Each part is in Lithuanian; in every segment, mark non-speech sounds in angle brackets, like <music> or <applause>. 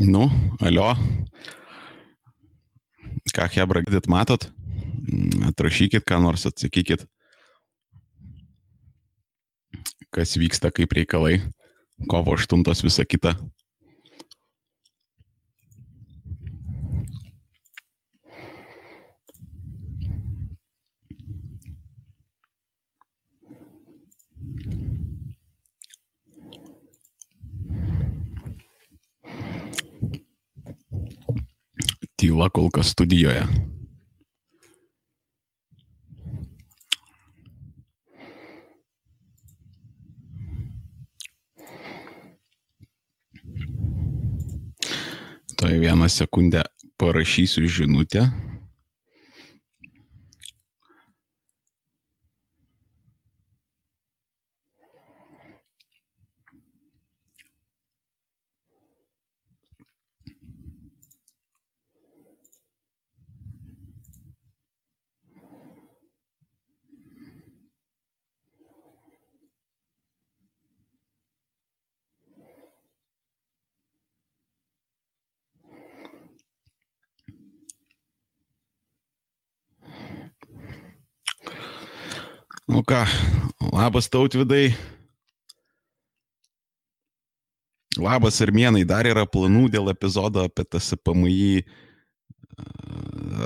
Nu, alio. Ką Hebra girdit, matot? Atrašykit, ką nors atsakykit. Kas vyksta, kaip reikalai. Kovo 8 visa kita. Tyla kol kas studijoje. Toj vieną sekundę parašysiu žinutę. Nu ką, labas tautvidai. Labas Armėnai, dar yra planų dėl epizodo apie TSPMI.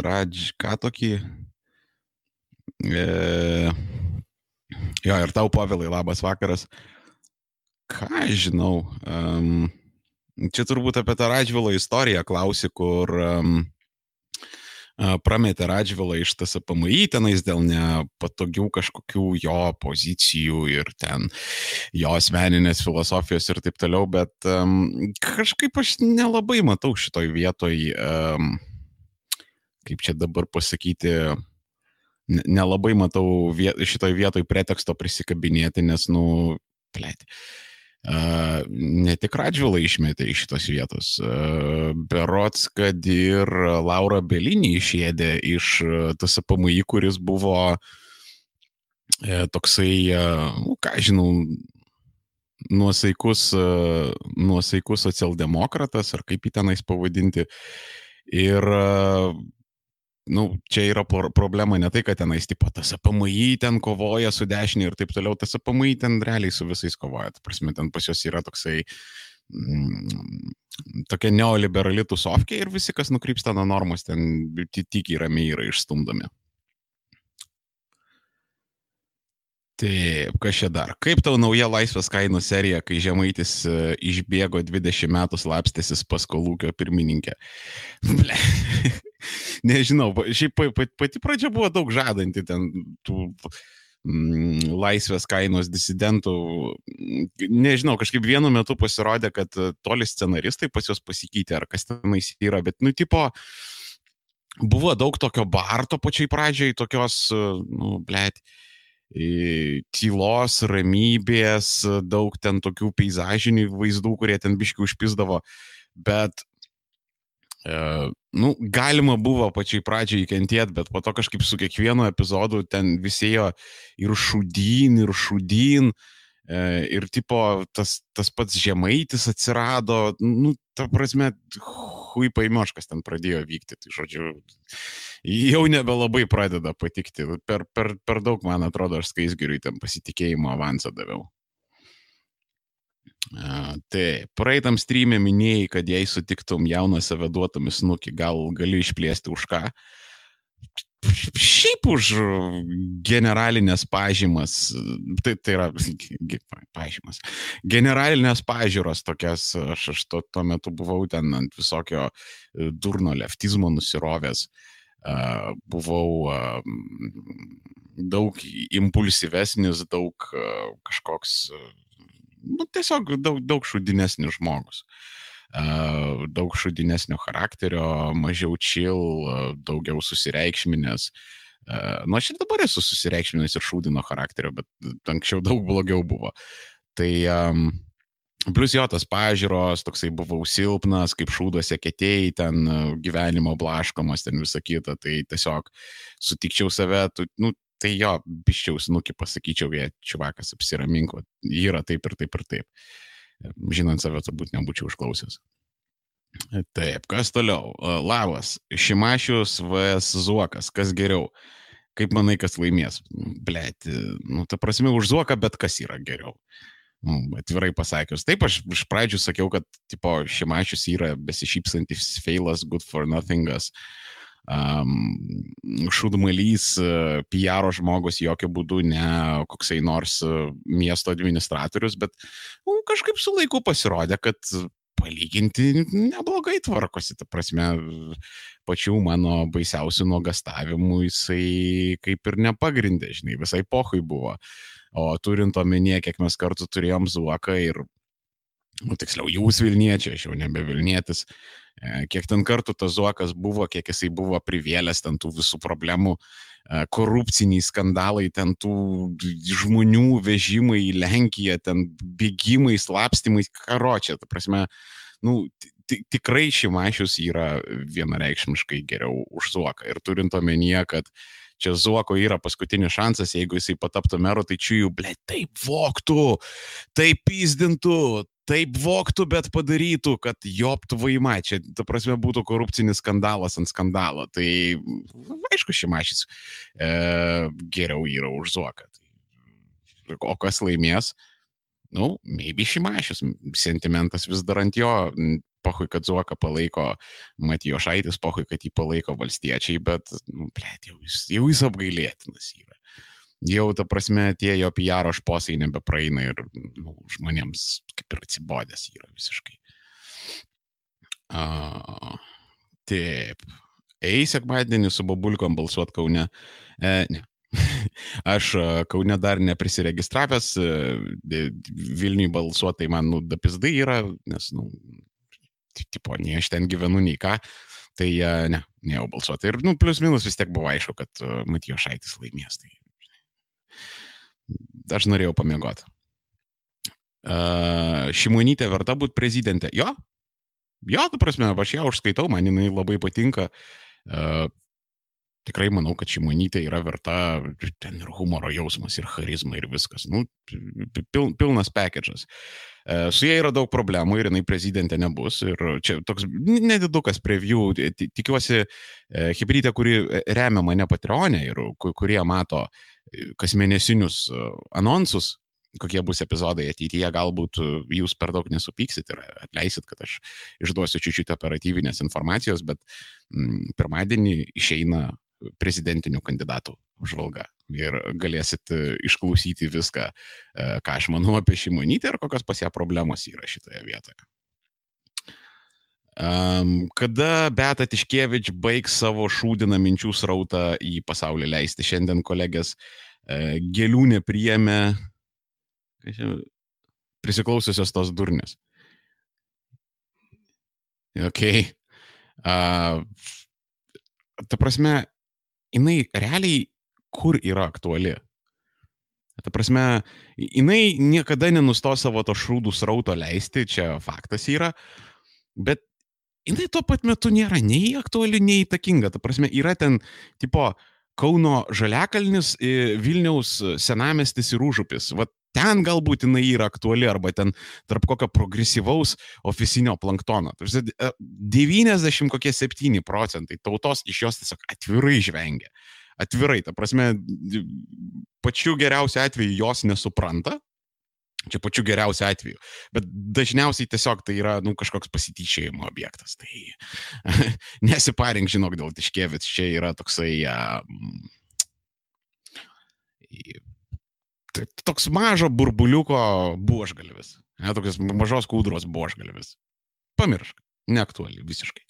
Radž, ką tokį? E, jo, ir tau pavilai, labas vakaras. Ką žinau? Um, čia turbūt apie tą Radžvilo istoriją klausi, kur um, prametė Radžvilą iš TSPMI tenais dėl nepatogių kažkokių jo pozicijų ir ten jo asmeninės filosofijos ir taip toliau, bet um, kažkaip aš nelabai matau šitoj vietoj, um, kaip čia dabar pasakyti, nelabai matau viet, šitoj vietoj preteksto prisikabinėti, nes, nu, plėti. Uh, ne tik Radžvilą išmetė iš šitos vietos, berots, kad ir Laura Belinį išėdė iš TSPMI, kuris buvo uh, toksai, nu, ką žinau, nuosaikus, nuosaikus socialdemokratas, ar kaip jį tenais pavadinti. Ir nu, čia yra problema ne tai, kad tenais, tipo, tas APMI ten kovoja su dešinė ir taip toliau, tas APMI ten realiai su visais kovoja. Tai prasme, ten pas juos yra toksai, mm, tokia neoliberali tusovkė ir visi, kas nukrypsta nuo normos, ten tikiai ramiai yra išstumdomi. Taip, kas čia dar? Kaip tau nauja laisvės kainų serija, kai Žemaitis išbėgo 20 metų slapstėsis pas kolūkio pirmininkę? <laughs> Ble <laughs> nežinau, šiaip pati pradžia buvo daug žadanti ten tų mm, laisvės kainos disidentų. Nežinau, kažkaip vienu metu pasirodė, kad toli scenaristai pas juos pasikeitė, ar kas tenais yra, bet, nu, tipo, buvo daug tokio barto pačiai pradžiai, tokios, nu, blėt, tylos, ramybės, daug ten tokių peizažinių vaizdų, kurie ten biški užpisdavo, bet E, nu, galima buvo pačiai pradžiai įkentėti, bet po to kažkaip su kiekvienu epizodu ten visėjo ir šudyn, ir šudyn, e, ir tipo tas, tas pats žemaitis atsirado, nu, ta prasme, hui paimioškas ten pradėjo vykti, tai žodžiu, jau nebelabai pradeda patikti, per, per, per daug, man atrodo, aš skaisgiriui ten pasitikėjimo avansą daviau. Tai praeitam streamė minėjai, kad jei sutiktum jauną save duotum snukį, gal gali išplėsti už ką. Šiaip už generalinės pažymas, tai, tai yra pažymas, generalinės pažiūros tokias, aš, aš to, tuo metu buvau ten ant visokio e, durno leftizmo nusirovęs, buvau daug impulsyvesnis, daug kažkoks nu, tiesiog daug, daug šudinesnis žmogus. Daug šudinesnio charakterio, mažiau uh, daugiau susireikšminės. Nu, aš ir dabar esu susireikšminęs ir šūdino charakterio, bet anksčiau daug blogiau buvo. Tai um, Plus jo tas pažiūros, toksai buvau silpnas, kaip šūduose ketėjai, ten gyvenimo blaškomas, ten visą kitą, tai tiesiog sutikčiau save, tu, nu, tai jo, biščiau snukį pasakyčiau, jie čiuvakas apsiraminko, yra taip ir taip ir taip. Žinant save, turbūt nebūčiau užklausęs. Taip, kas toliau? Lavas, Šimašius vs Zuokas, kas geriau? Kaip manai, kas laimės? Blet, nu, ta prasme, už Zuoką, bet kas yra geriau? Nu, atvirai pasakius. Taip, aš iš pradžių sakiau, kad, tipo, Šimašius yra besišypsantis feilas, good for nothingas. Um, šūdmalys, uh, PR žmogus, jokių būdų ne koksai nors uh, miesto administratorius, bet nu, kažkaip su laiku pasirodė, kad palyginti neblogai tvarkosi, ta prasme, pačių mano baisiausių nuogastavimų jisai kaip ir nepagrindė, žinai, visai pohui buvo. O turint omenyje, kiek mes kartu turėjom zuoką ir, nu, tiksliau, jūs Vilniečiai, aš jau nebe Vilnietis, e, kiek ten kartų tas zuokas buvo, kiek jisai buvo privėlęs ten tų visų problemų, e, korupciniai skandalai, ten tų žmonių vežimai į Lenkiją, ten bėgimai, slapstimai, karočią, ta prasme, nu, tikrai Šimašius yra vienareikšmiškai geriau už Zuoką. Ir turint omenyje, kad čia Zuoko yra paskutinis šansas, jeigu jisai pataptų meru, tai čia jų, ble, taip voktų, taip pizdintų, taip voktų, bet padarytų, kad joptų vaima, čia, ta prasme, būtų korupcinis skandalas ant skandalo. Tai, aišku, Šimašis e, geriau yra už Zuoką. Tai, o kas laimės? Nu, maybe Šimašius, sentimentas vis dar ant jo, pohui, kad Zuoka palaiko Matijo Šaitis, pohui, kad jį palaiko valstiečiai, bet, nu, blėt, jau jis, jau jis apgailėtinas yra. Jau, ta prasme, tie jo PR šposai nebepraeina ir nu, žmonėms kaip ir atsibodęs yra visiškai. Uh, taip. Eis sekmadienį su babulkom balsuot Kaune. E, ne. <laughs> Aš Kaune dar neprisiregistravęs, Vilniui balsuotai man, nu, dapizdai yra, nes, nu, tipo, nei aš ten gyvenu, nei ką. Tai uh, ne, nejau balsuoti. Ir, nu, plus minus vis tiek buvo aišku, kad Matijo Šaitis laimės. Tai aš norėjau pamiegoti. Uh, Šimonytė verta būti prezidentė. Jo, jo, tu prasme, aš ją užskaitau, man jinai labai patinka. Uh, tikrai manau, kad šimonytė yra verta, ten ir humoro jausmas, ir charizma, ir viskas. Nu, pil, pilnas package'as. E, su jie yra daug problemų ir jinai prezidentė nebus. Ir čia toks nedidukas preview. Tikiuosi, e, hybridė, kuri remia mane Patreonė ir kurie mato e, kasmėnesinius anonsus, kokie bus epizodai ateityje, galbūt jūs per daug nesupyksit ir atleisit, kad aš išduosiu čiūčiut operatyvinės informacijos, bet mm, pirmadienį išeina prezidentinių kandidatų apžvalga. Ir galėsit e, išklausyti viską, e, ką aš manau apie šimonytę ir kokios pas ją problemos yra šitoje vietoje. Um, kada Beta Tiškievič baigs savo šūdiną minčių srautą į pasaulį leisti? Šiandien kolegės uh, gėlių nepriėmė prisiklausiusios tos durnės. Ok. Uh, ta prasme, jinai realiai kur yra aktuali. Ta prasme, jinai niekada nenustos savo to šrūdų srauto leisti, čia faktas yra, bet jinai tuo pat metu nėra nei aktuali, nei įtakinga. Ta prasme, yra ten, tipo, Kauno Žaliakalnis, Vilniaus senamestis ir užupis. Vat ten galbūt jinai yra aktuali arba ten tarp kokio progresyvaus oficinio planktono. 90 kokie 7 procentai tautos iš jos tiesiog atvirai žvengia. Atvirai, ta prasme, pačiu geriausiu atveju jos nesupranta, Čia pačiu geriausiu atveju. Bet dažniausiai tiesiog tai yra nu, kažkoks pasityčiajimo objektas. Tai <laughs> nesiparink, žinok, dėl Tiškėvits. Čia yra toksai... Uh, toks mažo burbuliuko buožgalvis. Ne, tokios mažos kūdros buožgalvis. Pamiršk, neaktuali visiškai.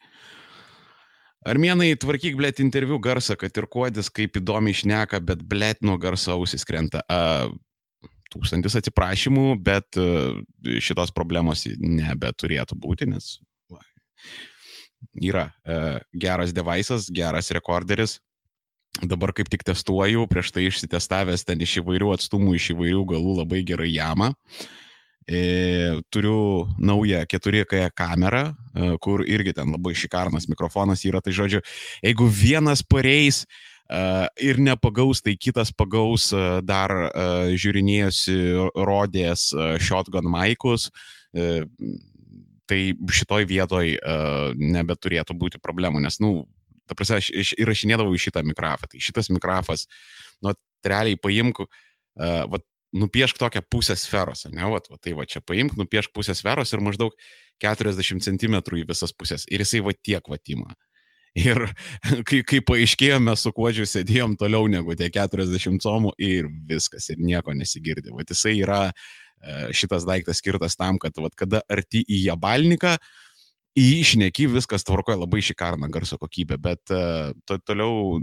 Armėnai, tvarkyk, blėt, interviu garsą, kad ir kuodis kaip įdomiai šneka, bet blėt nuo garso ausis krenta. Uh, tūkstantis atsiprašymų, bet uh, šitos problemos nebeturėtų būti, nes yra uh, geras devaisas, geras rekorderis, Dabar kaip tik testuoju, prieš tai išsitestavęs ten iš įvairių atstumų, iš įvairių galų labai gerai jamą. E, turiu naują 4K kamerą, e, kur irgi ten labai šikarnas mikrofonas yra. Tai žodžiu, jeigu vienas pareis e, ir nepagaus, tai kitas pagaus dar žiūrinėjosi, rodės shotgun maikus. E, tai šitoj vietoj uh, nebeturėtų būti problemų, nes, nu, ta prasme, aš įrašinėdavau šitą mikrofą. Tai šitas mikrofas, nu, realiai paimk, uh, vat, nupiešk tokią pusę sferos, ne, vat, vat, tai va čia paimk, nupiešk pusę sferos ir maždaug 40 cm į visas pusės. Ir jisai va tiek vatima. Ir kai, kai paaiškėjo, mes su kuodžiu sėdėjom toliau negu tie 40 comų ir viskas, ir nieko nesigirdi. Vat jisai yra e, šitas daiktas skirtas tam, kad vat, kada arti į jabalniką, į jį išneki, viskas tvarkoja labai šikarna garso kokybė, bet uh, to, toliau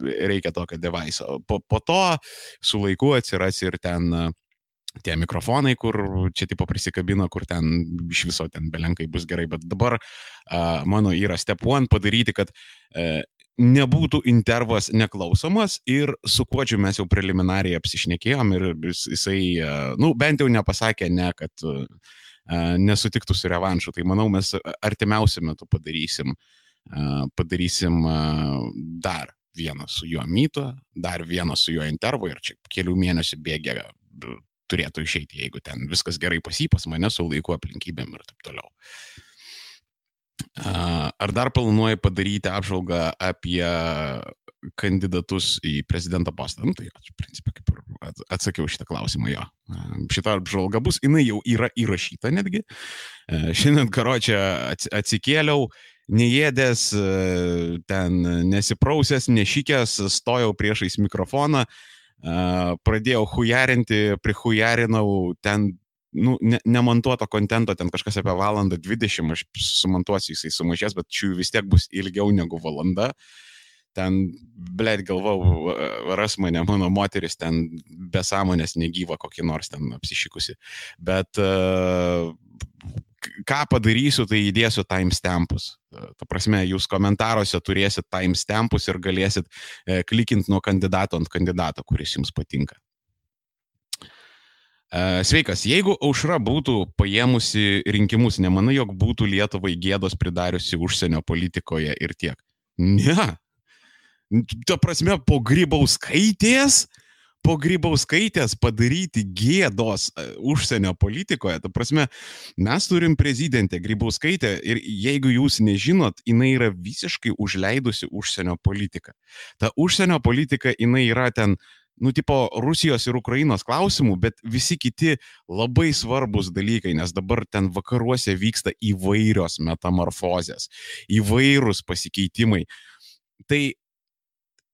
reikia tokio devaiso. Po, po to su laiku atsiras ir ten tie mikrofonai, kur čia tipo prisikabina, kur ten iš viso ten belenkai bus gerai, bet dabar uh, mano yra step one padaryti, kad uh, nebūtų intervas neklausomas ir su kuodžiu mes jau preliminariai apsišnekėjom ir jisai, uh, nu, bent jau nepasakė ne, kad uh, nesutiktų su revanšu. Tai manau, mes artimiausiu metu padarysim, uh, padarysim uh, dar vieną su juo myto, dar vieną su juo intervu ir čia kelių mėnesių bėgė turėtų išeiti, jeigu ten viskas gerai pasipas mane su laiku aplinkybėm ir taip toliau. Ar dar planuoji padaryti apžvalgą apie kandidatus į prezidento postą? Nu, tai aš, principė, kaip ir atsakiau šitą klausimą jo. Šitą apžvalgą bus, jinai jau yra įrašyta netgi. Šiandien karočią atsikėliau, neėdęs, ten nesiprausęs, nešykęs, stojau priešais mikrofoną pradėjau hujarinti, prihujarinau ten, nu, ne, nemontuoto kontento, ten kažkas apie valandą 20, aš sumontuosiu, jisai sumažės, bet šių vis tiek bus ilgiau negu valanda. Ten, blėt, galvau, ras mane, mano moteris ten be sąmonės negyva kokį nors ten apsišikusi. Bet uh, ką padarysiu, tai įdėsiu timestampus. Ta prasme, jūs komentaruose turėsit timestampus ir galėsit e, klikinti nuo kandidato ant kandidato, kuris jums patinka. E, sveikas, jeigu aušra būtų paėmusi rinkimus, nemanai, jog būtų Lietuvai gėdos pridariusi užsienio politikoje ir tiek? Ne. Ta prasme, po grybauskaitės skaitės po grybauskaitės padaryti gėdos e, užsienio politikoje. Ta prasme, mes turim prezidentę grybauskaitę ir jeigu jūs nežinot, jinai yra visiškai užleidusi užsienio politiką. Ta užsienio politika, jinai yra ten nu, tipo Rusijos ir Ukrainos klausimų, bet visi kiti labai svarbus dalykai, nes dabar ten vakaruose vyksta įvairios metamorfozės, įvairūs pasikeitimai. Tai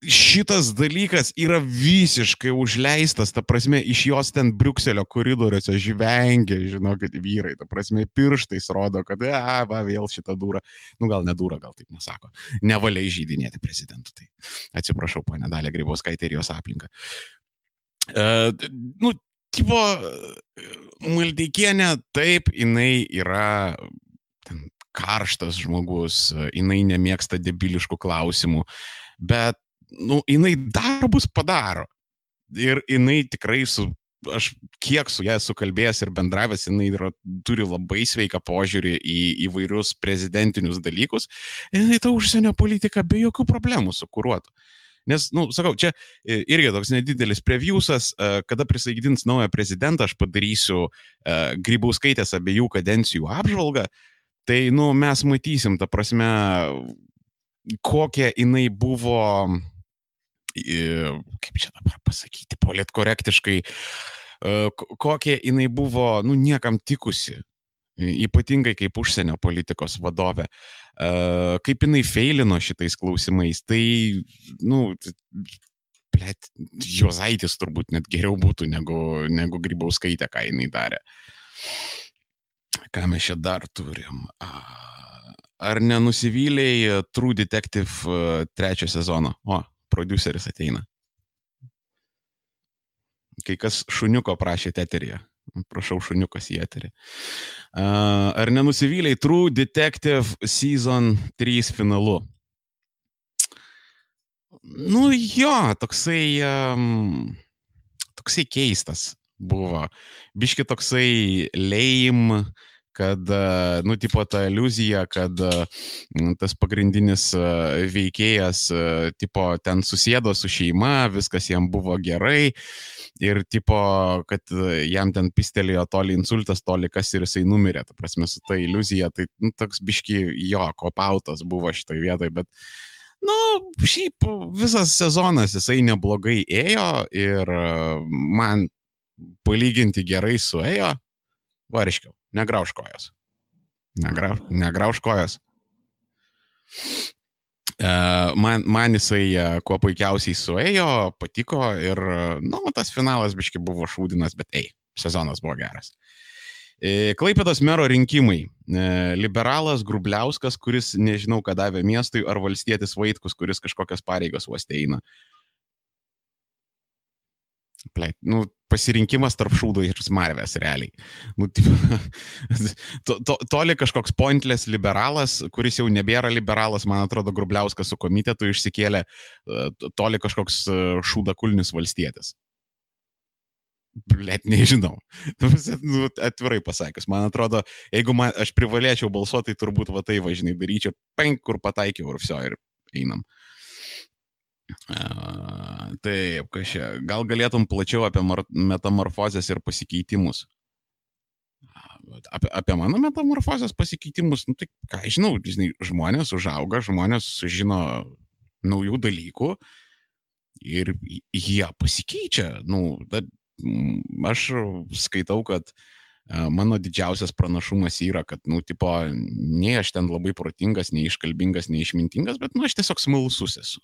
šitas dalykas yra visiškai užleistas, ta prasme, iš jos ten Briukselio koridoriuose žvengia, žinokit, vyrai, ta prasme, pirštais rodo, kad, a, va, vėl šitą durą, nu gal nedūrą, gal taip nesako, nevalia įžydinėti prezidentų. Tai atsiprašau, ponė Dalė Grybauskaitė ir jos aplinka. Uh, nu, tipo, Maldeikienė, taip, jinai yra ten, karštas žmogus, jinai nemėgsta debiliškų klausimų, bet nu, jinai darbus padaro. Ir jinai tikrai su, aš kiek su ją esu kalbėjęs ir bendravęs, jinai yra, turi labai sveiką požiūrį į įvairius prezidentinius dalykus. Ir jinai tą užsienio politiką be jokių problemų sukuruotų. Nes, na, nu, sakau, čia e, irgi toks nedidelis previewsas, e, kada prisaigdins naują prezidentą, aš padarysiu uh, grybauskaitės abiejų kadencijų apžvalgą. Tai, nu, mes matysim, ta prasme, kokia jinai buvo kaip čia dabar pasakyti, politkorektiškai, e, kokia jinai buvo, nu, niekam tikusi, ypatingai kaip užsienio politikos vadovė, e, kaip jinai feilino šitais klausimais, tai, nu, blėt, Jozaitis turbūt net geriau būtų negu, negu Grybauskaitė, ką jinai darė. Ką mes čia dar turim? Ar nenusivylėjai True Detective e, trečio sezono? O, produceris ateina. Kai kas šuniuko prašė eteryje. Prašau šuniukas į eterį. Ar nenusivylė True Detective Season 3 finalu? Nu jo, toksai, um, toksai keistas buvo. Biški toksai lame, kad, e, nu, tipo, ta iliuzija, kad e, tas pagrindinis e, veikėjas, tipo, ten susėdo su šeima, viskas jam buvo gerai ir, tipo, kad jam ten pistelėjo toli insultas, toli kas ir jisai numirė. Ta prasme, su ta iliuzija, tai nu, toks biški jo, kopautas buvo šitai vietai, bet, nu, šiaip visas sezonas jisai neblogai ėjo ir man palyginti gerai suėjo, variškiau. Negrauž kojas. Negrauž, negrauž kojas. E, man, man jisai e, kuo puikiausiai suėjo, patiko ir, nu, tas finalas biški buvo šūdinas, bet ei, sezonas buvo geras. E, Klaipėdos mero rinkimai. Liberalas Grubliauskas, kuris nežinau, ką davė miestui, ar valstietis Vaitkus, kuris kažkokias pareigas uoste eina. Pleit, nu, pasirinkimas tarp šūdo ir smarvės realiai. Nu, <laughs> to, to, toli kažkoks pointless liberalas, kuris jau nebėra liberalas, man atrodo, Grubliauskas su komitetu išsikėlė, e, toli kažkoks e, šūdakulnis valstietis. Blet, nežinau. <laughs> Nu, atvirai pasakius, man atrodo, jeigu man, aš privalėčiau balsuoti, tai turbūt va tai važinai daryčiau, penk, kur pataikiau ir viso, ir einam. Uh, Taip, kažkaip, gal galėtum plačiau apie metamorfozės ir pasikeitimus. Apie, apie mano metamorfozės pasikeitimus, nu, tai ką žinau, žinai, žmonės užauga, žmonės sužino naujų dalykų ir jie pasikeičia. Nu, da, aš skaitau, kad mano didžiausias pranašumas yra, kad, nu, tipo, nei aš ten labai protingas, nei iškalbingas, nei išmintingas, bet, nu, aš tiesiog smalsus esu.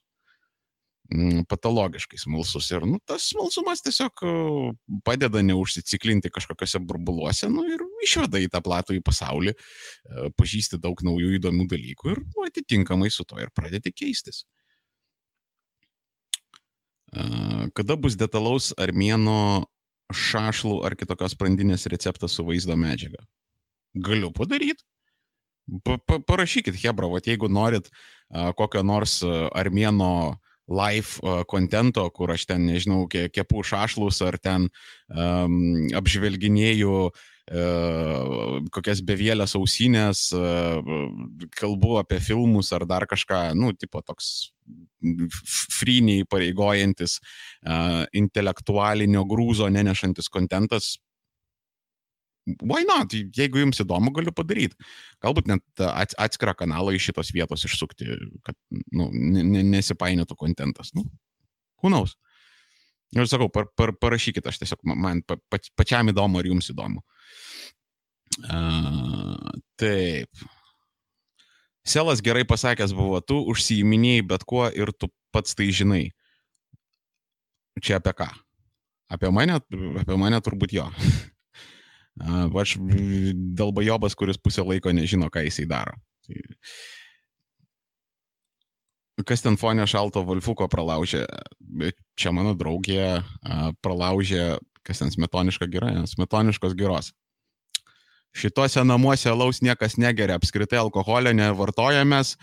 Patologiškai smalsus. Ir nu, tas smalsumas tiesiog e, padeda neužsiciklinti kažkokiuose burbuluose nu, ir išveda į tą platų į pasaulį, e, pažįsti daug naujų įdomių dalykų ir nu, atitinkamai su to ir pradėti keistis. E, kada bus detalaus armėno šašlų ar kitokios sprandinės receptas su vaizdo medžiaga? Galiu padaryti. Pa, pa, parašykit, Hebra, jeigu norit a, kokio nors armėno live kontento, uh, kur aš ten, nežinau, kepu šašlus ar ten um, apžvelginėjau uh, kokias bevėlės ausinės, uh, kalbu apie filmus ar dar kažką, nu, tipo toks friniai pareigojantis, uh, intelektualinio grūzo nenešantis kontentas, why not? Jeigu jums įdomu, galiu padaryti. Galbūt net atskirą kanalą iš šitos vietos išsukti, kad nu, nesipainėtų kontentas. Nu, hunaus. Ir sakau, par, par, parašykit, aš tiesiog man pa, pa, pačiam įdomu, ar jums įdomu. Uh, taip. Selas gerai pasakęs buvo, tu užsiiminėjai bet kuo ir tu pats tai žinai. Čia apie ką? Apie mane, apie mane turbūt jo. Aš dalbajobas, kuris pusę laiko nežino, ką jisai daro. Tai kas ten fonė šalto Volfuko pralaužė? Čia mano draugė pralaužė, kas ten smetoniška gira, smetoniškos giros. Šituose namuose laus niekas negeria, apskritai alkoholio nevartojamės,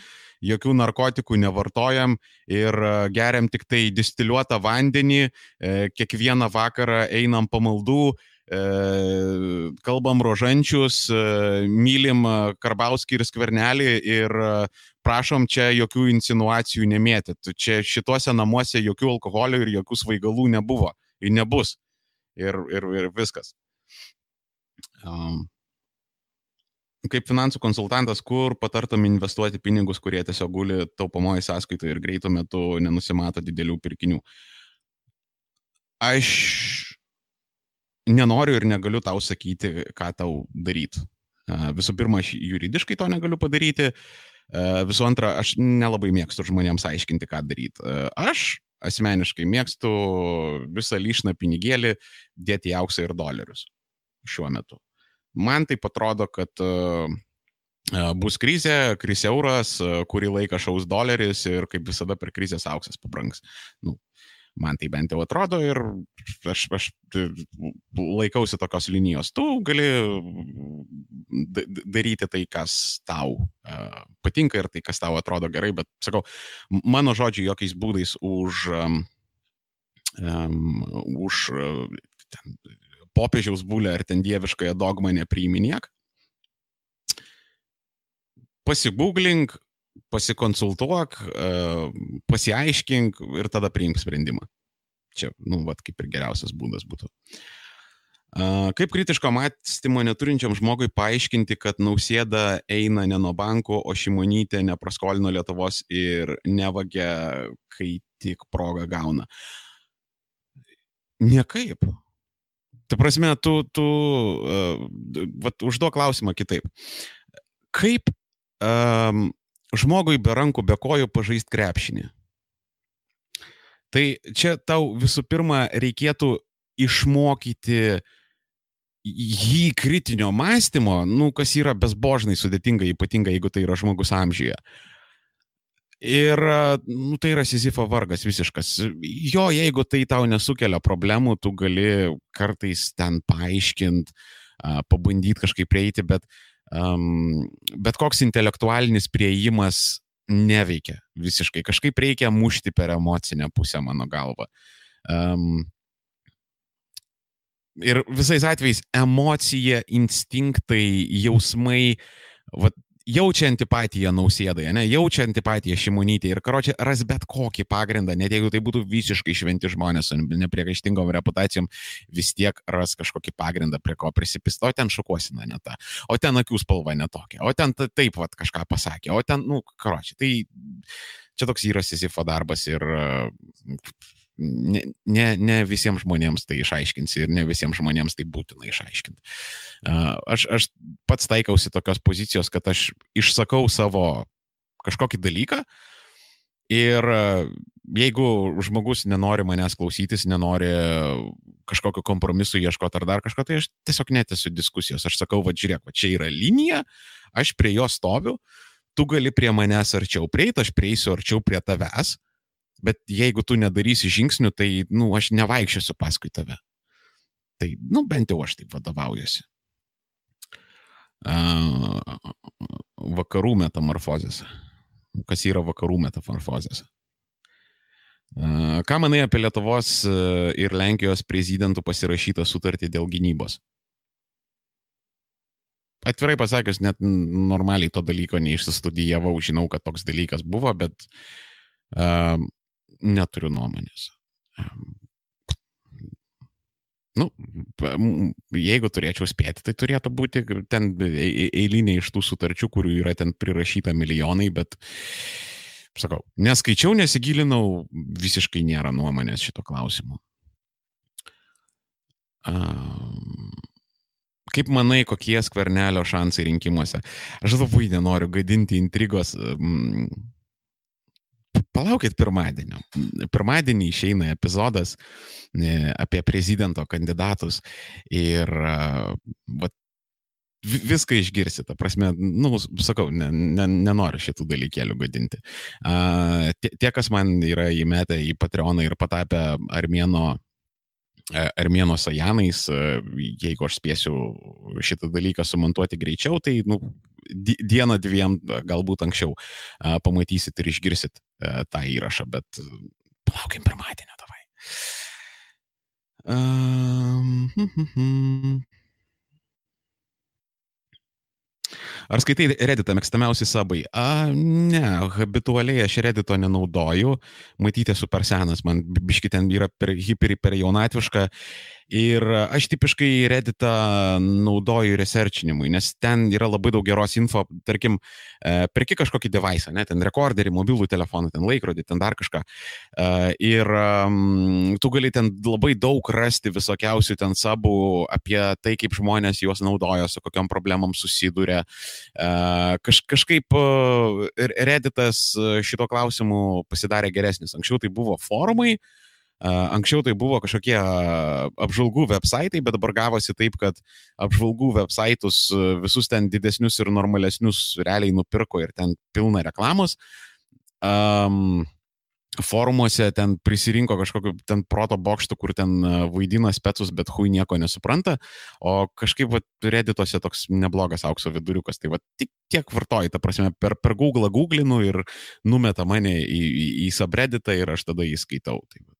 jokių narkotikų nevartojam ir geriam tik tai distiliuotą vandenį, e, kiekvieną vakarą einam pamaldų, kalbam rožančius, e, mylim e, Karbauskį ir Skvernelį ir prašom čia jokių insinuacijų nemėtyti. Čia šituose namuose jokių alkoholio ir jokių svaigalų nebuvo ir nebus. Ir, ir, ir viskas. Um, kaip finansų konsultantas, kur patartum investuoti pinigus, kurie tiesiog guli taupamoji sąskaitoje ir greitų metų nenusimato didelių pirkinių? Aš nenoriu ir negaliu tau sakyti, ką tau daryti. Visų pirma, aš juridiškai to negaliu padaryti. Visų antra, aš nelabai mėgstu žmonėms aiškinti, ką daryti. Aš asmeniškai mėgstu visą lyšną pinigėlį dėti į auksą ir dolerius šiuo metu. Man tai atrodo, kad bus krizė, kris euras, kurį laiką šaus doleris ir kaip visada per krizės auksas pabrangs. Nu, Man tai bent jau atrodo ir aš, aš laikausi tokios linijos. Tu gali daryti tai, kas tau uh, patinka ir tai, kas tau atrodo gerai, bet sakau, mano žodžiai jokiais būdais už, um, už uh, ten, popiežiaus būlę ar ten dieviškąją dogmą nepriiminiek. pasigūglink, pasikonsultuok, pasiaiškink ir tada priimk sprendimą. Čia, nu, vat, kaip ir geriausias būdas būtų. Kaip kritiško mąstymo neturinčiam žmogui paaiškinti, kad nausėda eina ne nuo banko, o šimonytė nepraskolino Lietuvos ir nevagia, kai tik progą gauna? Niekaip. Tai prasme, tu, tu uh, vat, užduok klausimą kitaip. Kaip um, žmogui be rankų, be kojų pažaisti krepšinį? Tai čia tau visų pirma reikėtų išmokyti jį kritinio mąstymo, nu, kas yra bezbožnai sudėtinga, ypatingai jeigu tai yra žmogus amžiuje. Ir nu, tai yra Sizifo vargas visiškas. Jo, jeigu tai tau nesukelia problemų, tu gali kartais ten paaiškinti, pabandyti kažkaip prieiti, bet, um, bet koks intelektualinis prieimas neveikia visiškai. Kažkaip reikia mušti per emocinę pusę, mano galva. Um, ir visais atvejais emocija, instinktai, jausmai, va, jaučia antipatiją nausėdai, ne, jaučia antipatiją šimonytį ir karočią ras bet kokį pagrindą, net jeigu tai būtų visiškai šventi žmonės su nepriekaištingom reputacijom, vis tiek ras kažkokį pagrindą, prie ko prisipisto, o ten šukuosina ne ta, o ten akių spalva netokia, o ten taip pat kažką pasakė, o ten, nu, karočią, tai čia toks yra Sizifo darbas ir ne, ne, ne visiems žmonėms tai išaiškinsi ir ne visiems žmonėms tai būtina išaiškinti. Aš, aš pats taikausi tokios pozicijos, kad aš išsakau savo kažkokį dalyką ir jeigu žmogus nenori manęs klausytis, nenori kažkokio kompromisu ieškoti ar dar kažko, tai aš tiesiog netęsiu diskusijos. Aš sakau, va žiūrėk, va čia yra linija, aš prie jo stoviu, tu gali prie manęs arčiau prieiti, aš prieisiu arčiau prie tavęs, Bet jeigu tu nedarysi žingsnių, tai, nu, aš nevaikščiosiu paskui tave. Tai, nu, bent jau aš taip vadovaujuosi. Uh, vakarų metamorfozės. Kas yra vakarų metamorfozės? Uh, ką manai apie Lietuvos ir Lenkijos prezidentų pasirašytą sutartį dėl gynybos? Atvirai pasakius, net normaliai to dalyko neišsistudijavau, žinau, kad toks dalykas buvo, bet uh, neturiu nuomonės. Nu, jeigu turėčiau spėti, tai turėtų būti ten eilinė iš tų sutarčių, kurių yra ten prirašyta milijonai, bet, sakau, neskaičiau, nesigilinau, visiškai nėra nuomonės šito klausimu. Kaip manai, kokie skvernelio šansai rinkimuose? Aš labai nenoriu gadinti intrigos. Palaukit pirmadienio. Pirmadienį išeina epizodas e, apie prezidento kandidatus ir va, viską išgirsi, ta prasme, nu, sakau, ne, ne, nenoriu šitų dalykėlių gadinti. Uh, tie, kas man yra įmetę į Patreoną ir patapę Armėno Armėno Sajanais, jeigu aš spėsiu šitą dalyką sumontuoti greičiau, tai nu, dieną dviem, galbūt anksčiau pamatysit ir išgirsit tą įrašą, bet palaukim pirmadienio, davai. Um, Ar skaitai Redditą mėgstamiausi sabai? A, ne, habitualiai aš Reddito nenaudoju. Matyti esu per senas, man biški ten yra per hiperi, per jaunatviška. Ir aš tipiškai Redditą naudoju researchinimui, nes ten yra labai daug geros info, tarkim, e, perki kažkokį device, ne, ten rekorderį, mobilų telefoną, ten laikrodį, ten dar kažką. E, ir tu gali ten labai daug rasti visokiausių ten sabų apie tai, kaip žmonės juos naudoja, su kokiam problemam susiduria. E, kaž, kažkaip Redditas šito klausimu pasidarė geresnis. Anksčiau tai buvo forumai, uh, Anksčiau tai buvo kažkokie apžvalgų websaitai, bet dabar gavosi taip, kad apžvalgų websaitus visus ten didesnius ir normalesnius realiai nupirko ir ten pilna reklamos. Um, forumuose ten prisirinko kažkokiu ten proto bokštų, kur ten vaidina specus, bet hui nieko nesupranta, o kažkaip va, redituose toks neblogas aukso viduriukas, tai va tik tiek vartoji, ta prasme, per, per Google googlinu ir numeta mane į, į, į subredditą ir aš tada jį skaitau. Tai, va.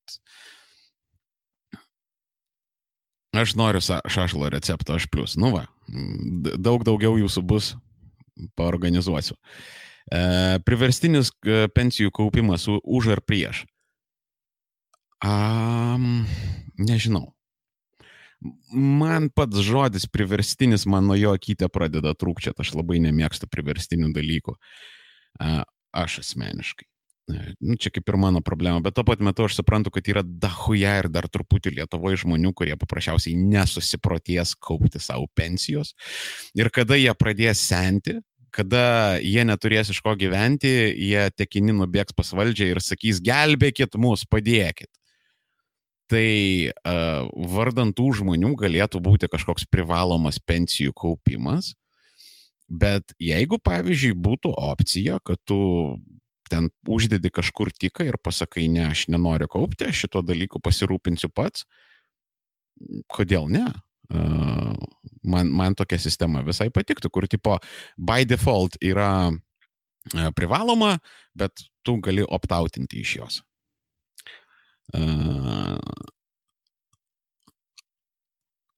Aš noriu šašlo recepto, aš plus. Nu va, daug daugiau jūsų bus, paorganizuosiu. E, priverstinis e, pensijų kaupimas už ar prieš. Um, nežinau. Man pats žodis priverstinis, man nuo jo akytė pradeda trūkčiati, aš labai nemėgstu priverstinių dalykų. Uh, aš asmeniškai. Nu, čia kaip ir mano problema, bet tuo pat metu aš suprantu, kad yra dahuja ir dar truputį Lietuvoje žmonių, kurie paprasčiausiai nesusiproties kaupti savo pensijos. Ir kada jie pradės senti, kada jie neturės iš ko gyventi, jie tekini nubėgs pas valdžią ir sakys, gelbėkit mus, padėkit. Tai uh, vardant tų žmonių galėtų būti kažkoks privalomas pensijų kaupimas, bet jeigu, pavyzdžiui, būtų opcija, kad tu ten uždedi kažkur tiką ir pasakai, ne, aš nenoriu kaupti, aš šito dalyku pasirūpinsiu pats, kodėl ne? Man, man tokia sistema visai patiktų, kur tipo by default yra privaloma, bet tu gali optautinti iš jos.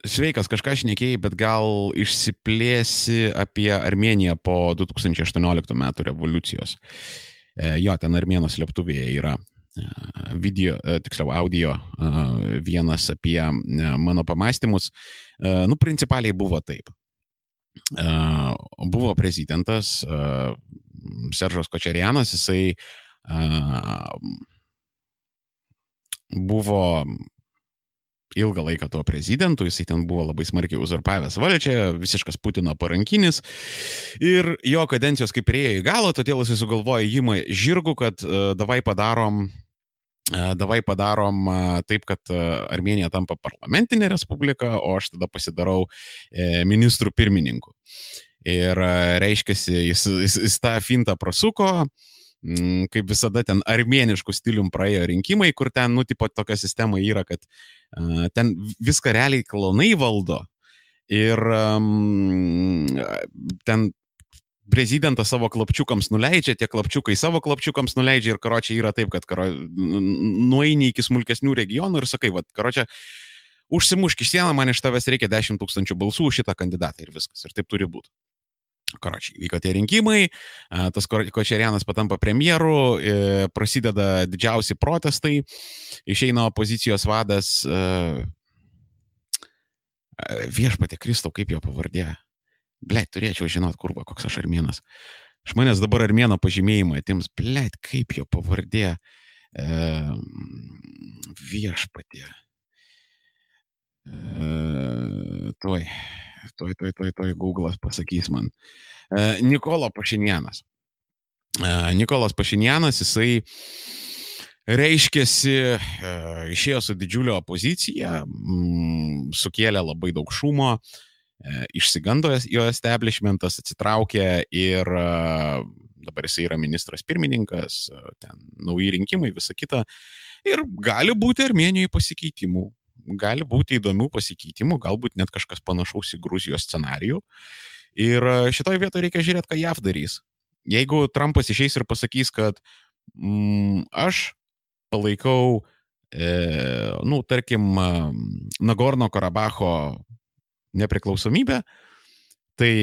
Sveikas, kažką šnekėjai, bet gal išsiplėsi apie Armeniją po 2018 metų revoliucijos. Jo, ten Armėnos slėptuvėje yra video, tiksliau audio vienas apie mano pamastymus. Nu, principaliai buvo taip. Buvo prezidentas Seržas Kočerianas, jisai buvo ilgą laiką tuo prezidentu, jisai ten buvo labai smarkiai uzurpavęs valdžią, visiškas Putino parankinis. Ir jo kadencijos kaip prieėjo į galą, todėl jisai sugalvojo įimą žirgų, kad uh, davai padarom davai padarom taip, kad Armenija tampa parlamentinė respublika, o aš tada pasidarau e, ministrų pirmininku. Ir reiškia, jis, jis, jis tą fintą prasuko, kaip visada ten armėniškų stilium praėjo rinkimai, kur ten, nu, tipo tokia sistema yra, kad ten viską realiai klonai valdo. Ir um, ten prezidentas savo klapčiukams nuleidžia, tie klapčiukai savo klapčiukams nuleidžia ir karočiai yra taip, kad karo, nueini iki smulkesnių regionų ir sakai, vad, karočiai, užsimušk iš sieną, man iš tavęs reikia 10 tūkstančių balsų už šitą kandidatą ir viskas. Ir taip turi būti. Karočiai, vyko tie rinkimai, tas Kočerianas patampa premjeru, e, prasideda didžiausi protestai, išeina opozicijos vadas e, viešpatė Kristau, kaip jo pavardė. Blet, turėčiau žinot, kur, koks aš armėnas. Iš manęs dabar armėno pažymėjimą atims, blet, kaip jo pavardė. E, viešpatė. E, toj, toj, toj, toj, toj, Google'as pasakys man. E, Nikola Pašinjanas. E, Nikolas Pašinjanas, jisai reiškėsi, e, išėjo su didžiulio opozicija, m, sukėlė labai daug šumo, E, išsigando jo establishmentas, atsitraukė ir e, dabar jisai yra ministras pirmininkas, e, ten nauji rinkimai, visa kita. Ir gali būti Armenijoje pasikeitimų, gali būti įdomių pasikeitimų, galbūt net kažkas panašaus į Gruzijos scenarijų. Ir šitoje vietoje reikia žiūrėti, ką JAV darys. Jeigu Trumpas išeis ir pasakys, kad mm, aš palaikau, e, nu, tarkim, Nagorno Karabacho nepriklausomybę, tai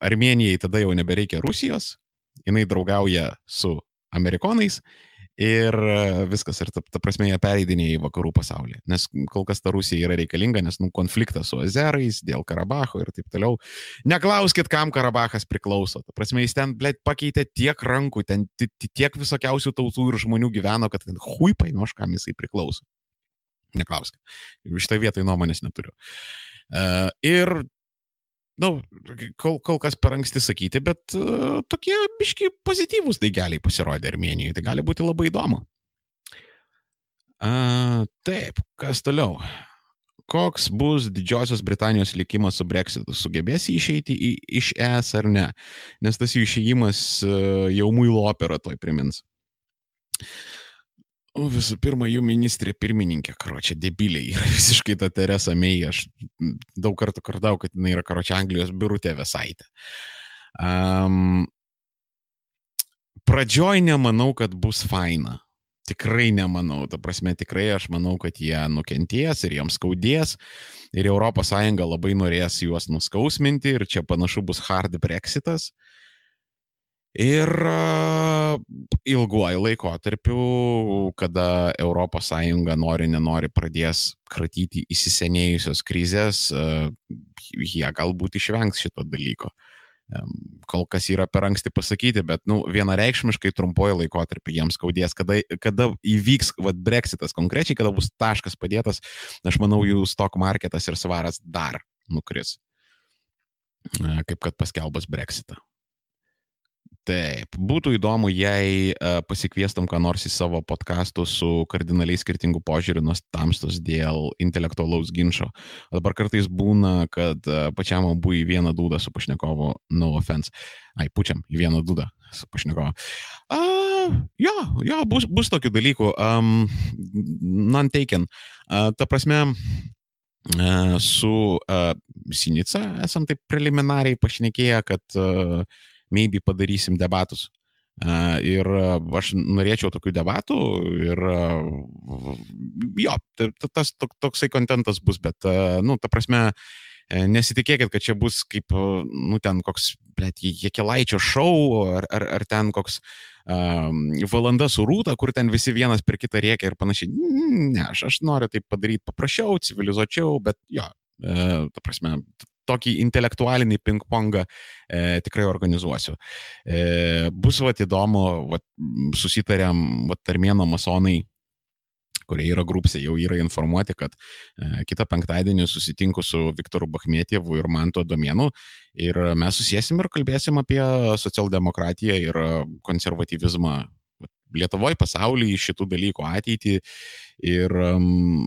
Armenijai tada jau nebereikia Rusijos, jinai draugauja su amerikonais ir viskas, ir ta, ta prasme jie pereidinėja į vakarų pasaulį. Nes kol kas ta Rusija yra reikalinga, nes nu, konfliktas su Azerais dėl Karabacho ir taip toliau. Neklauskit, kam Karabachas priklauso. Ta prasme, jis ten, blėt, pakeitė tiek rankų, ten tiek visokiausių tautų ir žmonių gyveno, kad hui painoš, kam jisai priklauso. Neklauskit. Tai vietai nuomonės neturiu. Uh, ir, na, nu, kol, kol kas per anksti sakyti, bet uh, tokie biški pozityvūs daigeliai pasirodė Armenijoje. Tai gali būti labai įdomu. Uh, taip, kas toliau? Koks bus Didžiosios Britanijos likimas su Brexitu? Sugebės išeiti į, iš ES ar ne? Nes tas jų išėjimas jau muilo opera toj primins. O visų pirma, jų ministrė pirmininkė, karočią, debiliai, yra <laughs> visiškai ta Teresa May, aš daug kartų kartau, kad jinai yra karočią Anglijos biurutė Vesaitė. Um, pradžioj nemanau, kad bus faina. tikrai nemanau. Ta prasme, tikrai aš manau, kad jie nukenties ir jiems skaudės. Ir ES labai norės juos nuskausminti ir čia panašu bus hard Brexitas. Ir ilguoju laikotarpiu, kada ES nori, nenori pradės kratyti įsisenėjusios krizės, jie galbūt išvengs šito dalyko. Kol kas yra per anksti pasakyti, bet nu, vienareikšmiškai trumpojo laikotarpį jiems skaudės, kada, kada įvyks vat, Brexitas konkrečiai, kada bus taškas padėtas, aš manau, jų stock marketas ir svaras dar nukris, kaip kad paskelbus Brexitą. Taip, būtų įdomu, jei uh, pasikviestum ką nors į savo podcastus su kardinaliai skirtingų požiūrių nuo tamstos dėl intelektualaus ginčio. Dabar kartais būna, kad uh, pačiam abu į vieną dūdą su pašnekovu, no offense. Ai, pučiam į vieną dūdą su pašnekovu. Uh, jo, jo, bus, bus tokių dalykų. Um, Non-taken. Uh, ta prasme, uh, su uh, Sinica esam taip preliminariai pašnekėję, kad uh, maybe padarysim debatus. Ir aš norėčiau tokių debatų ir jo, tas toksai kontentas bus, bet, nu, ta prasme, nesitikėkit, kad čia bus kaip, nu, ten koks, blėt, Jekilaičio šou, ar, ar, ar ten koks um, valanda su rūta, kur ten visi vienas per kitą rėkia ir panašiai. Ne, aš, aš noriu tai padaryti paprasčiau, civilizuočiau, bet jo, e, ta prasme, tokį intelektualinį ping-pongą e, tikrai organizuosiu. E, bus vat įdomu, vat, susitarėm, vat armėno masonai kurie yra grupse, jau yra informuoti, kad e, kitą penktadienį susitinku su Viktoru Bachmetievu ir Manto Domienu ir mes susėsim ir kalbėsim apie socialdemokratiją ir konservatyvizmą Lietuvoje, pasaulyje, šitų dalykų ateitį ir um,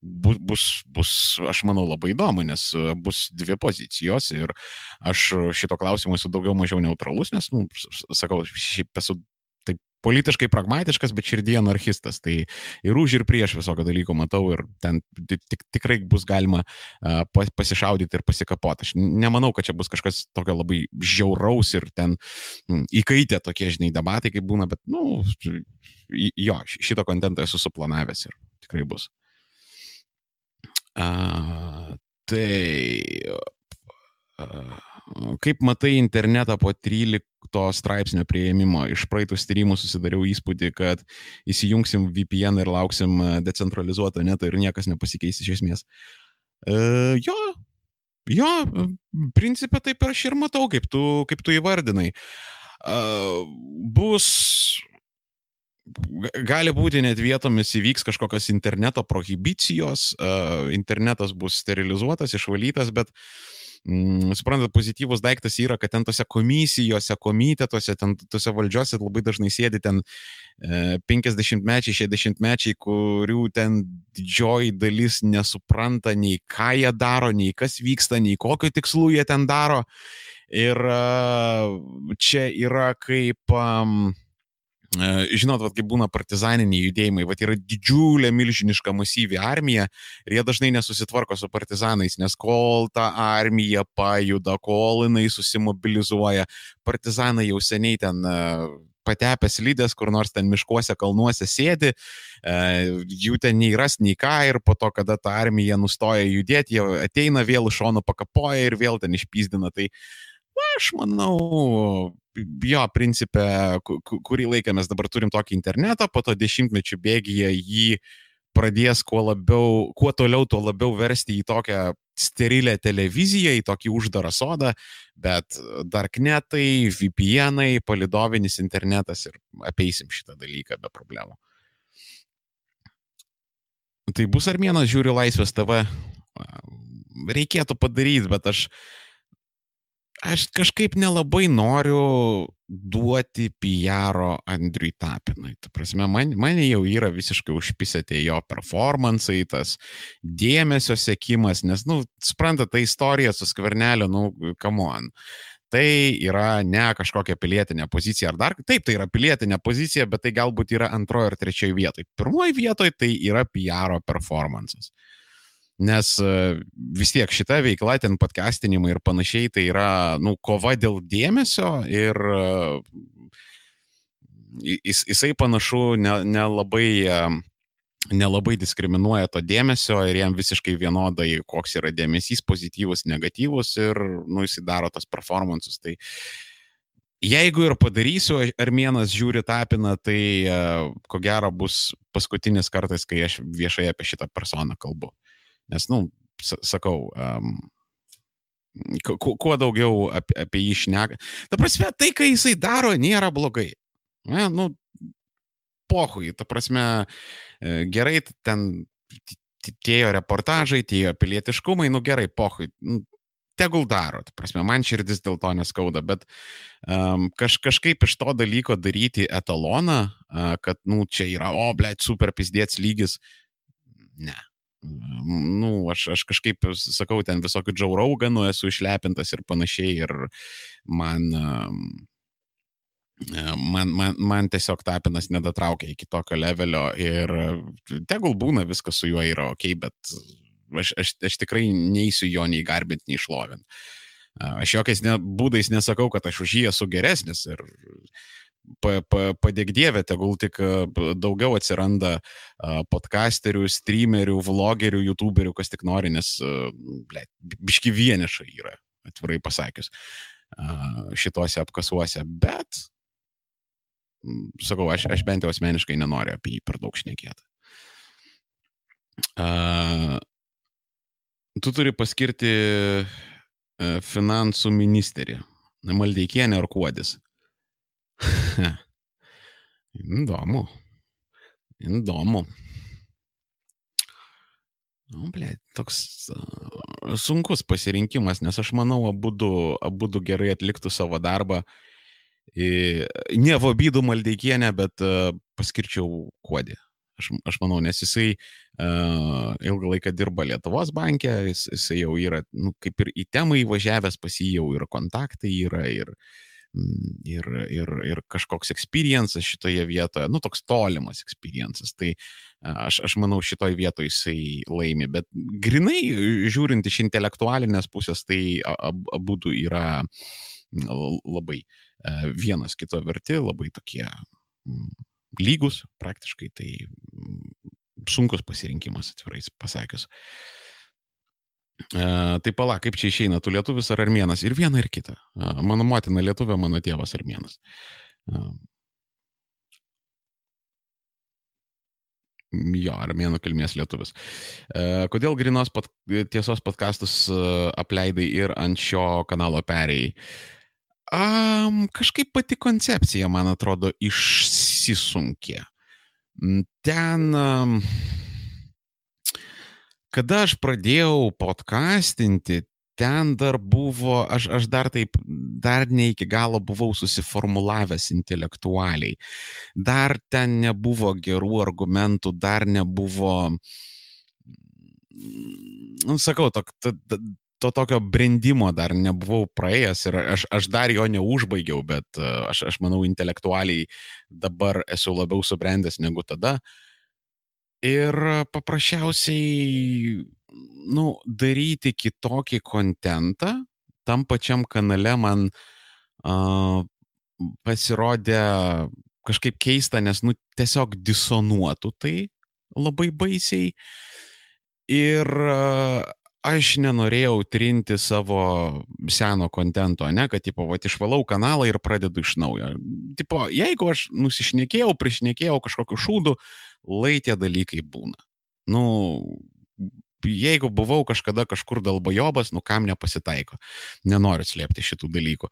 bus, bus, bus, aš manau, labai įdomu, nes e, bus dvi pozicijos ir aš šito klausimo esu daugiau mažiau neutralus, nes, nu, sakau, šiaip esu taip politiškai pragmatiškas, bet širdie anarchistas. Tai ir už ir prieš visokio dalyko matau ir ten tik, tikrai bus galima uh, pasišaudyti ir pasikapoti. Aš nemanau, kad čia bus kažkas tokio labai žiauraus ir ten įkaitę tokie, žinai, debatai, kaip būna, bet, nu, jo, šito kontentą esu suplanavęs ir tikrai bus. A, tai kaip matai internetą po 13 straipsnio prieimimo? Iš praeitų tyrimų susidariau įspūdį, kad įsijungsim VPN ir lauksim decentralizuoto neto ir niekas nepasikeis iš esmės. E, jo, jo, principė taip aš ir matau, kaip tu, kaip tu įvardinai. E, bus gali būti net vietomis įvyks kažkokios interneto prohibicijos, internetas bus sterilizuotas, išvalytas, bet mm, suprantat, pozityvus daiktas yra, kad ten tose komisijose, komitetuose, ten tose valdžiose labai dažnai sėdi ten e, 50-mečiai, 60-mečiai, kurių ten didžioji dalis nesupranta nei ką jie daro, nei kas vyksta, nei kokiu tikslu jie ten daro. Ir e, čia yra kaip... Um, žinot, vat, kaip būna partizaniniai judėjimai, vat, yra didžiulė, milžiniška, masyvi armija ir jie dažnai nesusitvarko su partizanais, nes kol ta armija pajuda, kol jinai susimobilizuoja, partizanai jau seniai ten patepęs lydės, kur nors ten miškuose, kalnuose sėdi, jų ten nei ras, nei ką ir po to, kada ta armija nustoja judėti, jie ateina vėl iš šono pakapoja ir vėl ten išpyzdina. Tai aš manau, jo, principė, kurį laiką mes dabar turim tokį internetą, po to dešimtmečių bėgyje jį pradės kuo labiau, kuo toliau, tuo labiau versti į tokią sterilę televiziją, į tokį uždarą sodą, bet darknetai, VPNai, palidovinis internetas ir apeisim šitą dalyką be problemų. Tai bus armėnas žiūri Laisvės TV. Reikėtų padaryti, bet aš aš kažkaip nelabai noriu duoti PR Andriui Tapinui. Tu prasme, man, mane jau yra visiškai užpisę tie jo performance'ai, tas dėmesio sėkimas, nes, nu, supranta, ta istorija su skvernelio, nu, come on. Tai yra ne kažkokia pilietinė pozicija ar dar, taip, tai yra pilietinė pozicija, bet tai galbūt yra antrojo ar trečiojo vietoje. Pirmoji vietoje tai yra PR performances. Nes e, vis tiek šita veikla, ten podcastinimai ir panašiai, tai yra, nu, kova dėl dėmesio ir, jis, jisai panašu nelabai ne nelabai diskriminuoja to dėmesio ir jam visiškai vienodai, koks yra dėmesys, pozityvus, negatyvus ir, nu, jis daro tas performances. Tai jeigu ir padarysiu, Armėnas žiūri tapiną, tai uh, ko gero bus paskutinis kartas, kai aš viešai apie šitą personą kalbu. Nes, nu, sakau, um, kuo daugiau apie, apie jį šneka. Ta prasme, tai, ką jisai daro, nėra blogai. Ne, nu, pohui, ta prasme, e, gerai ten tie jo reportažai, tie jo pilietiškumai, nu gerai, pohui, nu, tegul daro, ta prasme, man širdis dėl to neskauda, bet um, kaž, kažkaip iš to dalyko daryti etaloną, uh, kad, nu, čia yra, o, blėt, super pizdėts lygis, ne. Nu, aš, aš kažkaip sakau, ten visokių džiaurauganų esu išlepintas ir panašiai ir man man, man, man tiesiog tapinas nedatraukia iki tokio levelio ir tegul būna viskas su juo yra ok, bet aš, aš, aš tikrai neįsiu jo nei garbinti, nei šlovint. Aš jokiais ne, būdais nesakau, kad aš už jį esu geresnis ir pa, pa, padėk dievė, tegul tik daugiau atsiranda podcasterių, streamerių, vlogerių, youtuberių, kas tik nori, nes, ble, biški vieniša yra, atvirai pasakius, šituose apkasuose, bet sakau, aš, aš bent jau asmeniškai nenoriu apie jį per daug šnekėti. Tu turi paskirti finansų ministerį. Maldeikienė ar Kuodis. <laughs> Įdomu. Įdomu. Nu, ble, toks uh, sunkus pasirinkimas, nes aš manau, abu, abu gerai atliktų savo darbą. Uh, Ne Vobydų Maldeikienę, bet paskirčiau Kuodį. Aš, aš manau, nes jisai uh, ilgą laiką dirba Lietuvos bankė, jis, jisai jau yra, nu, kaip ir į temą įvažiavęs, pas jį jau ir kontaktai yra, ir, mm, ir, ir, ir kažkoks experiences šitoje vietoje, nu, toks tolimas experiences. Tai uh, aš, aš manau, šitoje vietoje jisai laimi, bet grinai žiūrint iš intelektualinės pusės, tai abu yra labai uh, E, vienas kito verti, labai tokie lygus praktiškai, tai sunkus pasirinkimas, atvirai pasakius. E, tai pala, kaip čia išeina, tu lietuvis ar armėnas? Ir viena ir kita. E, mano motina lietuvė, mano tėvas armėnas. E, jo, armėnų kilmės lietuvis. E, kodėl grinos pat, tiesos podkastus e, apleidai ir ant šio kanalo perėjai? Um, kažkaip pati koncepcija, man atrodo, išsisunkė. Ten, um, kada aš pradėjau podcastinti, ten dar buvo, aš, aš dar taip, dar ne iki galo buvau susiformulavęs intelektualiai. Dar ten nebuvo gerų argumentų, dar nebuvo, nu, sakau, tok, t, t, to tokio brendimo dar nebuvau praėjęs ir aš, aš dar jo neužbaigiau, bet e, aš, aš manau, intelektualiai dabar esu labiau subrendęs negu tada. Ir paprasčiausiai, nu, daryti kitokį kontentą tam pačiam kanale man uh, pasirodė kažkaip keista, nes, nu, tiesiog disonuotų tai labai baisiai. Ir aš nenorėjau trinti savo seno kontento, ne, kad, tipo, va, išvalau kanalą ir pradedu iš naujo. Tipo, jeigu aš nusišnekėjau, prišnekėjau kažkokiu šūdu, lai tie dalykai būna. Nu, jeigu buvau kažkada kažkur dalbajobas, nu kam nepasitaiko. Nenoriu slėpti šitų dalykų.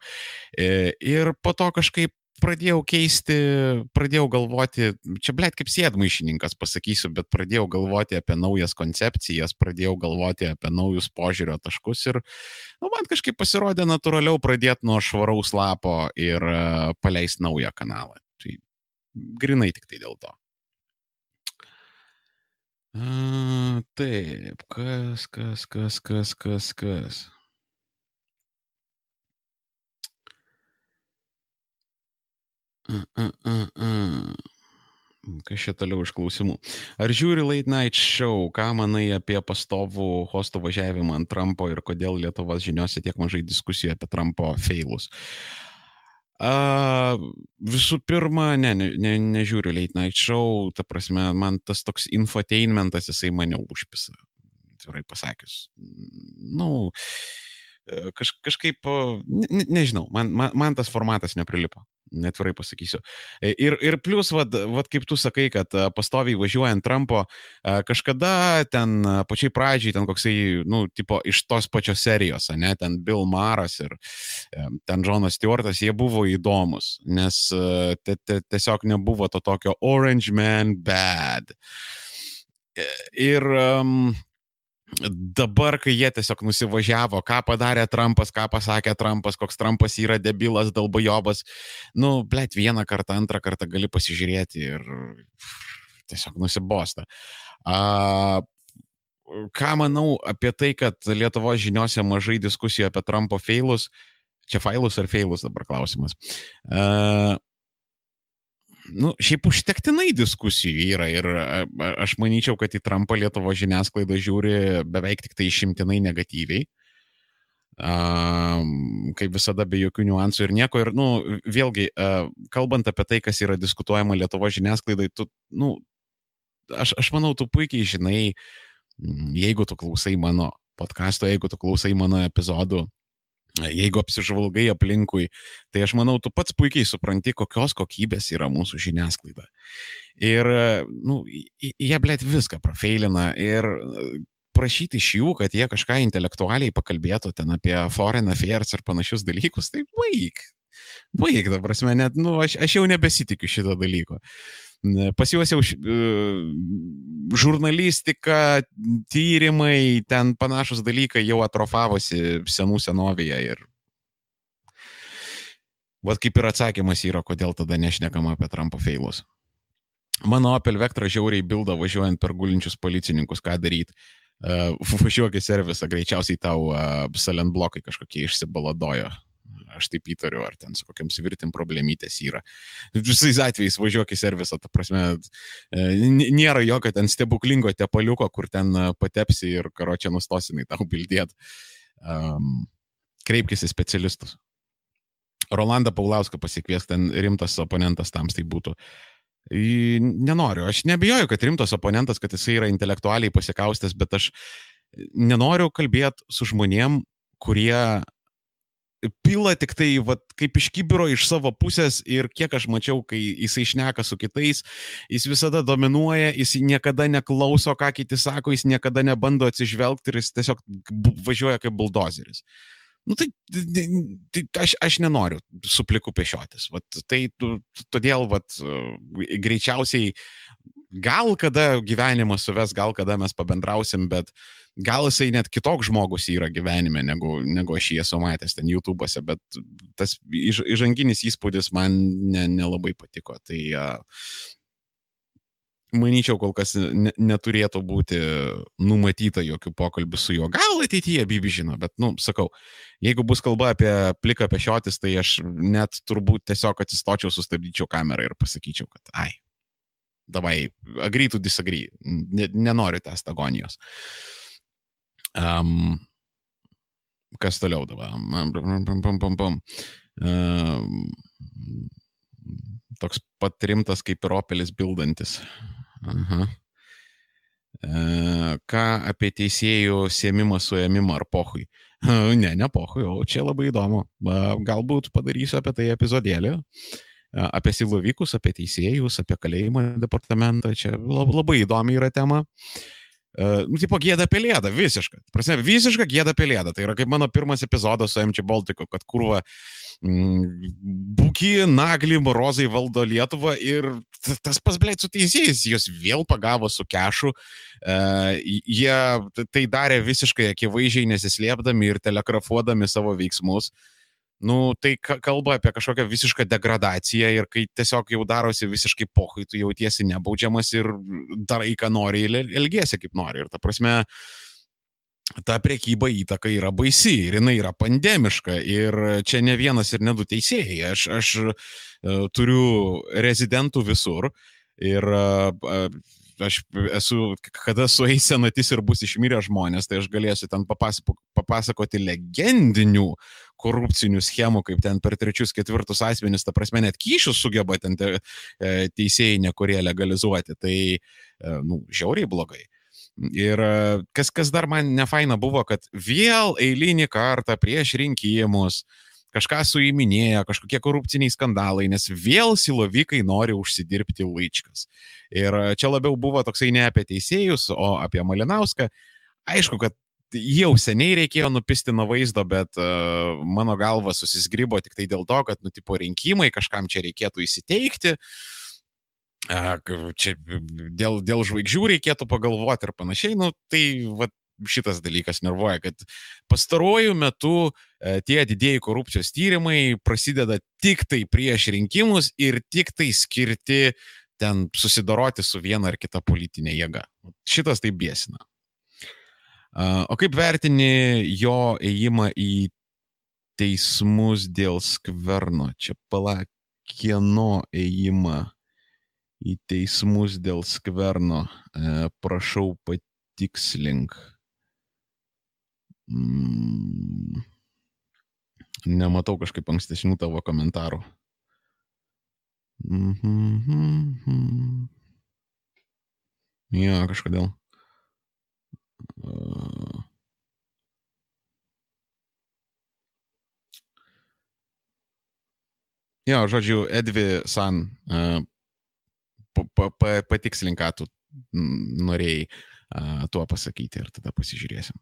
E, ir po to kažkaip pradėjau keisti, pradėjau galvoti, čia blėt kaip sėdmaišininkas pasakysiu, bet pradėjau galvoti apie naujas koncepcijas, pradėjau galvoti apie naujus požiūrio taškus ir nu, man kažkaip pasirodė natūraliau pradėti nuo švaraus lapo ir uh, paleisti naują kanalą. Tai grinai tik tai dėl to. A, taip, kas, kas, kas, kas, kas, kas. Kas čia toliau iš klausimų? Ar žiūri Late Night Show, ką manai apie pastovų hostų važiavimą ant Trumpo ir kodėl Lietuvos žiniuose tiek mažai diskusijų apie Trumpo feilus? Uh, visų pirma, ne, ne, ne, nežiūriu Late Night Show, ta prasme, man tas toks infotainmentas, jisai mane užpisa, atvirai pasakius. Nu, kaž, kažkaip, ne, nežinau, man, man, man tas formatas neprilipo netvirai pasakysiu. E, ir, ir plus, vad, vad kaip tu sakai, kad e, pastoviai važiuojant Trumpo, e, kažkada ten pačiai pradžiai, ten koksai, nu, tipo iš tos pačios serijos, ne, ten Bill Maras ir ten Jonas Stewartas, jie buvo įdomus, nes tiesiog nebuvo to tokio Orange Man Bad. Ir um, dabar, kai jie tiesiog nusivažiavo, ką padarė Trumpas, ką pasakė Trumpas, koks Trumpas yra debilas, dalbajobas, nu, blėt, vieną kartą, antrą kartą gali pasižiūrėti ir tiesiog nusibosta. A, ką manau apie tai, kad Lietuvo žiniuose mažai diskusijų apie Trumpo failus, čia failus ar failus dabar klausimas. A, nu, šiaip užtektinai diskusijų yra ir aš manyčiau, kad į Trumpą Lietuvo žiniasklaida žiūri beveik tik tai išimtinai negatyviai. Um, kaip visada, be jokių niuansų ir nieko. Ir, nu, vėlgi, uh, kalbant apie tai, kas yra diskutuojama Lietuvo žiniasklaidai, tu, nu, aš, aš manau, tu puikiai žinai, jeigu tu klausai mano podkasto, jeigu tu klausai mano epizodų, Jeigu apsižvalgai aplinkui, tai aš manau, tu pats puikiai supranti, kokios kokybės yra mūsų žiniasklaida. Ir, nu, jie, blėt, viską profeilina ir prašyti iš jų, kad jie kažką intelektualiai pakalbėtų ten apie foreign affairs ir panašius dalykus, tai baig. Baig, ta prasme, net, nu, aš, aš jau nebesitikiu šito dalyko. Pas juos jau žurnalistika, tyrimai, ten panašus dalykai jau atrofavosi senų senovėje ir Vat kaip ir atsakymas yra, kodėl tada nešnekama apie Trumpo feilus. Mano Opel Vectra žiauriai bilda važiuojant per gulinčius policininkus, ką daryti. Uh, važiuok į servisą, greičiausiai tau uh, silent blokai kažkokie išsibaladojo aš taip įtariu, ar ten su kokiam svirtim problemytės yra. Visais atvejais važiuok į servisą, ta prasme, e, nėra jokio ten stebuklingo tepaliuko, kur ten e, patepsi ir karo čia nustosinai tau bildėt. Um, kreipkis į specialistus. Rolandą Paulauską pasikvies, ten rimtas oponentas tam tai būtų. Nenoriu, aš nebijoju, kad rimtas oponentas, kad jisai yra intelektualiai pasikaustęs, bet aš nenoriu kalbėti su žmonėm, kurie pila tik tai, vat, kaip iš kibiro iš savo pusės ir kiek aš mačiau, kai jisai šneka su kitais, jis visada dominuoja, jis niekada neklauso, ką kiti sako, jis niekada nebando atsižvelgti ir jis tiesiog važiuoja kaip buldozeris. Nu, tai, tai aš, aš nenoriu su pliku pešiotis. Vat, tai todėl vat, greičiausiai gal kada gyvenimas suves, gal kada mes pabendrausim, bet gal jisai net kitoks žmogus yra gyvenime, negu, negu aš jį esu matęs ten YouTube'ose, bet tas iš, įžanginis įspūdis man ne, nelabai patiko. Tai uh, manyčiau, kol kas ne, neturėtų būti numatyta jokių pokalbių su juo. Gal ateityje Bibi žino, bet, nu, sakau, jeigu bus kalba apie pliką pešiotis, tai aš net turbūt tiesiog atsistočiau, sustabdyčiau kamerą ir pasakyčiau, kad, ai, davai, agree to disagree, nenoriu tęsti agonijos. Uh, Um, kas toliau dabar? Um, toks pat rimtas kaip ir Opelis bildantis. Aha. Uh, ką apie teisėjų sėmimą suėmimą ar pohui? Uh, <laughs> ne, ne pohui, o čia labai įdomu. Uh, galbūt padarysiu apie tai epizodėlį. Apie silovikus, apie teisėjus, apie kalėjimo departamentą. Čia labai įdomi yra tema. Uh, nu, tipo gėda pelėda, visiška. Prasme, visiška gėda pelėda. Tai yra kaip mano pirmas epizodas su MČ Baltiku, kad kurva mm, Buki, Nagli, Morozai valdo Lietuvą ir tas pas blėt su teisėjais, jos vėl pagavo su kešu. Uh, jie tai darė visiškai akivaizdžiai nesislėpdami ir telegrafuodami savo veiksmus. Uh, nu, tai kalba apie kažkokią visišką degradaciją ir kai tiesiog jau darosi visiškai pohui, tu jautiesi nebaudžiamas ir darai, ką nori ir elgesi kaip nori. Ir ta prasme, ta priekyba įtaka yra baisi ir jinai yra pandemiška ir čia ne vienas ir ne du teisėjai. Aš, aš uh, turiu rezidentų visur ir uh, aš esu, kada sueis senatis ir bus išmirę žmonės, tai aš galėsiu ten papasakoti legendinių korupcinių schemų, kaip ten per trečius, ketvirtus asmenys, ta prasme, net kyšius sugeba ten te, e, teisėjai nekurie legalizuoti. Tai, e, nu, žiauriai blogai. Ir kas, kas dar man nefaina buvo, kad vėl eilinį kartą prieš rinkimus kažką suiminėjo, kažkokie korupciniai skandalai, nes vėl silovikai nori užsidirbti laičkas. Ir čia labiau buvo toksai ne apie teisėjus, o apie Malinauską. Aišku, kad jau seniai reikėjo nupisti nuo vaizdo, bet uh, mano galva susisgrybo tik tai dėl to, kad, nu, tipo rinkimai, kažkam čia reikėtų įsiteikti. Uh, čia dėl, dėl žvaigždžių reikėtų pagalvoti ir panašiai, nu, tai va, šitas dalykas nervuoja, kad pastaruoju metu uh, tie didėjai korupcijos tyrimai prasideda tik tai prieš rinkimus ir tik tai skirti ten susidoroti su viena ar kita politinė jėga. Šitas tai bėsina. O kaip vertini jo ėjimą į teismus dėl skverno? Čia pala, kieno ėjimą į teismus dėl skverno? E, prašau patikslink. Mm. Nematau kažkaip ankstesnių tavo komentarų. Mm -hmm. Ja, kažkodėl. Jo, žodžiu, Edvi San, patikslink, ką tu norėjai tuo pasakyti ir tada pasižiūrėsim.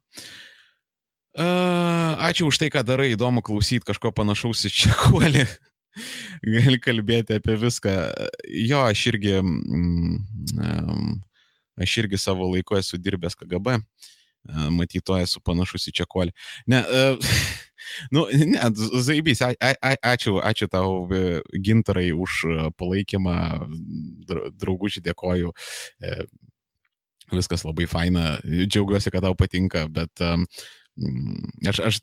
Ačiū už tai, ką darai, įdomu klausyti kažko panašaus į čekuolį. <laughs> Gali kalbėti apie viską. Jo, aš irgi mm, Aš irgi savo laiku esu dirbęs KGB, matyto esu panašus į čekolį. Ne, <laughs> nu, ne, Zaibys, a, a, ačiū, ačiū tau gintarai už palaikymą, draugučiai dėkoju. E, viskas labai faina, džiaugiuosi, kad tau patinka, bet Aš, aš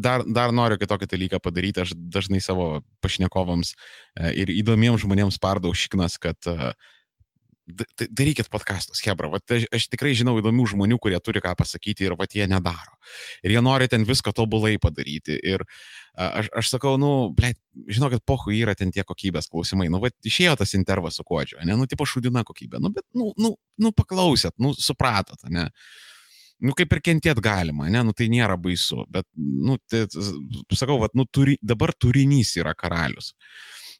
dar, dar noriu kitokį dalyką padaryti, aš dažnai savo pašnekovams e, ir įdomiems žmonėms pardau šiknas, kad uh, darykit podcastus, Hebra. Vat, aš, aš tikrai žinau įdomių žmonių, kurie turi ką pasakyti ir vat jie nedaro. Ir jie nori ten viską tobulai padaryti. Ir aš, aš sakau, nu, ble, žinokit, pohu yra ten tie kokybės klausimai. Nu, vat išėjo tas intervas su kuodžiu, ne, nu, tipo šudina kokybė. Nu, bet, nu, nu, nu paklausėt, nu, supratot, ne. Nu, kaip ir kentėt galima, ne, nu, tai nėra baisu. Bet, nu, tai, sakau, vat, nu, turi, dabar turinys yra karalius.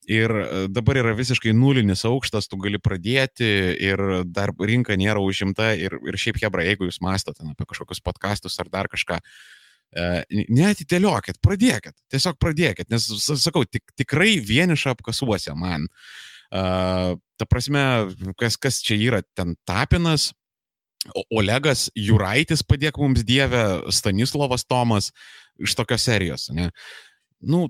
Ir e, dabar yra visiškai nulinis aukštas, tu gali pradėti ir dar rinka nėra užimta. Ir, ir šiaip, Hebra, jeigu jūs mastote apie kažkokius podkastus ar dar kažką, e, neatidėliokit, pradėkit, tiesiog pradėkit, nes, sakau, tik, tikrai vienišą apkasuose man. Uh, ta prasme, kas, kas čia yra, ten tapinas, Olegas Juraitis padėk mums Dievę, Stanislavas Tomas iš tokios serijos. Ne? Nu,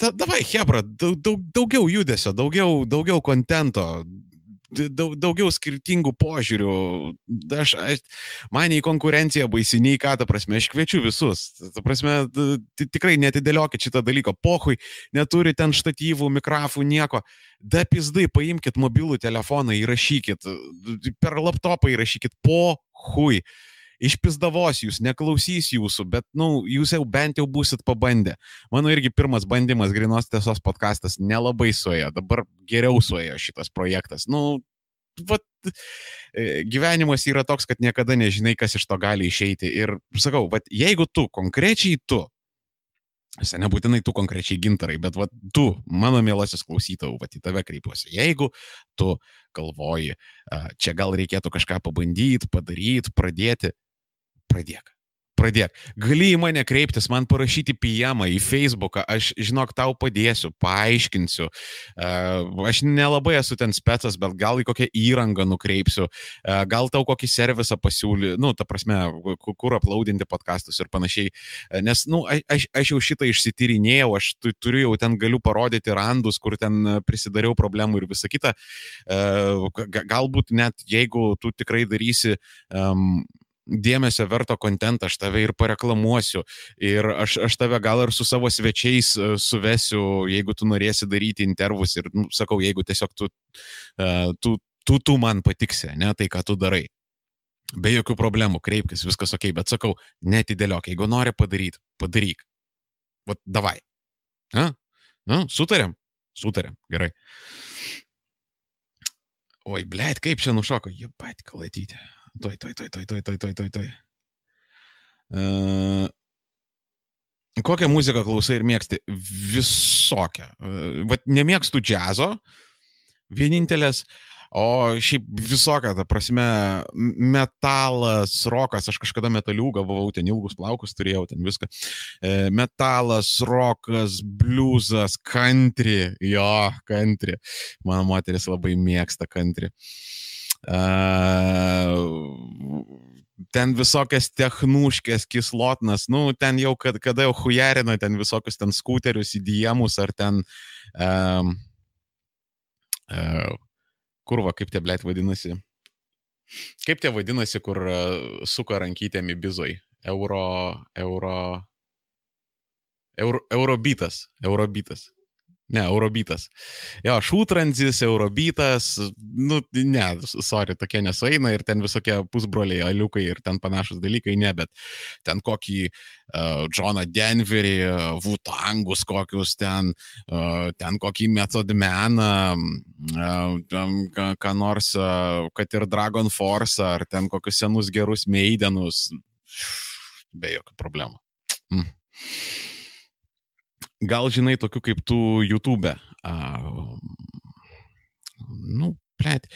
ta, davai, Hebra, daug, daug, daugiau judesio, daugiau, daugiau kontento, daug, daugiau skirtingų požiūrių. Aš, aš, man į konkurenciją baisiniai, ką, ta prasme, aš kviečiu visus. Ta prasme, tikrai netidėliokit šitą dalyką. Pohui, neturi ten štatyvų, mikrofų, nieko. Da pizdai, paimkite mobilų telefoną, įrašykit, per laptopą įrašykit, pohui išpizdavos jūs, neklausys jūsų, bet, na, nu, jūs jau bent jau busit pabandę. Mano irgi pirmas bandymas Grinos tiesos podkastas nelabai suėjo, dabar geriau suėjo šitas projektas. Nu, vat, e, gyvenimas yra toks, kad niekada nežinai, kas iš to gali išeiti. Ir sakau, vat, jeigu tu, konkrečiai tu, Visai nebūtinai tu konkrečiai gintarai, bet va, tu, mano mielasis klausytojų, va, į tave kreipiuosi. Jeigu tu galvoji, čia gal reikėtų kažką pabandyti, padaryti, pradėti, pradėk. Pradėk. Gali į mane kreiptis, man parašyti pijamą į Facebooką, aš, žinok, tau padėsiu, paaiškinsiu. Aš nelabai esu ten specas, bet gal į kokią įrangą nukreipsiu, gal tau kokį servisą pasiūly, nu, ta prasme, kur aplaudinti podkastus ir panašiai. Nes, nu, aš, aš jau šitą išsityrinėjau, aš turiu jau ten galiu parodyti randus, kur ten prisidariau problemų ir visa kita. Galbūt net jeigu tu tikrai darysi um, dėmesio verto kontentą, aš tave ir pareklamuosiu. Ir aš, aš tave gal ir su savo svečiais e, suvesiu, jeigu tu norėsi daryti intervus. Ir, nu, sakau, jeigu tiesiog tu, uh, tu, tu, tu man patiksi, ne tai, ką tu darai. Be jokių problemų, kreipkis, viskas ok, bet sakau, netidėliok, jeigu nori padaryti, padaryk. vat davai. Na, nu, sutarėm, sutarėm, gerai. Oi, blėt, kaip čia nušoko, jie pat kalatyti. Toj, toj, toj, toj, toj, toj, toj, toj, toj. Uh, kokią muziką klausai ir mėgsti? Visokią. Uh, vat nemėgstu džiazo. Vienintelės, uh, O šiaip visokia, ta prasme, metalas, rokas, aš kažkada metaliūgą buvau, ten ilgus plaukus turėjau, ten viską. E, metalas, rokas, bliuzas, country, jo, country. Mano moteris labai mėgsta country. Uh, ten visokias technuškės, kislotnas, nu, ten jau, kad, kada jau hujarina, ten visokius ten skuterius, įdėjimus ar ten um, uh, kurva, kaip tie blėt vadinasi. Kaip tie vadinasi, kur e, suka rankytėmi bizoj? Euro, euro, euro, eurobitas, eurobitas. Ne, Eurobitas. Jo, šūtranzis, Eurobitas, nu, ne, sorry, tokie nesueina ir ten visokie pusbroliai, aliukai ir ten panašus dalykai, ne, bet ten kokį uh, Johną Denverį, uh, Vutangus kokius ten, uh, ten kokį Methodmeną, uh, ką, ką nors, uh, kad ir Dragon Force, ar ten kokius senus gerus Meidenus, be jokių problemų. Mm. Gal žinai tokių kaip tu YouTube. Uh, nu, plėt.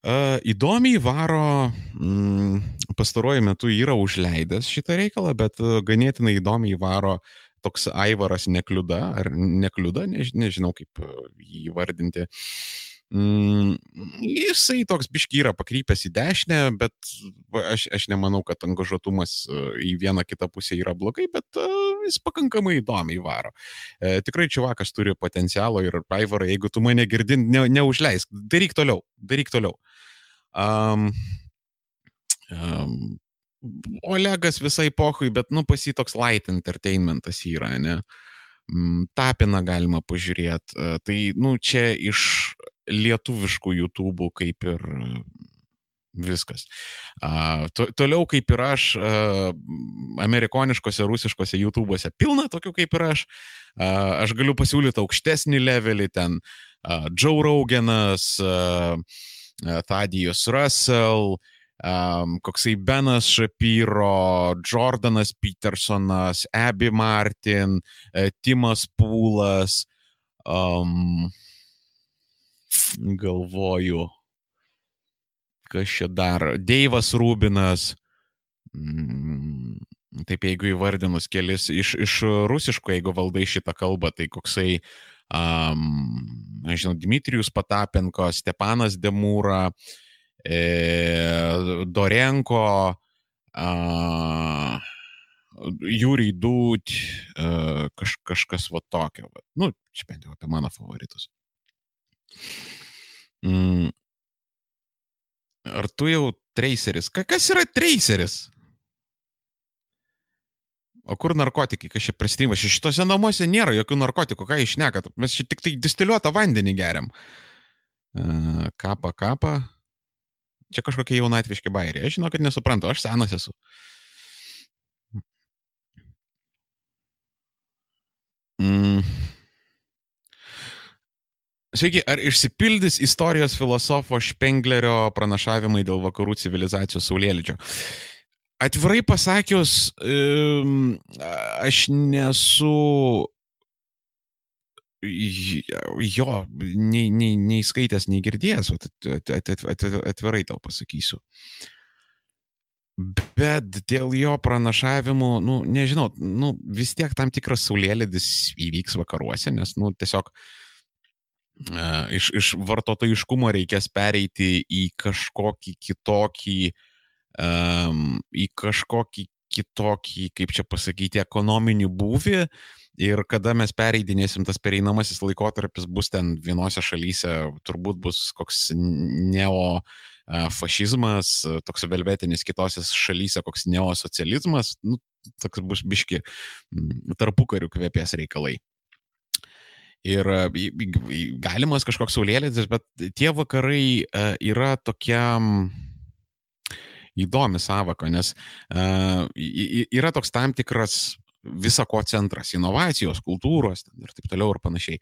Uh, įdomiai varo, mm, pastaruoju metu yra užleidęs šitą reikalą, bet uh, ganėtinai įdomiai varo toks Aivaras nekliuda, ar nekliuda, než, nežinau kaip jį vardinti. Uh, Mm, jisai toks biški yra pakrypęs į dešinę, bet aš, aš nemanau, kad angažuotumas e, į vieną kitą pusę yra blogai, bet uh, jis pakankamai įdomiai varo. E, tikrai čiuvakas turi potencialo ir Aivarą, jeigu tu mane girdin, ne, neužleisk, daryk toliau, daryk toliau. Um, um, Olegas visai pohui, bet, nu, pas jį toks light entertainmentas yra, ne? Mm, tapiną galima pažiūrėti. E, tai, nu, čia iš lietuviškų YouTube kaip ir viskas. Uh, to, toliau kaip ir aš, uh, amerikoniškose, rusiškose YouTube'ose pilna tokių kaip ir aš. Uh, aš galiu pasiūlyti aukštesnį levelį ten. Uh, Joe Roganas, uh, Thadijus Russell, um, koksai Benas Shapiro, Jordanas Petersonas, Abby Martin, uh, Timas Pūlas. Um, galvoju, kas čia dar, Deivas Rubinas, mm, taip jeigu įvardinus kelis iš, iš rusiško, jeigu valdai šitą kalbą, tai koksai, um, nežinau, Dmitrijus Patapenko, Stepanas Demūra, e, Dorenko, uh, Jūriai Dūt, uh, kaž, kažkas va tokio. Va. Nu, čia bent jau apie mano favoritus. Mm. Ar tu jau traceris? Ka, kas yra traceris? O kur narkotikai, kas čia pristimas? Šitose namuose nėra jokių narkotikų, ką išnekat. Mes čia tik tai distiliuotą vandenį geriam. Uh, kapą, kapą. Čia kažkokie jaunatviški bairiai. Aš žinau, kad nesuprantu, aš senas esu. Mm. Sveiki, ar išsipildys istorijos filosofo Špenglerio pranašavimai dėl vakarų civilizacijos saulėlydžio? Atvirai pasakius, aš nesu jo nei, nei, nei skaitęs, nei girdėjęs, atvirai tau pasakysiu. Bet dėl jo pranašavimų, nu, nežinau, nu, vis tiek tam tikras saulėlydis įvyks vakaruose, nes, nu, tiesiog uh, iš, iš vartotojiškumo reikės pereiti į kažkokį kitokį, um, į kažkokį kitokį, kaip čia pasakyti, ekonominį būvį. Ir kada mes pereidinėsim, tas pereinamasis laikotarpis bus ten vienose šalyse, turbūt bus koks neo fašizmas, toks velvetinis kitose šalyse, koks neosocializmas, nu, toks bus biški tarpukarių kvepės reikalai. Ir galimas kažkoks saulėlydis, bet tie vakarai yra tokia įdomi savaka, nes yra toks tam tikras visako centras - inovacijos, kultūros ir taip toliau ir panašiai.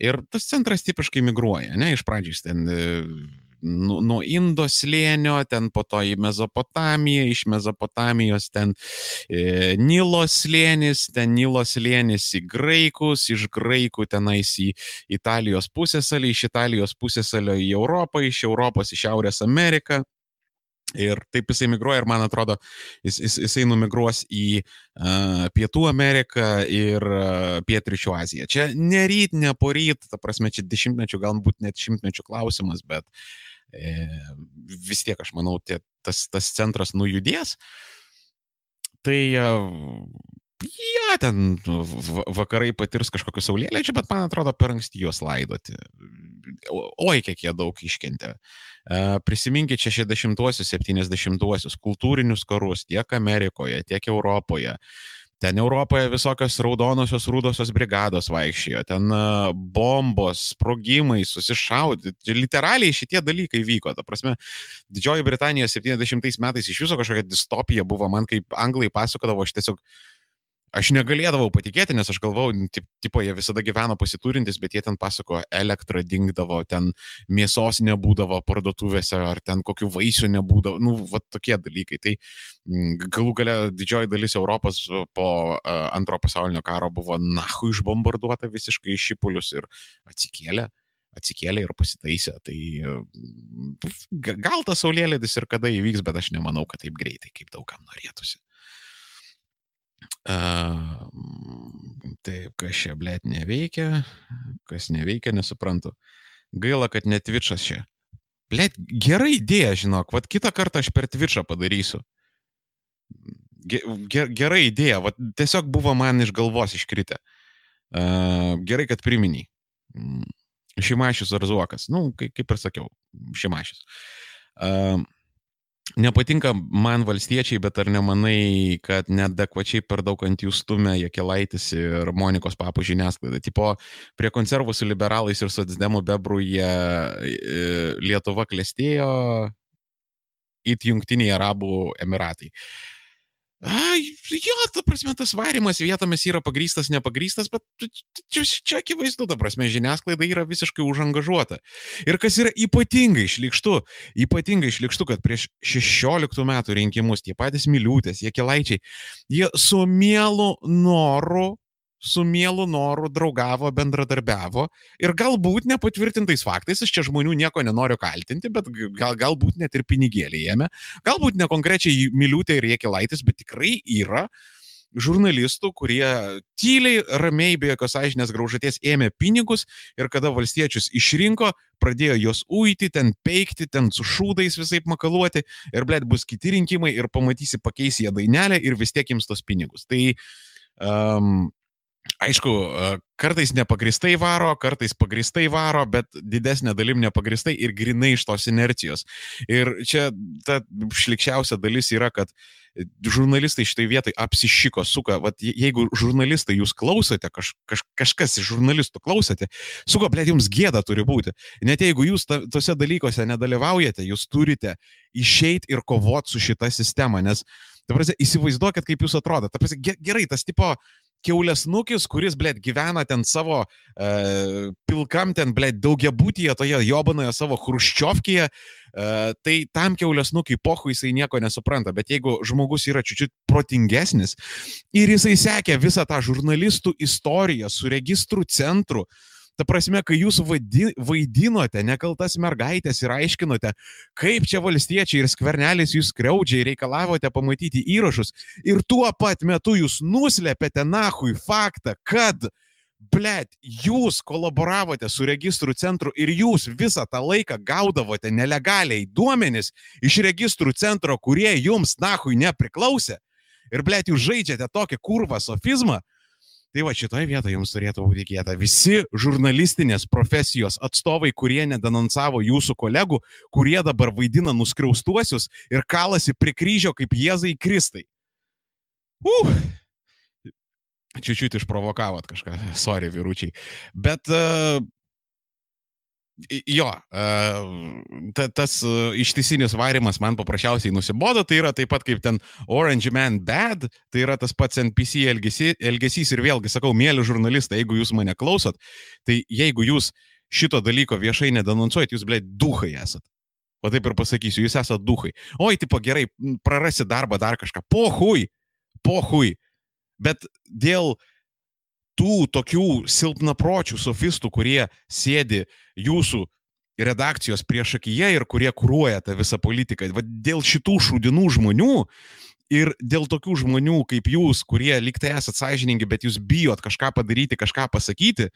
Ir tas centras tipiškai migruoja, ne, iš pradžių ten nu, nuo Indo slėnio, ten po to į Mezopotamiją, iš Mezopotamijos ten e, Nilo slėnis, ten Nilo slėnis į graikus, iš graikų tenais į Italijos pusėsalį, iš Italijos pusėsalio į Europą, iš Europos į Šiaurės Ameriką. Ir taip jisai migruoja ir man atrodo, jis, jis, jisai numigruos į uh, Pietų Ameriką ir uh, Pietričių Aziją. Čia ne ryt, ne poryt, ta prasme, čia dešimtmečių, galbūt net šimtmečių klausimas, bet uh, E, vis tiek aš manau, tie, tas, tas centras nujudės. Tai Ja, ten vakarai patirs kažkokius saulėlėdžių, bet man atrodo per anksti juos laidoti. Oi, kiek jie daug iškentė. E, prisiminkite 60-uosius, 70-uosius kultūrinius karus tiek Amerikoje, tiek Europoje. Ten Europoje visokios raudonosios rūdosios brigados vaikščiojo, ten bombos, sprogimai, susišaudyti. Literaliai šitie dalykai vyko. Ta prasme, Didžioji Britanija 70 metais iš viso kažkokia distopija buvo. Man kaip anglai pasakodavo, aš tiesiog Aš negalėdavau patikėti, nes aš galvau, tip, tipo, jie visada gyveno pasiturintis, bet jie ten pasako, elektra dingdavo, ten mėsos nebūdavo parduotuvėse, ar ten kokių vaisių nebūdavo, nu, va tokie dalykai. Tai galų gale didžioji dalis Europos po antro pasaulinio karo buvo nahu išbombarduota visiškai iš šipulius ir atsikėlė atsikėlė ir pasitaisė. Tai gal tas saulėlėdis ir kada įvyks, bet aš nemanau, kad taip greitai, kaip daugam norėtųsi. Uh, taip, kas čia, blėt, neveikia, kas neveikia, nesuprantu. Gaila, kad net Twitch'as čia. Blėt, gera idėja, žinok, vad kitą kartą aš per Twitch'ą padarysiu. Ger, gera idėja, vad tiesiog buvo man iš galvos iškritę. Uh, gerai, kad priminiai. Šimašius ar Zuokas. Nu, kaip ir sakiau, Šimašius. Uh, Nepatinka man valstiečiai, bet ar nemanai, kad nedekvačiai per daug ant jų stumia Jekelaitis ir Monikos papų žiniasklaida? Tipo, prie konservų su liberalais ir socdemų bebrų jie e, Lietuva klestėjo, it Junktiniai Arabų Emiratai. Uh, Ai, jo, ta prasme, tas varimas vietomis yra pagrystas, nepagrystas, bet čia, čia akivaizdu, ta prasme, žiniasklaida yra visiškai užangažuota. Ir kas yra ypatingai išlikštu, ypatingai išlikštu, kad prieš 16 metų rinkimus tie patys miliūtės, jie kelaičiai, jie su mielu noru su mielu noru draugavo, bendradarbiavo ir galbūt nepatvirtintais faktais, aš čia žmonių nieko nenoriu kaltinti, bet gal, galbūt net ir pinigėlį jėmė, galbūt ne konkrečiai Miliutė ir Jekilaitis, bet tikrai yra žurnalistų, kurie tyliai, ramiai, be jokios aiškinės graužaties ėmė pinigus ir kada valstiečius išrinko, pradėjo juos uiti, ten peikti, ten su šūdais visai makaluoti ir blėt bus kiti rinkimai ir pamatysi pakeisi jie dainelę ir vis tiek jums tos pinigus. Tai um, Aišku, kartais nepagristai varo, kartais pagristai varo, bet didesnė dalim nepagristai ir grinai iš tos inercijos. Ir čia ta šlikščiausia dalis yra, kad žurnalistai šitai vietai apsišiko, suka, Vat, jeigu žurnalistai jūs klausote, kaž, kaž, kažkas iš žurnalistų klausote, suka, blėt, jums gėda turi būti. Net jeigu jūs ta, tose dalykuose nedalyvaujate, jūs turite išeiti ir kovoti su šita sistema, nes, ta prasme, įsivaizduokit, kaip jūs atrodo. Ta prasme, gerai, tas tipo, keulės nukis, kuris, blėt, gyvena ten savo uh, pilkam, ten, blėt, daugiabutyje, toje jobanoje savo hruščiovkyje, uh, tai tam keulės nukiai pohu jisai nieko nesupranta, bet jeigu žmogus yra čiūčiut protingesnis ir jisai sekė visą tą žurnalistų istoriją su registrų centru, uh, Ta prasme, kai jūs vaidinote nekaltas mergaitės ir aiškinote, kaip čia valstiečiai ir skvernelis jūs kreudžiai reikalavote pamatyti įrašus ir tuo pat metu jūs nuslėpėte nahui faktą, kad Blet, jūs kolaboravote su registrų centru ir jūs visą tą laiką gaudavote nelegaliai duomenis iš registrų centro, kurie jums nahui nepriklausė. Ir blet, jūs žaidžiate tokį kurvą sofizmą, Tai va šitoje vietoje jums turėtų būti tikėta. Visi žurnalistinės profesijos atstovai, kurie nedenonsavo jūsų kolegų, kurie dabar vaidina nuskriaustuosius ir kalasi prie kryžio kaip Jėzai Kristai. Uh! Čiūčiut išprovokavot kažką, sorry, vyručiai. Bet uh, Jo, ta, tas ištisinis varimas man paprasčiausiai nusibodo, tai yra taip pat kaip ten Orange Man Bad, tai yra tas pats NPC elgesys, elgesys ir vėlgi sakau, mėly žurnalistai, jeigu jūs mane klausot, tai jeigu jūs šito dalyko viešai nedenonsuojat, jūs, blė, duhai esat. O taip ir pasakysiu, jūs esate duhai. Oi, tipo gerai, prarasi darbą, dar kažką. Pohui, pohui. Bet dėl tų tokių silpnapročių sofistų, kurie sėdi jūsų redakcijos priešakyje ir kurie kūruoja tą visą politiką. Va dėl šitų šūdinų žmonių ir dėl tokių žmonių kaip jūs, kurie liktai esate sąžiningi, bet jūs bijot kažką padaryti, kažką pasakyti,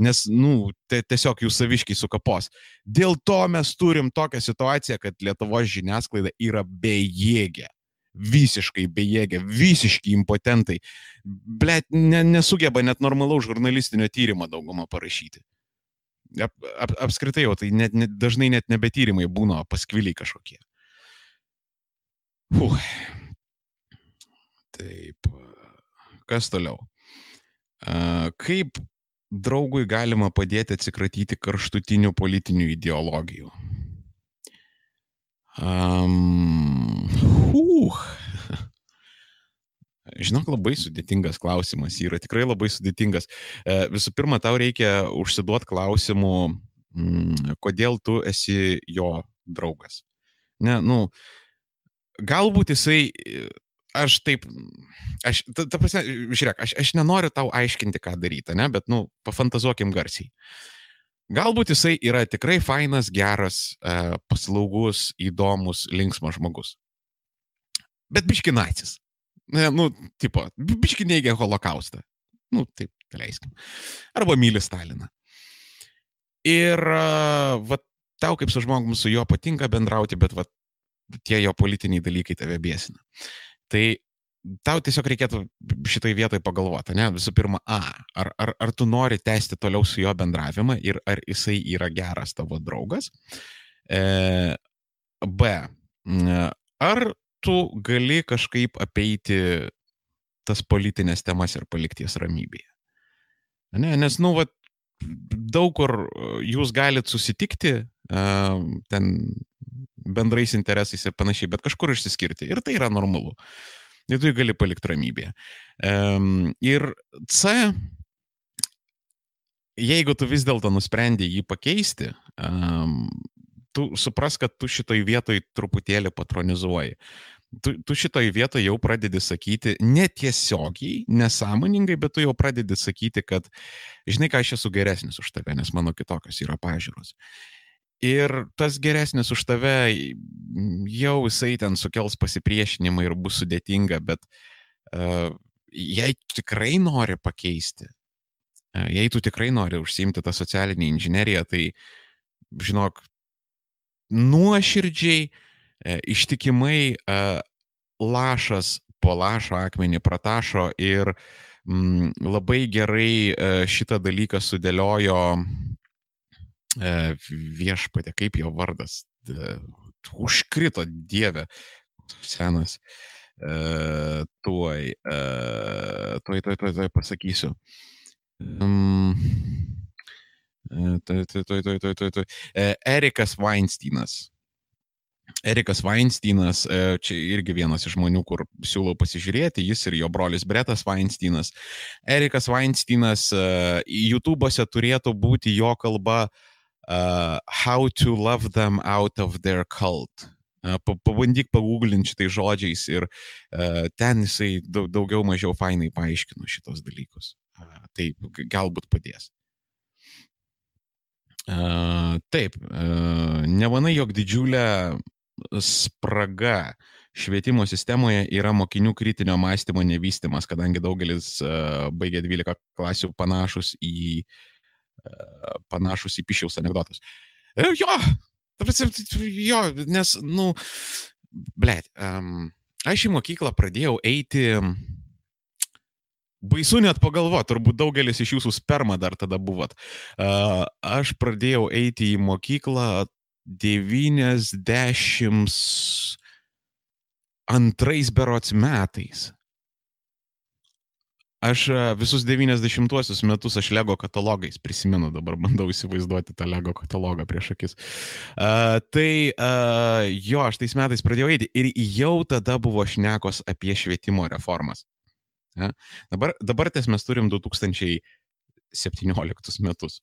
nes, nu, tai tiesiog jūs saviškiai sukapos. Dėl to mes turim tokią situaciją, kad Lietuvos žiniasklaida yra bejėgė visiškai bejėgė, visiškai impotentai. Blet, ne, nesugeba net normalaus žurnalistinio tyrimo daugumą parašyti. Ap, ap, apskritai jau tai net, net, dažnai net nebetyrimai būna paskviliai kažkokie. Fuh. Taip. Kas toliau? Kaip draugui galima padėti atsikratyti karštutinių politinių ideologijų? Um, uh. Žinok, labai sudėtingas klausimas yra, tikrai labai sudėtingas. E, visų pirma, tau reikia užsiduoti klausimų, mm, kodėl tu esi jo draugas. Ne, nu, galbūt jisai, aš taip, aš, ta, ta prasme, žiūrėk, aš, aš nenoriu tau aiškinti, ką daryti, ne, bet, nu, pafantazuokim garsiai. Galbūt jisai yra tikrai fainas, geras, e, paslaugus, įdomus, linksmas žmogus. Bet biškinacis. Nu, tipo, biški neigia holokaustą. Nu, taip, leiskim. Arba myli Staliną. Ir, va, tau kaip su žmogum su juo patinka bendrauti, bet, va, tie jo politiniai dalykai tave bėsina. Tai tau tiesiog reikėtų šitai vietoj pagalvoti, ne? Visų pirma, A, ar, ar, ar tu nori tęsti toliau su juo bendravimą ir ar jisai yra geras tavo draugas. E, B, ar tu gali kažkaip apeiti tas politinės temas ir palikti jas ramybėje. Ne, nes, nu, va, daug kur jūs galite susitikti, uh, ten bendrais interesais ir panašiai, bet kažkur išsiskirti. Ir tai yra normalu. Ir tu jį gali palikti ramybėje. Ir C, jeigu tu vis dėlto nusprendė jį pakeisti, tu supras, kad tu šitoj vietoj truputėlį patronizuoji. Tu, tu šitoj vietoj jau pradedi sakyti netiesiogiai, nesąmoningai, bet tu jau pradedi sakyti, kad, žinai, ką aš esu geresnis už tave, nes mano kitokios yra pažiūros. Ir tas geresnis už tave jau jisai ten sukels pasipriešinimą ir bus sudėtinga, bet uh, jei tikrai nori pakeisti, uh, jei tu tikrai nori užsimti tą socialinį inžineriją, tai žinok, nuoširdžiai, uh, ištikimai lašas po lašo akmenį pratašo ir mm, labai gerai šitą dalyką sudėliojo viešpatė, kaip jo vardas, užkrito Dieve, senas, tuoj, tuoj, tuoj, tuoj, tuoj pasakysiu. Tuoj, tuoj, tuoj, tuoj, tuoj, tuoj. Erikas Weinsteinas. Erikas Weinsteinas, čia irgi vienas iš žmonių, kur siūlau pasižiūrėti, jis ir jo brolis Bretas Weinsteinas. Erikas Weinsteinas YouTube'ose turėtų būti jo kalba uh, How to Love Them Out of Their Cult. Uh, pabandyk paguglinti šitai žodžiais ir uh, ten jisai daug, daugiau mažiau fainai paaiškino šitos dalykus. Uh, tai galbūt padės. Uh, taip, uh, nemanai, jog didžiulė spraga švietimo sistemoje yra mokinių kritinio mąstymo nevystimas, kadangi daugelis uh, baigia 12 klasių panašus į uh, panašus į pišiaus anegdotus. E, jo, jo, nes, nu, blėt, um, aš į mokyklą pradėjau eiti, baisu net pagalvoti, turbūt daugelis iš jūsų sperma dar tada buvot. Uh, aš pradėjau eiti į mokyklą 92 berots metais. Aš e, visus 90-uosius metus aš Lego katalogais prisimenu, dabar bandau įsivaizduoti tą Lego katalogą prieš akis. Uh, tai uh, jo, aš tais metais pradėjau eiti ir jau tada buvo šnekos apie švietimo reformas. Ja? Dabar, dabar ties mes turim 2017 metus.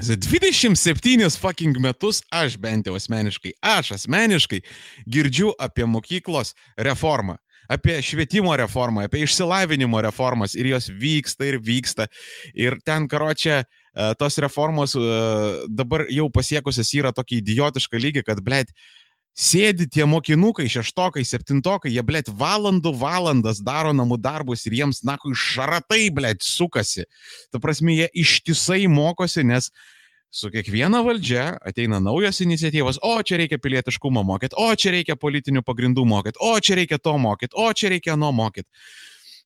27 fucking metus aš bent jau asmeniškai, aš asmeniškai girdžiu apie mokyklos reformą apie švietimo reformą, apie išsilavinimo reformas ir jos vyksta ir vyksta. Ir ten, karočią, e, tos reformos e, dabar jau pasiekusios yra tokį idiotišką lygį, kad, blėt, sėdi tie mokinukai, šeštokai, septintokai, jie, blėt, valandų valandas daro namų darbus ir jiems, na, šaratai, blėt, sukasi. Ta prasme, jie ištisai mokosi, nes su kiekviena valdžia ateina naujos iniciatyvos, o čia reikia pilietiškumo mokyti, o čia reikia politinių pagrindų mokyti, o čia reikia to mokyti, o čia reikia no mokyti.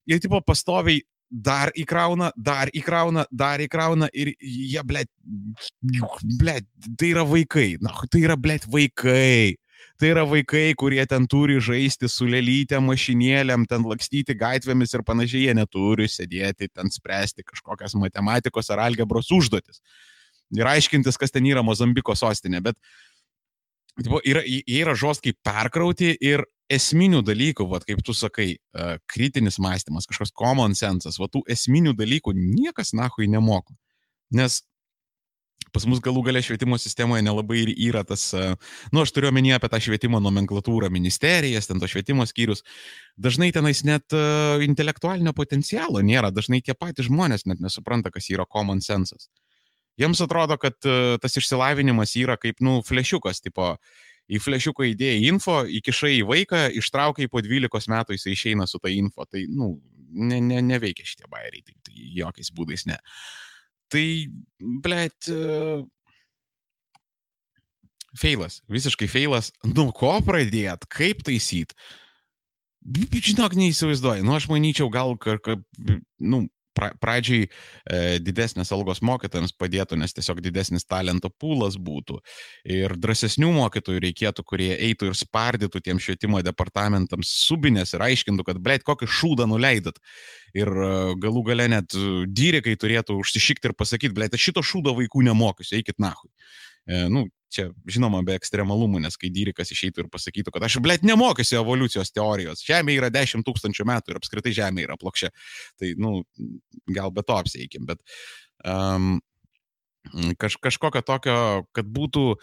Ir tipo pastoviai dar įkrauna, dar įkrauna, dar įkrauna ir jie, blėt, blėt, tai yra vaikai, na, tai yra, blėt, vaikai. Tai yra vaikai, kurie ten turi žaisti su lelytėm, mašinėlėm, ten lakstyti gatvėmis ir panašiai, jie neturi sėdėti, ten spręsti kažkokias matematikos ar algebros užduotis ir aiškintis, kas ten yra Mozambiko sostinė. Bet tipo, yra, jie yra žostkai perkrauti ir esminių dalykų, va, kaip tu sakai, uh, kritinis mąstymas, kažkoks common sensas, va, tų esminių dalykų niekas nahui nemoko. Nes pas mus galų galę švietimo sistemoje nelabai ir yra tas, na, nu, aš turiu omenyje apie tą švietimo nomenklatūrą, ministerijas, ten to švietimo skyrius. Dažnai tenais net uh, intelektualinio potencialo nėra, dažnai tie patys žmonės net nesupranta, kas yra common sensas. Uh, Jiems atrodo, kad e, tas išsilavinimas yra kaip, nu, flešiukas, tipo, į flešiuką įdėjai info, įkišai į vaiką, ištraukai po 12 metų jisai išeina su ta info. Tai, nu, ne, ne, neveikia šitie bairiai, tai, tai jokiais būdais ne. Tai, blėt, feilas, visiškai feilas. Nuo ko pradėt, kaip taisyt? Žinok, neįsivaizduoju. Nu, aš manyčiau, gal, kad, nu, pra, pradžiai e, didesnės algos mokytojams padėtų, nes tiesiog didesnis talento pūlas būtų. Ir drąsesnių mokytojų reikėtų, kurie eitų ir spardytų tiem švietimo departamentams subinės ir aiškintų, kad, blėt, kokį šūdą nuleidot. Ir e, galų gale net dyrikai turėtų užsišikti ir pasakyti, blėt, šito šūdo vaikų nemokysiu, eikit nahui. E, nu, čia žinoma be ekstremalumų, nes kai Dyrikas išeitų ir pasakytų, kad aš, blėt, nemokysiu evoliucijos teorijos, Žemė yra 10 tūkstančių metų ir apskritai Žemė yra plokščia, tai, nu, gal be to apseikim, bet um, kaž, kažkokio tokio, kad būtų e,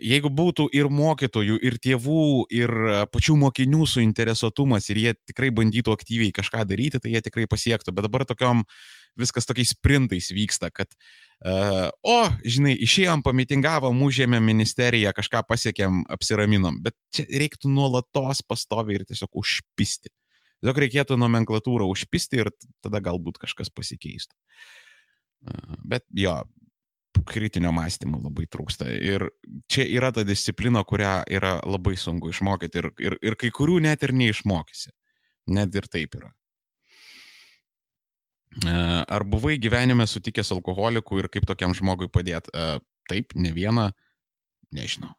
Jeigu būtų ir mokytojų, ir tėvų, ir pačių mokinių suinteresuotumas ir jie tikrai bandytų aktyviai kažką daryti, tai jie tikrai pasiektų. Bet dabar tokiom viskas tokiais sprintais vyksta, kad uh, o, žinai, išėjom, pamitingavom, užėmėm ministeriją, kažką pasiekėm, apsiraminom, bet čia reiktų nuolatos pastoviai ir tiesiog užpisti. Tiesiog reikėtų nomenklatūrą užpisti ir tada galbūt kažkas pasikeistų. Uh, bet jo, kritinio mąstymo labai trūksta. Ir čia yra ta disciplina, kurią yra labai sunku išmokyti ir, ir, ir kai kurių net ir neišmokysi. Net ir taip yra. Ar buvai gyvenime sutikęs alkoholikų ir kaip tokiam žmogui padėti? Taip, ne vieną, nežinau.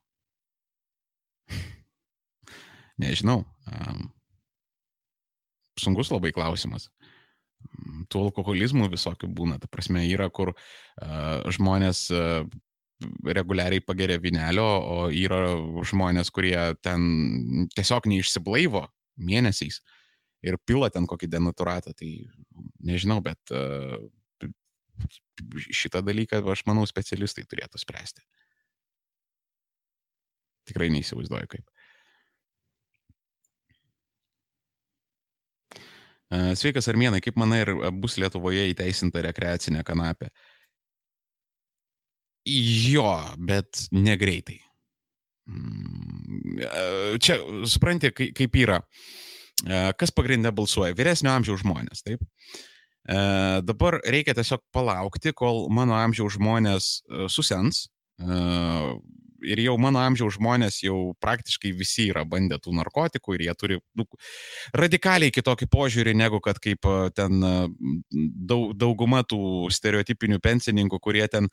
<laughs> Nežinau. Sunkus labai klausimas. Tų alkoholizmų visokių būna. Ta prasme, yra, kur žmonės reguliariai pageria vinelio, o yra žmonės, kurie ten tiesiog neišsiblaivo mėnesiais ir pila ten kokį denaturatą. Tai nežinau, bet uh, šitą dalyką, aš manau, specialistai turėtų spręsti. Tikrai neįsivaizduoju kaip. Sveikas Armėnai, kaip manai, ar bus Lietuvoje įteisinta rekreacinė kanapė? Jo, bet negreitai. Mm, čia, supranti, kaip yra. Kas pagrindė balsuoja? Vyresnio amžiaus žmonės, taip? E, dabar reikia tiesiog palaukti, kol mano amžiaus žmonės e, susens e, ir jau mano amžiaus žmonės jau praktiškai visi yra bandę tų narkotikų ir jie turi nu, radikaliai kitokį požiūrį negu kad kaip ten daug, dauguma tų stereotipinių pensininkų, kurie ten,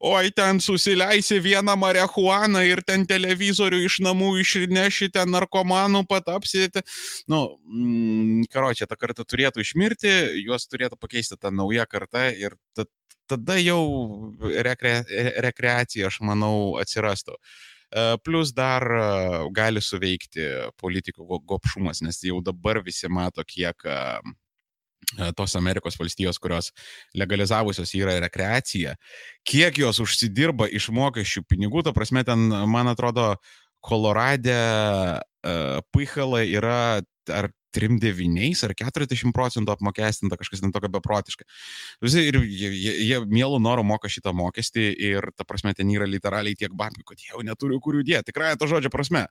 oi, ten susileisi vieną marihuaną ir ten televizorių iš namų išneši, ten narkomanų patapsite. Nu, mm, karočią, ta karta turėtų išmirti, juos turėtų pakeisti ta nauja karta ir ta, tada jau rekre, rekreacija, aš manau, atsirastų. E, plus dar e, gali suveikti politikų gopšumas, nes jau dabar visi mato, kiek e, tos Amerikos valstijos, kurios legalizavusios yra rekreacija, kiek jos užsidirba iš mokesčių pinigų, ta prasme, ten, man atrodo, Koloradė uh, Puichalai yra ar 39 ar 40 procentų apmokestinta, kažkas ten tokio beprotiškai. Visi ir jie, jie, jie mielų norų moka šitą mokestį ir ta prasme ten yra literaliai tiek bankų, kad jau neturi kur jų dėti. Tikrai to žodžio prasme.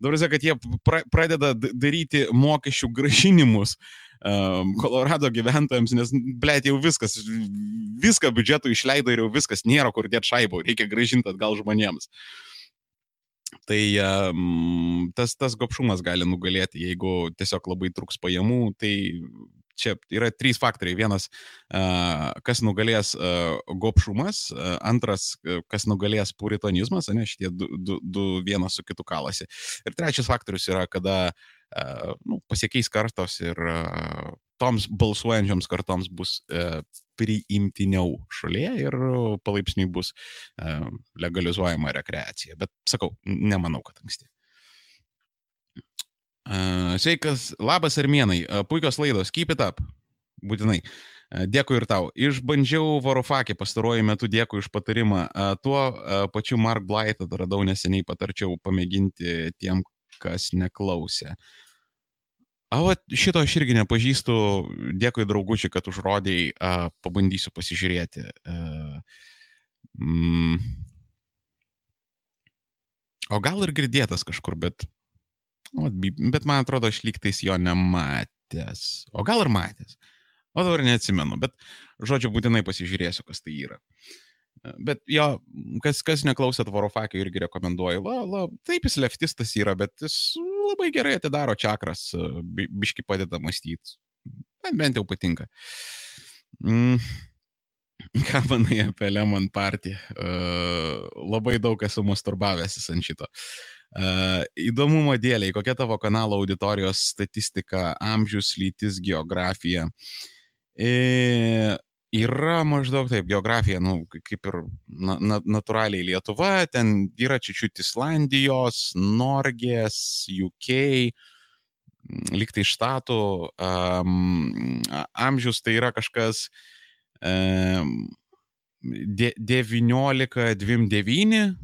Dabar, kad jie pra, pradeda daryti mokesčių gražinimus um, Kolorado gyventojams, nes, blėt, jau viskas, viską biudžetų išleido ir jau viskas, nėra kur dėti šaibų, reikia gražinti atgal žmonėms. Uh, Tai tas, tas gopšumas gali nugalėti, jeigu tiesiog labai truks pajamų. Tai čia yra trys faktoriai. Vienas, kas nugalės gopšumas, antras, kas nugalės puritonizmas, ne, šitie du, du, du vienas su kitu kalasi. Ir trečias faktorius yra, kada nu, pasiekeis kartos ir toms balsuojančioms kartoms bus uh, priimtiniau šalyje ir palaipsniui bus e, legalizuojama rekreacija. Bet sakau, nemanau, kad anksti. E, sveikas, labas armėnai, e, puikios laidos, keep it up, būtinai. Dėkui ir tau. Išbandžiau Varofakį pastaruoju metu, dėkui už patarimą. Tuo pačiu Mark Blight radau neseniai, patarčiau pamėginti tiem, kas neklausė. O šito aš irgi nepažįstu, dėkui draugučiai, kad užrodėjai, uh, pabandysiu pasižiūrėti. Uh, mm, o gal ir girdėtas kažkur, bet, o, bet man atrodo, aš lygtais jo nematęs. O gal ir matęs. O dabar neatsimenu, bet žodžiu, būtinai pasižiūrėsiu, kas tai yra. Bet jo, kas, kas neklausėt Varofakio, irgi rekomenduoju. La, la, taip, jis leftistas yra, bet jis labai gerai atidaro čakras, bi, biški padeda mąstyti. Man bent jau patinka. Mm. Ką manai apie Lemon Party? Uh, labai daug esu masturbavęsis ant šito. Uh, įdomumo dėliai, kokia tavo kanalo auditorijos statistika, amžius, lytis, geografija. E, yra maždaug taip, geografija, nu, kaip ir na, na, natūraliai Lietuva, ten yra čiūčiut Islandijos, Norgės, UK, liktai štatų, um, amžius tai yra kažkas um, 19-29,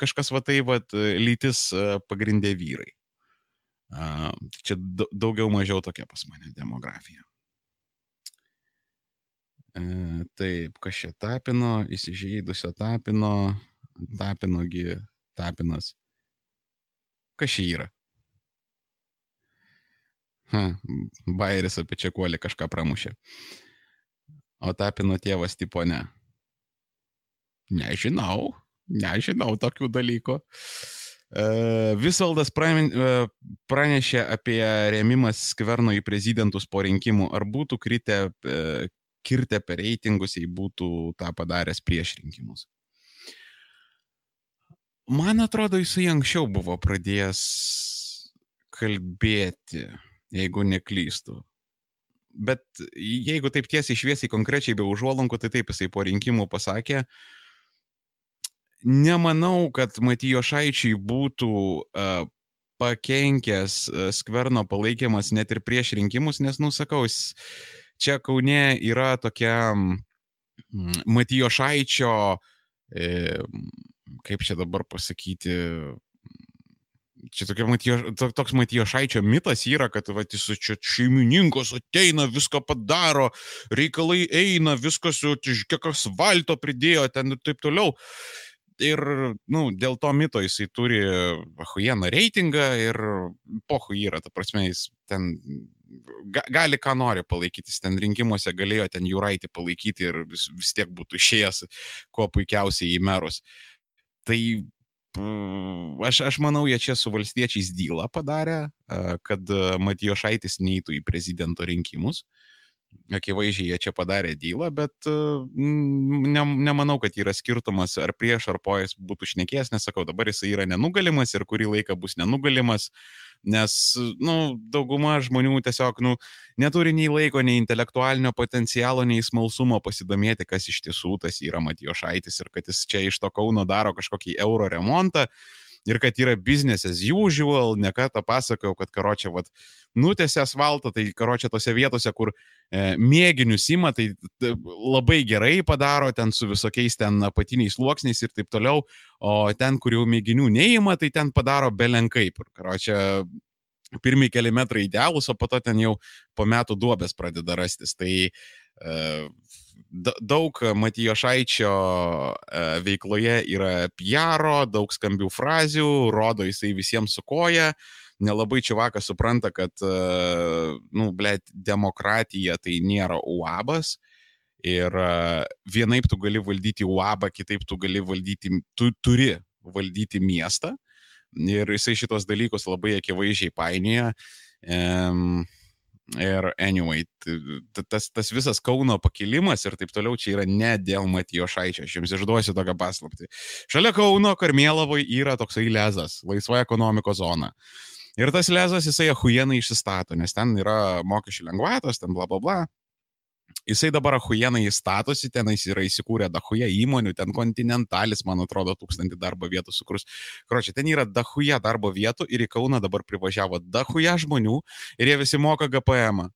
kažkas va tai, va, lytis pagrindė vyrai. Uh, čia daugiau mažiau tokia pas mane demografija. E, taip, kas čia tapino, įsižeidusio tapino, tapinogi, tapinas. Kas čia yra? Ha, Bairis apie čekuolį kažką pramušė. O tapino tėvas tipo ne. Nežinau, nežinau tokių dalykų. Visvaldas pranešė apie rėmimą skverno į prezidentus po rinkimų. Ar būtų kritę kirtę per reitingus, jei būtų tą padaręs prieš rinkimus. Man atrodo, jisai anksčiau buvo pradėjęs kalbėti, jeigu neklystu. Bet jeigu taip tiesiai šviesiai konkrečiai be užuolankų, tai taip jisai po rinkimų pasakė, nemanau, kad Matijo Šaičiai būtų uh, pakenkęs skverno palaikymas net ir prieš rinkimus, nes, nusakau, jis čia Kaune yra tokia Matijo Šaičio, e, kaip čia dabar pasakyti, čia tokia Matijo, toks Matijo Šaičio mitas yra, kad va, jis čia šeimininkas ateina, viską padaro, reikalai eina, viskas, kiek asfalto pridėjo ten ir taip toliau. Ir, nu, dėl to mito jisai turi huieną reitingą ir pohu yra, ta prasme, jis ten gali ką nori palaikyti, ten rinkimuose galėjo ten Juraitį palaikyti ir vis, vis tiek būtų išėjęs kuo puikiausiai į merus. Tai aš, aš manau, jie čia su valstiečiais dylą padarė, kad Matijošaitis neįtų į prezidento rinkimus. Akivaizdžiai jie čia padarė dylą, bet ne, nemanau, kad yra skirtumas ar prieš, ar po jis būtų šnekėjęs, nes sakau, dabar jis yra nenugalimas ir kurį laiką bus nenugalimas. Uh, nes, nu, dauguma žmonių tiesiog, nu, neturi nei laiko, nei intelektualinio potencialo, nei smalsumo pasidomėti, kas iš tiesų tas yra Matijo Šaitis ir kad jis čia iš to Kauno daro kažkokį euro remontą ir kad yra business as usual, nekartą pasakojau, kad karočią, vat, nutėsi asfaltą, tai karočią tose vietose, kur e, mėginius ima, tai labai gerai padaro, ten su visokiais ten apatiniais sluoksniais ir taip toliau, o ten, kur jau mėginių neima, tai ten padaro belenkaip. Ir karočią, pirmie keli metrai idealus, o po to ten jau po metų duobės pradeda rastis. Tai e, daug Matijo Šaičio e, veikloje yra PR, daug skambių frazių, rodo jisai visiems su koja, nelabai čiavakas supranta, kad, e, nu, blėt, demokratija tai nėra uabas. Ir e, vienaip tu gali valdyti uabą, kitaip tu gali valdyti, tu turi valdyti miestą. Ir jisai šitos dalykus labai akivaizdžiai painioja. Um, Ir anyway, tas, tas visas Kauno pakilimas ir taip toliau čia yra ne dėl Matijo Šaičio, aš jums išduosiu tokią paslapti. Šalia Kauno Karmėlavoje yra toksai lezas, laisva ekonomikos zona. Ir tas lezas jisai ahujenai išsistato, nes ten yra mokesčių lengvatos, ten bla bla bla. Jisai dabar ahujenai įstatosi, tenais yra įsikūrę dahuja įmonių, ten kontinentalis, man atrodo, tūkstantį darbo vietų sukurs. Kročiai, ten yra dahuja darbo vietų ir į Kauną dabar privažiavo dahuja žmonių ir jie visi moka GPM. -ą.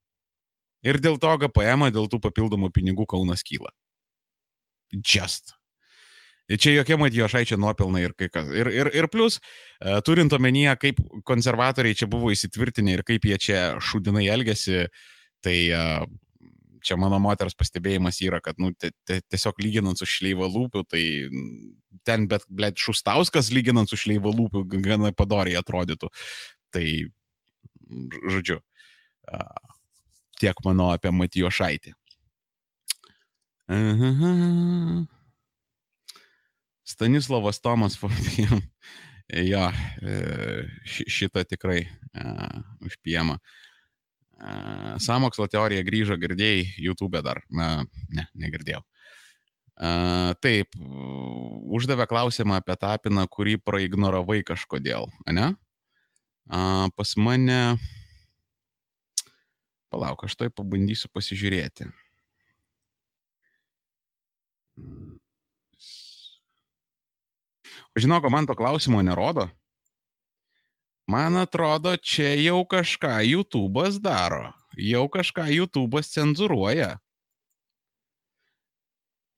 Ir dėl to GPM, dėl tų papildomų pinigų Kaunas kyla. Just. Čia jokie Matijošaičio nuopelnai ir kai kas. Ir, ir, ir plus, e, turint omenyje, kaip konservatoriai čia buvo įsitvirtinę ir kaip jie čia šudinai elgesi, tai uh, čia mano moters pastebėjimas yra, kad, nu, tiesiog lyginant su šleiva lūpiu, tai ten, bet, blėt, Šustauskas lyginant su šleiva lūpiu gana padoriai atrodytų. Tai, žodžiu, tiek mano apie Matijo Šaitį. Stanislavas Tomas. <laughs> Jo, e, šitą tikrai uh, užpiema. Samokslo teorija grįžo, girdėjai, YouTube dar. Ne, negirdėjau. Uh, taip, uždavė klausimą apie tapiną, kurį praignoravai kažkodėl, ne? Uh, pas mane. Palauk, aš tai pabandysiu pasižiūrėti. Žinok, man to klausimo nerodo. Man atrodo, čia jau kažką YouTube'as daro. Jau kažką YouTube'as cenzuruoja.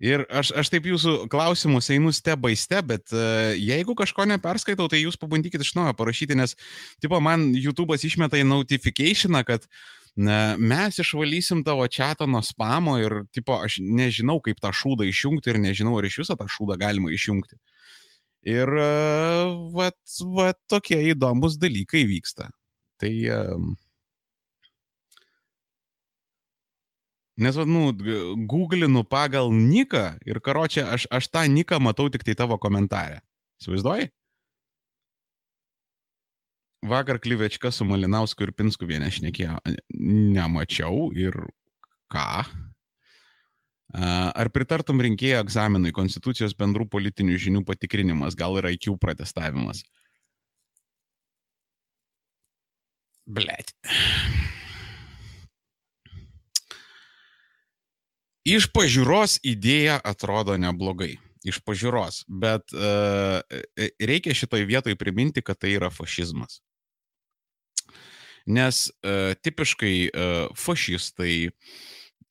Ir aš, aš taip jūsų klausimus einu step by step, bet uh, jeigu kažko neperskaitau, tai jūs pabandykite iš naujo parašyti, nes, tipo, man YouTube'as išmeta į notificationą, kad na, mes išvalysim tavo čatą nuo spamo ir, tipo, aš nežinau, kaip tą šūdą išjungti ir nežinau, ar iš viso tą šūdą galima išjungti. Ir va, va tokie įdomus dalykai vyksta. Tai Nes, nu, googlinu pagal niką ir karočią, aš, aš tą niką matau tik tai tavo komentarę. Įsivaizduoji? Vakar Klyvečka su Malinausku ir Pinsku vieną šnekėjo. Nemačiau ir ką? Ar pritartum rinkėjo egzaminui Konstitucijos bendrų politinių žinių patikrinimas, gal ir IQ protestavimas? Blet. Iš pažiūros idėja atrodo neblogai. Iš pažiūros, bet uh, reikia šitoj vietoj priminti, kad tai yra fašizmas. Nes uh, tipiškai uh, fašistai uh,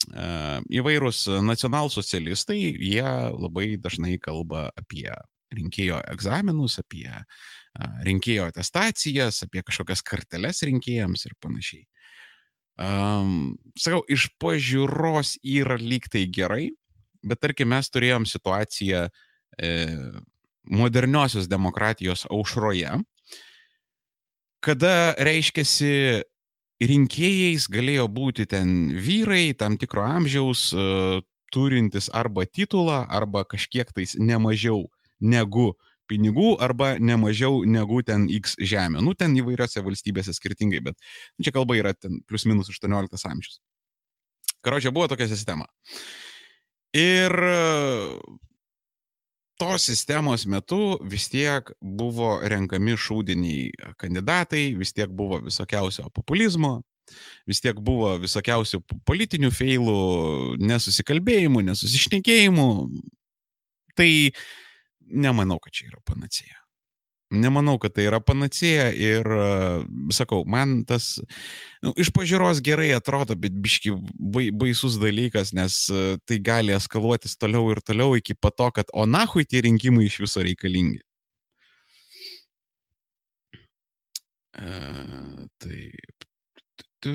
įvairūs nacionalsocialistai, jie labai dažnai kalba apie rinkėjo egzaminus, apie rinkėjo atestacijas, apie kažkokias karteles rinkėjams ir panašiai. Um, sakau, iš pažiūros yra lyg tai gerai, bet tarkim mes turėjom situaciją e, moderniosios demokratijos aušroje, kada reiškiasi rinkėjais galėjo būti ten vyrai tam tikro amžiaus, e, turintys arba titulą, arba kažkiek tais nemažiau negu pinigų arba nemažiau negu ten X žemė. Nu, ten įvairiose valstybėse skirtingai, bet čia kalba yra ten plus minus 18 amžius. Karočią buvo tokia sistema. Ir tos sistemos metu vis tiek buvo renkami šūdiniai kandidatai, vis tiek buvo visokiausio populizmo, vis tiek buvo visokiausių politinių feilų, nesusikalbėjimų, nesusišnekėjimų. Tai nemanau, kad čia yra panacėja. Nemanau, kad tai yra panacėja ir, sakau, man tas nu, iš pažiūros gerai atrodo, bet biški baisus dalykas, nes tai gali eskaluotis toliau ir toliau iki pato, kad o nahui tie rinkimai iš viso reikalingi. E, taip, tu.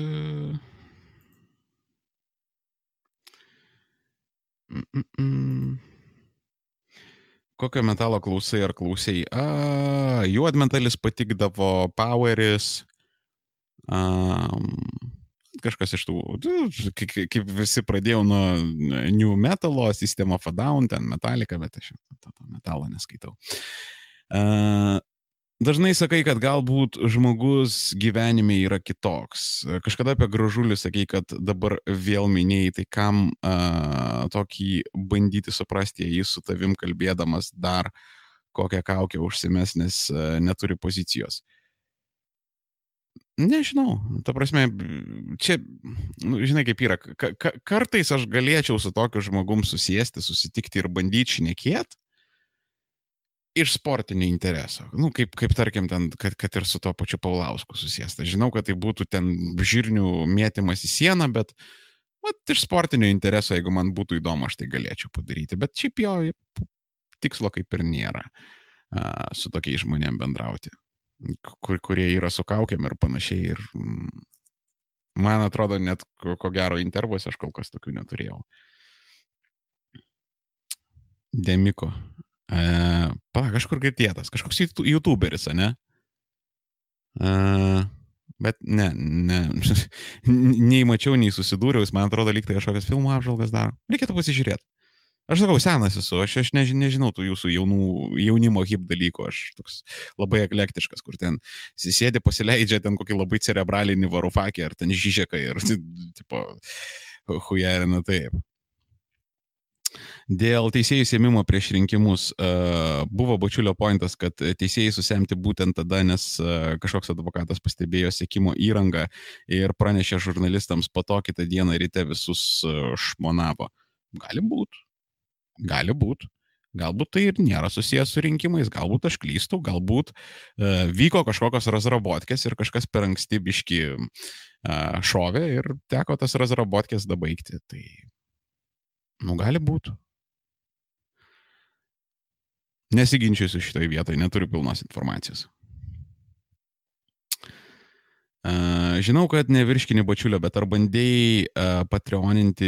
Mm -mm. Kokio metalo klausai ar klausiai? Juodmetalis patikdavo, poweris. Um, kažkas iš tų, kaip visi pradėjau nuo new metalo, System of a Down, ten metalika, bet aš to metalo neskaitau. Uh, Dažnai sakai, kad galbūt žmogus gyvenime yra kitoks. Kažkada apie gražulį sakai, kad dabar vėl minėjai, tai kam uh, tokį bandyti suprasti, jei su tavim kalbėdamas dar kokią kaukę užsimes, nes uh, neturi pozicijos. Nežinau, ta prasme, čia, nu, žinai kaip yra, ka kartais aš galėčiau su tokiu žmogum susėsti, susitikti ir bandyti šnekėti, iš sportinio intereso. Nu, kaip, kaip tarkim, ten, kad, kad ir su to pačiu Paulausku susijęs. Žinau, kad tai būtų ten žirnių mėtymas į sieną, bet vat, iš sportinio intereso, jeigu man būtų įdomu, aš tai galėčiau padaryti. Bet šiaip jo tikslo kaip ir nėra a, su tokiais žmonėm bendrauti, kur, kurie yra su kaukiam ir panašiai. Ir, mm, man atrodo, net ko, ko gero intervuose aš kol kas tokių neturėjau. Demiko. E, Pala, kažkur girdėtas, kažkoks YouTuberis, ne? E, bet ne, ne, <laughs> nei mačiau, nei susidūriau, jis man atrodo, lyg tai kažkokias filmų apžvalgas daro. Reikėtų pasižiūrėti. Aš sakau, senas esu, aš, aš než, nežinau tų jūsų jaunų, jaunimo hip dalykų, aš toks labai eklektiškas, kur ten sėdi, pasileidžia ten kokį labai cerebralinį varufakį ar ten žyžeką ir, <laughs> tipo, hujerina taip. Dėl teisėjų sėmimo prieš rinkimus uh, buvo bačiulio pointas, kad teisėjai susemti būtent tada, nes uh, kažkoks advokatas pastebėjo sėkimo įrangą ir pranešė žurnalistams, po to kitą dieną ryte visus uh, šmonavo. Gali būti. Gali būti. Galbūt tai ir nėra susijęs su rinkimais, galbūt aš klystu, galbūt uh, vyko kažkokios razrabotkės ir kažkas per anksti biški uh, šovė ir teko tas razrabotkės dabaigti. Tai, nu, gali būti. Nesiginčiusiu šitoje vietoje, neturiu pilnos informacijos. Žinau, kad nevirškini bačiulio, bet ar bandėjai uh, patreoninti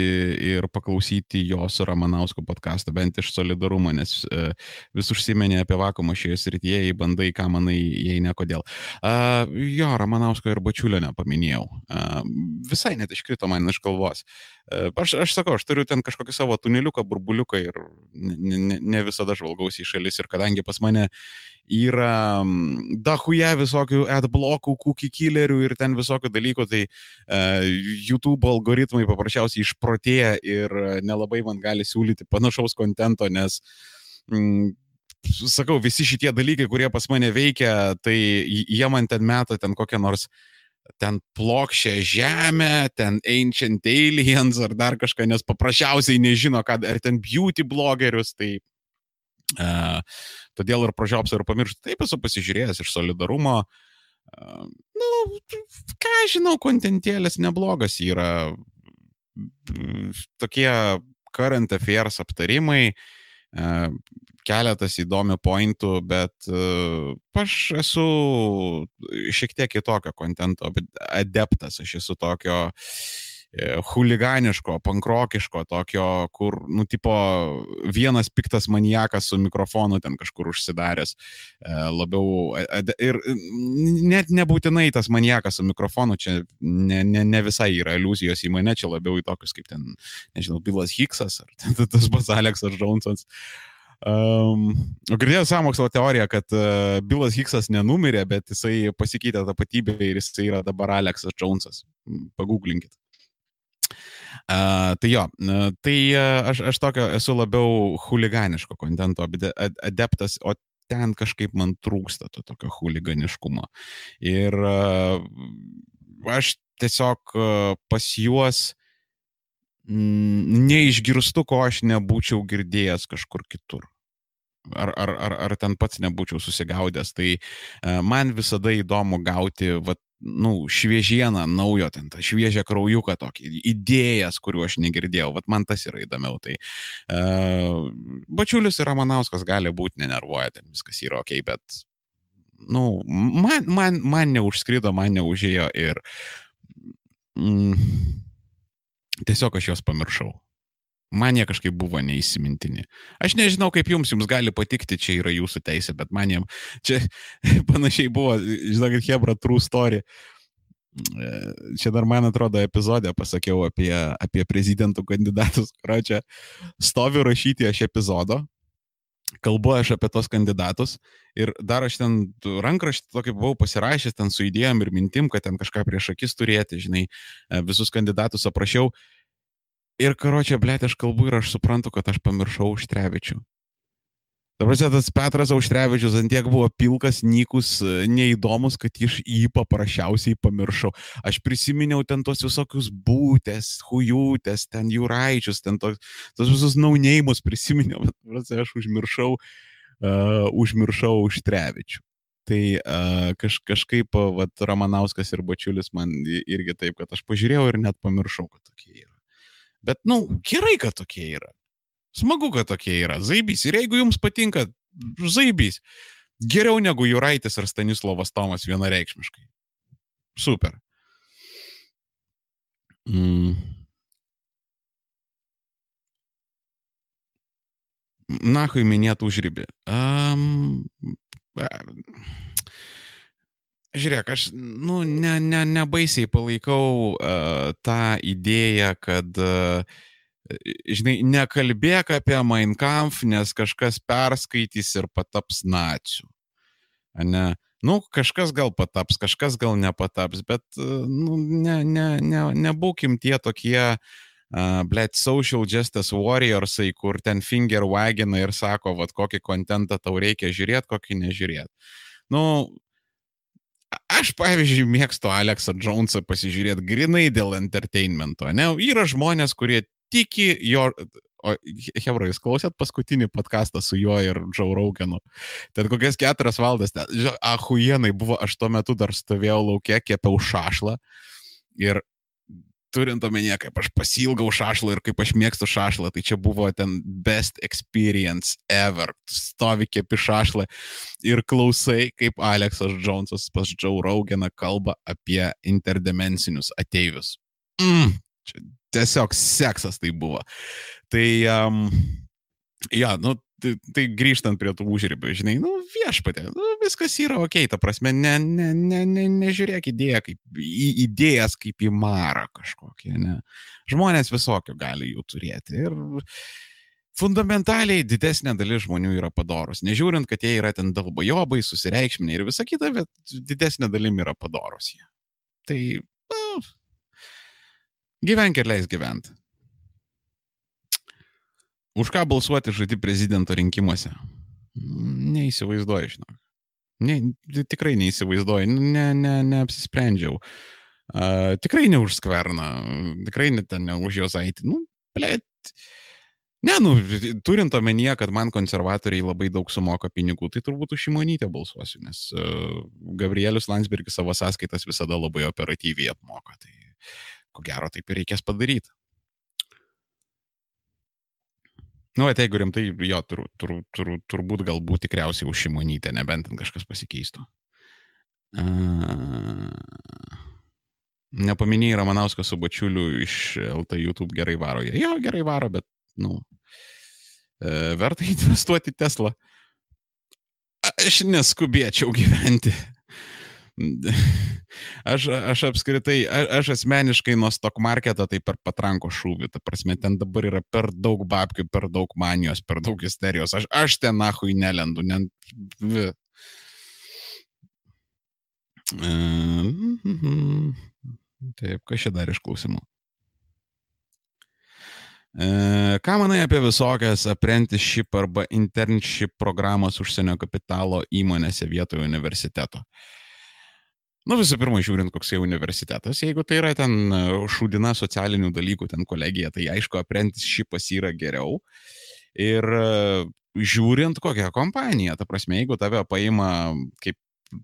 ir paklausyti jo su Ramanausko podcast'ą, bent iš solidarumo, nes uh, vis užsimenė apie vakumą šioje srityje, jei bandai, ką manai, jei ne kodėl. Uh, jo, Ramanausko ir bačiulio nepaminėjau. Uh, visai net iškrito man iš galvos. Uh, aš, aš sakau, aš turiu ten kažkokį savo tuneliuką, burbuliuką ir ne, ne, ne visada žvalgausi į šalis ir kadangi pas mane yra dahuje visokių adblokų, cookie killerių ir ten visokių dalykų, tai uh, YouTube algoritmai paprasčiausiai išprotėja ir nelabai man gali siūlyti panašaus kontento, nes mm, sakau, visi šitie dalykai, kurie pas mane veikia, tai jie man ten meta ten kokią nors ten plokščią žemę, ten Ancient Aliens ar dar kažką, nes paprasčiausiai nežino, kad ar ten beauty blogerius, tai todėl ir pražiopsiu ir pamirštu. Taip esu pasižiūrėjęs iš solidarumo. Nu, ką žinau, kontentėlis neblogas yra. Tokie current affairs aptarimai, keletas įdomių pointų, bet aš esu šiek tiek kitokio kontento adeptas, aš esu tokio uh, E, huliganiško, pankrokiško, tokio, kur, nu, tipo, vienas piktas maniakas su mikrofonu ten kažkur užsidaręs, e, labiau, ir net nebūtinai tas maniakas su mikrofonu, čia ne, ne, ne visai yra iliuzijos į mane, čia labiau į tokius kaip ten, nežinau, Bilas Hicksas ar <laughs> tas pats Aleksas Džonsas. Um, girdėjau sąmokslo teoriją, kad uh, Bilas Hicksas nenumirė, bet jisai pasikeitė tapatybę ir jisai yra dabar Aleksas Jonesas. Pagooglinkit. Uh, tai jo, uh, tai uh, aš, aš tokio esu labiau huliganiško kontento adeptas, o ten kažkaip man trūksta to tokio huliganiškumo. Ir uh, aš tiesiog uh, pas juos mm, neišgirstu, ko aš nebūčiau girdėjęs kažkur kitur. Ar, ar, ar, ar ten pats nebūčiau susigaudęs. Tai man visada įdomu gauti vat, nu, šviežieną, naujo, ten tą šviežią kraujuką tokį, idėjas, kuriuo aš negirdėjau, vat man tas yra įdomiau. Tai uh, Bačiulis ir Ramanauskas gali būti nenervuoja, ten viskas yra ok, bet, nu, man, man, man neužskrido, man neužėjo ir mm, tiesiog aš juos pamiršau. Man jie kažkaip buvo neįsimintini. Aš nežinau, kaip jums, jums gali patikti, čia yra jūsų teisė, bet man jiem <laughs> čia panašiai buvo, žinokit, Hebra True Story. E, čia dar, man atrodo, epizodė pasakiau apie, apie prezidentų kandidatus, kurio čia stoviu rašyti aš epizodo, kalbu aš apie tos kandidatus ir dar aš ten rankraštį tokį buvau pasirašęs ten su idėjom ir mintim, kad ten kažką prieš akis turėti, žinai, e, visus kandidatus aprašiau Ir karočią, blėt, aš kalbu ir aš suprantu, kad aš pamiršau Užtrevičių. Dabar tas Petras Auštrevičius ant tiek buvo pilkas, nykus, neįdomus, kad iš jį paprasčiausiai pamiršau. Aš prisiminiau ten tos visokius būtės, hujūtės, ten jūraičius, ten tos, tos visus naunėjimus prisiminiau, bet aš užmiršau, uh, užmiršau Auštrevičių. Tai uh, kaž, kažkaip, uh, vat, Ramanauskas ir Bačiulis man irgi taip, kad aš pažiūrėjau ir net pamiršau, kad tokie yra. Bet, nu, gerai, kad tokie yra. Smagu, kad tokie yra. Zaibys. Ir jeigu jums patinka, zaibys. Geriau negu Juraitis ar Stanislavas Tomas vienareikšmiškai. Super. Mm. Nahui minėtų užribį. Um, Žiūrėk, aš, nu, ne, ne, nebaisiai palaikau uh, tą idėją, kad, uh, žinai, nekalbėk apie Mein Kampf, nes kažkas perskaitys ir pataps nacijų. Ne? Nu, kažkas gal pataps, kažkas gal nepataps, bet, nu, ne, ne, ne, nebūkim tie tokie, uh, blėt, social justice warriorsai, kur ten finger wagina ir sako, vad, kokį kontentą tau reikia žiūrėti, kokį nežiūrėti. Nu, Aš, pavyzdžiui, mėgstu Aleksą Jonesą pasižiūrėti grinai dėl entertainmento. Ne? Yra žmonės, kurie tiki jo... O, Hebra, jūs klausėt paskutinį podcastą su juo ir Džau Raugenu. Ten kokias keturias valandas, ahujenai buvo, aš tuo metu dar stovėjau laukia, kėpiau šašlą. Ir turint omenyje, kaip aš pasilgau šašlą ir kaip aš mėgstu šašlą, tai čia buvo ten best experience ever. Stovi kepi šašlą ir klausai, kaip Aleksas Jonesas pas Joe Roganą kalba apie interdimensinius ateivius. Mm, čia tiesiog seksas tai buvo. Tai, um, ja, nu, tai, tai grįžtant prie tų užribių, žinai, nu, viešpatė, nu, viskas yra ok, ta prasme, ne, ne, ne, ne, nežiūrėk idėją kaip, į idėjas kaip į marą kažkokią, ne. Žmonės visokio gali jų turėti. Ir fundamentaliai didesnė dalis žmonių yra padorus. Nežiūrint, kad jie yra ten dalbojobai, susireikšminė ir visa kita, bet didesnė dalim yra padorus jie. Tai, nu, gyvenk ir leis gyventi. Už ką balsuoti žadi prezidento rinkimuose? Neįsivaizduoju, žinok. Ne, tikrai neįsivaizduoju, ne, ne, neapsisprendžiau. Uh, tikrai ne už skverną, tikrai ne, ne už jos aitį. Nu, blėt. Ne, nu, turint omenyje, kad man konservatoriai labai daug sumoka pinigų, tai turbūt už šimonytę balsuosiu, nes uh, Gabrielius Landsbergis savo sąskaitas visada labai operatyviai apmoka. Tai ko gero taip ir reikės padaryti. Nu, bet jeigu rimtai, jo, tur, tur, tur, turbūt galbūt tikriausiai už šimonytę, nebent kažkas pasikeistų. Uh, nepaminėjai Ramanausko su Bačiuliu iš LT YouTube gerai varo. Jo, gerai varo, bet, nu, uh, verta <laughs> investuoti Tesla. Aš neskubėčiau gyventi. <laughs> Aš, aš apskritai, aš, aš asmeniškai nuo stock marketo tai per patranko šūvį, ta prasme, ten dabar yra per daug babkių, per daug manijos, per daug isterijos. Aš, aš ten nahui nelendu, ne... Taip, kas čia dar iš klausimų? E, ką manai apie visokias apprenticeship arba internship programas užsienio kapitalo įmonėse vietoje universiteto? Nu, visų pirma, žiūrint, koks jau universitetas, jeigu tai yra ten e, šūdina socialinių dalykų, ten kolegija, tai aišku, apprenticeshipas yra geriau. Ir e, žiūrint kokią kompaniją, ta prasme, jeigu tave paima kaip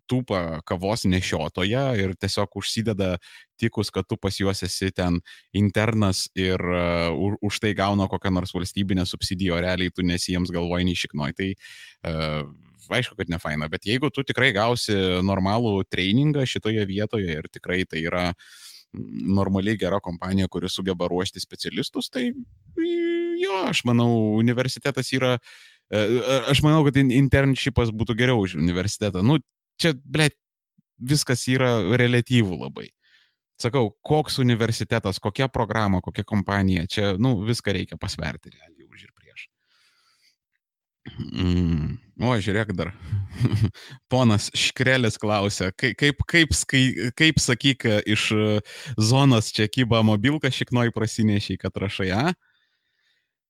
tūpa kavos nešiotoja ir tiesiog užsideda tikus, kad tu pas juos esi ten internas ir uh, už tai gauna kokią nors valstybinę subsidiją, o realiai tu nesi jiems galvoj nei šiknoj. Tai uh, aišku, kad ne faina, bet jeigu tu tikrai gausi normalų treningą šitoje vietoje ir tikrai tai yra normaliai gera kompanija, kuri sugeba ruošti specialistus, tai jo, aš manau, universitetas yra, e, aš manau, kad internshipas būtų geriau už universitetą. Nu, čia, ble, viskas yra relatyvų labai. Sakau, koks universitetas, kokia programa, kokia kompanija, čia, nu, viską reikia pasverti realiai. Mm. O, žiūrėk dar. <laughs> Ponas Škrelis klausia, kaip, kaip, kaip, kaip sakyk, iš zonos čia kyba mobilka šiknoj prasinešė, kad rašai, a?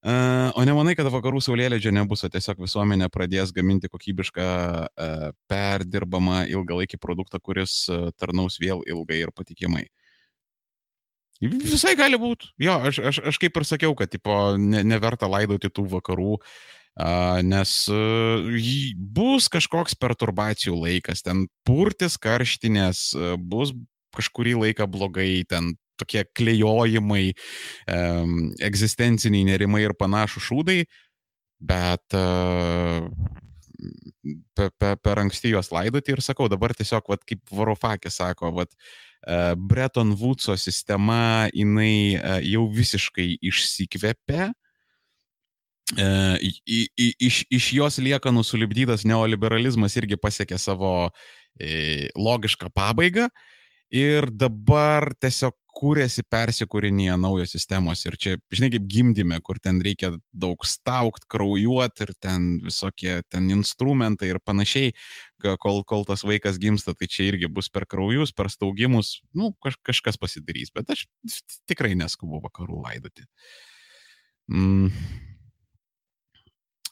Uh, o nemanai, kad vakarų saulėlydžio nebus, o tiesiog visuomenė pradės gaminti kokybišką, uh, perdirbamą ilgalaikį produktą, kuris uh, tarnaus vėl ilgai ir patikimai. Visai gali būti. Jo, aš, aš, aš kaip ir sakiau, kad tipo, ne, neverta laidoti tų vakarų, uh, nes uh, bus kažkoks perturbacijų laikas, ten purtis karštinės, uh, bus kažkurį laiką blogai, ten tokie klejojimai, egzistenciniai nerimai ir panašų šūdai, bet per, per, per anksti juos laidoti ir sakau, dabar tiesiog, vat, kaip Varofakė sako, vat, uh, Bretton Woodso sistema, jinai jau visiškai išsikvėpė. Uh, iš, iš jos liekanų sulibdytas neoliberalizmas irgi pasiekė savo e, logišką pabaigą ir dabar tiesiog kūrėsi, persikūrinėja naujos sistemos ir čia, žinai, kaip gimdyme, kur ten reikia daug staukt, kraujuot ir ten visokie ten instrumentai ir panašiai, kol, kol tas vaikas gimsta, tai čia irgi bus per kraujus, per staugimus, nu, kaž, kažkas pasidarys, bet aš tikrai neskubu vakarų laidoti. Mm.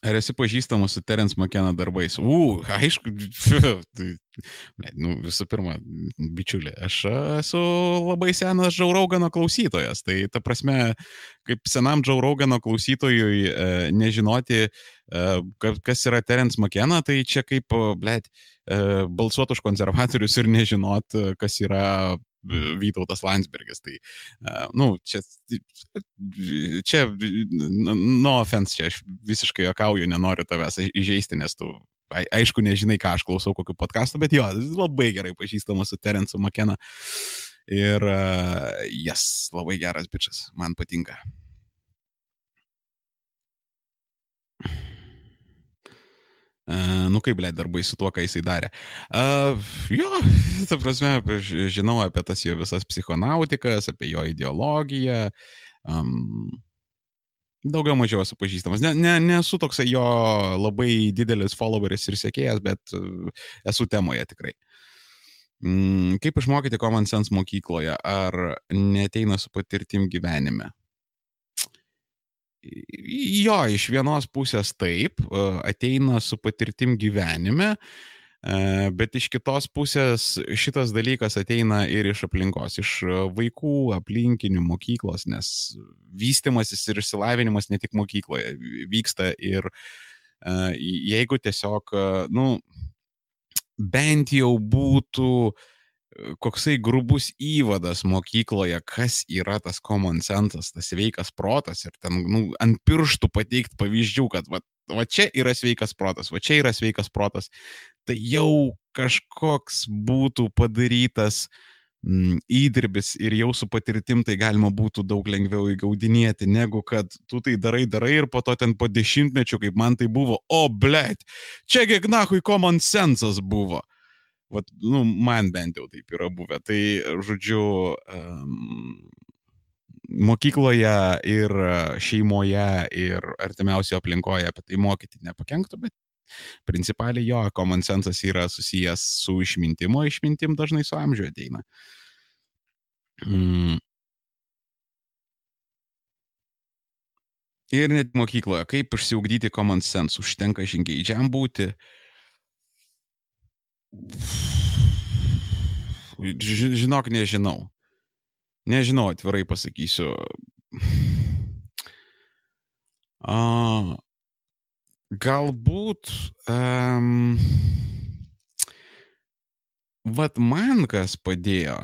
Ar esi pažįstamas su Terence McKenna darbais? U, aišku, <laughs> tai, nu, visų pirma, bičiulė, aš esu labai senas Džauraugano klausytojas. Tai ta prasme, kaip senam Džauraugano klausytojui e, nežinoti, e, kas yra Terence McKenna, tai čia kaip, blėt, e, balsuoti už konservatorius ir nežinot, kas yra Vytautas Landsbergis. Tai, na, nu, čia, čia, no offense, čia aš visiškai jokauju, nenoriu tavęs įžeisti, nes tu, aišku, nežinai, ką aš klausau, kokiu podkastu, bet jo, labai gerai pažįstamas su Terencu Makena. Ir jas, uh, yes, labai geras bičias, man patinka. Uh, nu kaip, blė, darbai su tuo, ką jisai darė. Uh, jo, <laughs> ta prasme, žinau apie tas jo visas psichonautikas, apie jo ideologiją. Um, daugiau mažiau esu pažįstamas. Ne, ne, nesu toksai jo labai didelis followeris ir sėkėjas, bet uh, esu temoje tikrai. Mm, kaip išmokyti common sense mokykloje? Ar neteina su patirtim gyvenime? Jo, iš vienos pusės taip, ateina su patirtim gyvenime, bet iš kitos pusės šitas dalykas ateina ir iš aplinkos, iš vaikų, aplinkinių, mokyklos, nes vystimasis ir išsilavinimas ne tik mokykloje vyksta ir jeigu tiesiog, nu, bent jau būtų uh, koksai grubus įvadas mokykloje, kas yra tas common sense, tas sveikas protas ir ten nu, ant pirštų pateikti pavyzdžių, kad va, va čia yra sveikas protas, va čia yra sveikas protas, tai jau kažkoks būtų padarytas mm, įdirbis ir jau su patirtim tai galima būtų daug lengviau įgaudinėti, negu kad tu tai darai, darai ir po to ten po dešimtmečių, kaip man tai buvo, o blėt, čia kiek nahui common sense buvo Vat, nu, man bent jau taip yra buvę. Tai, žodžiu, um, mokykloje ir šeimoje ir artimiausioje aplinkoje apie tai mokyti nepakenktų, bet principaliai jo, common sensas yra susijęs su išmintimo, išmintim dažnai su amžiu ateina. Mm. Ir net mokykloje, kaip išsiugdyti common sense, užtenka žingeidžiam būti, uh, Žinok, nežinau. Nežinau, atvirai pasakysiu. A, galbūt. Um, vat man kas padėjo.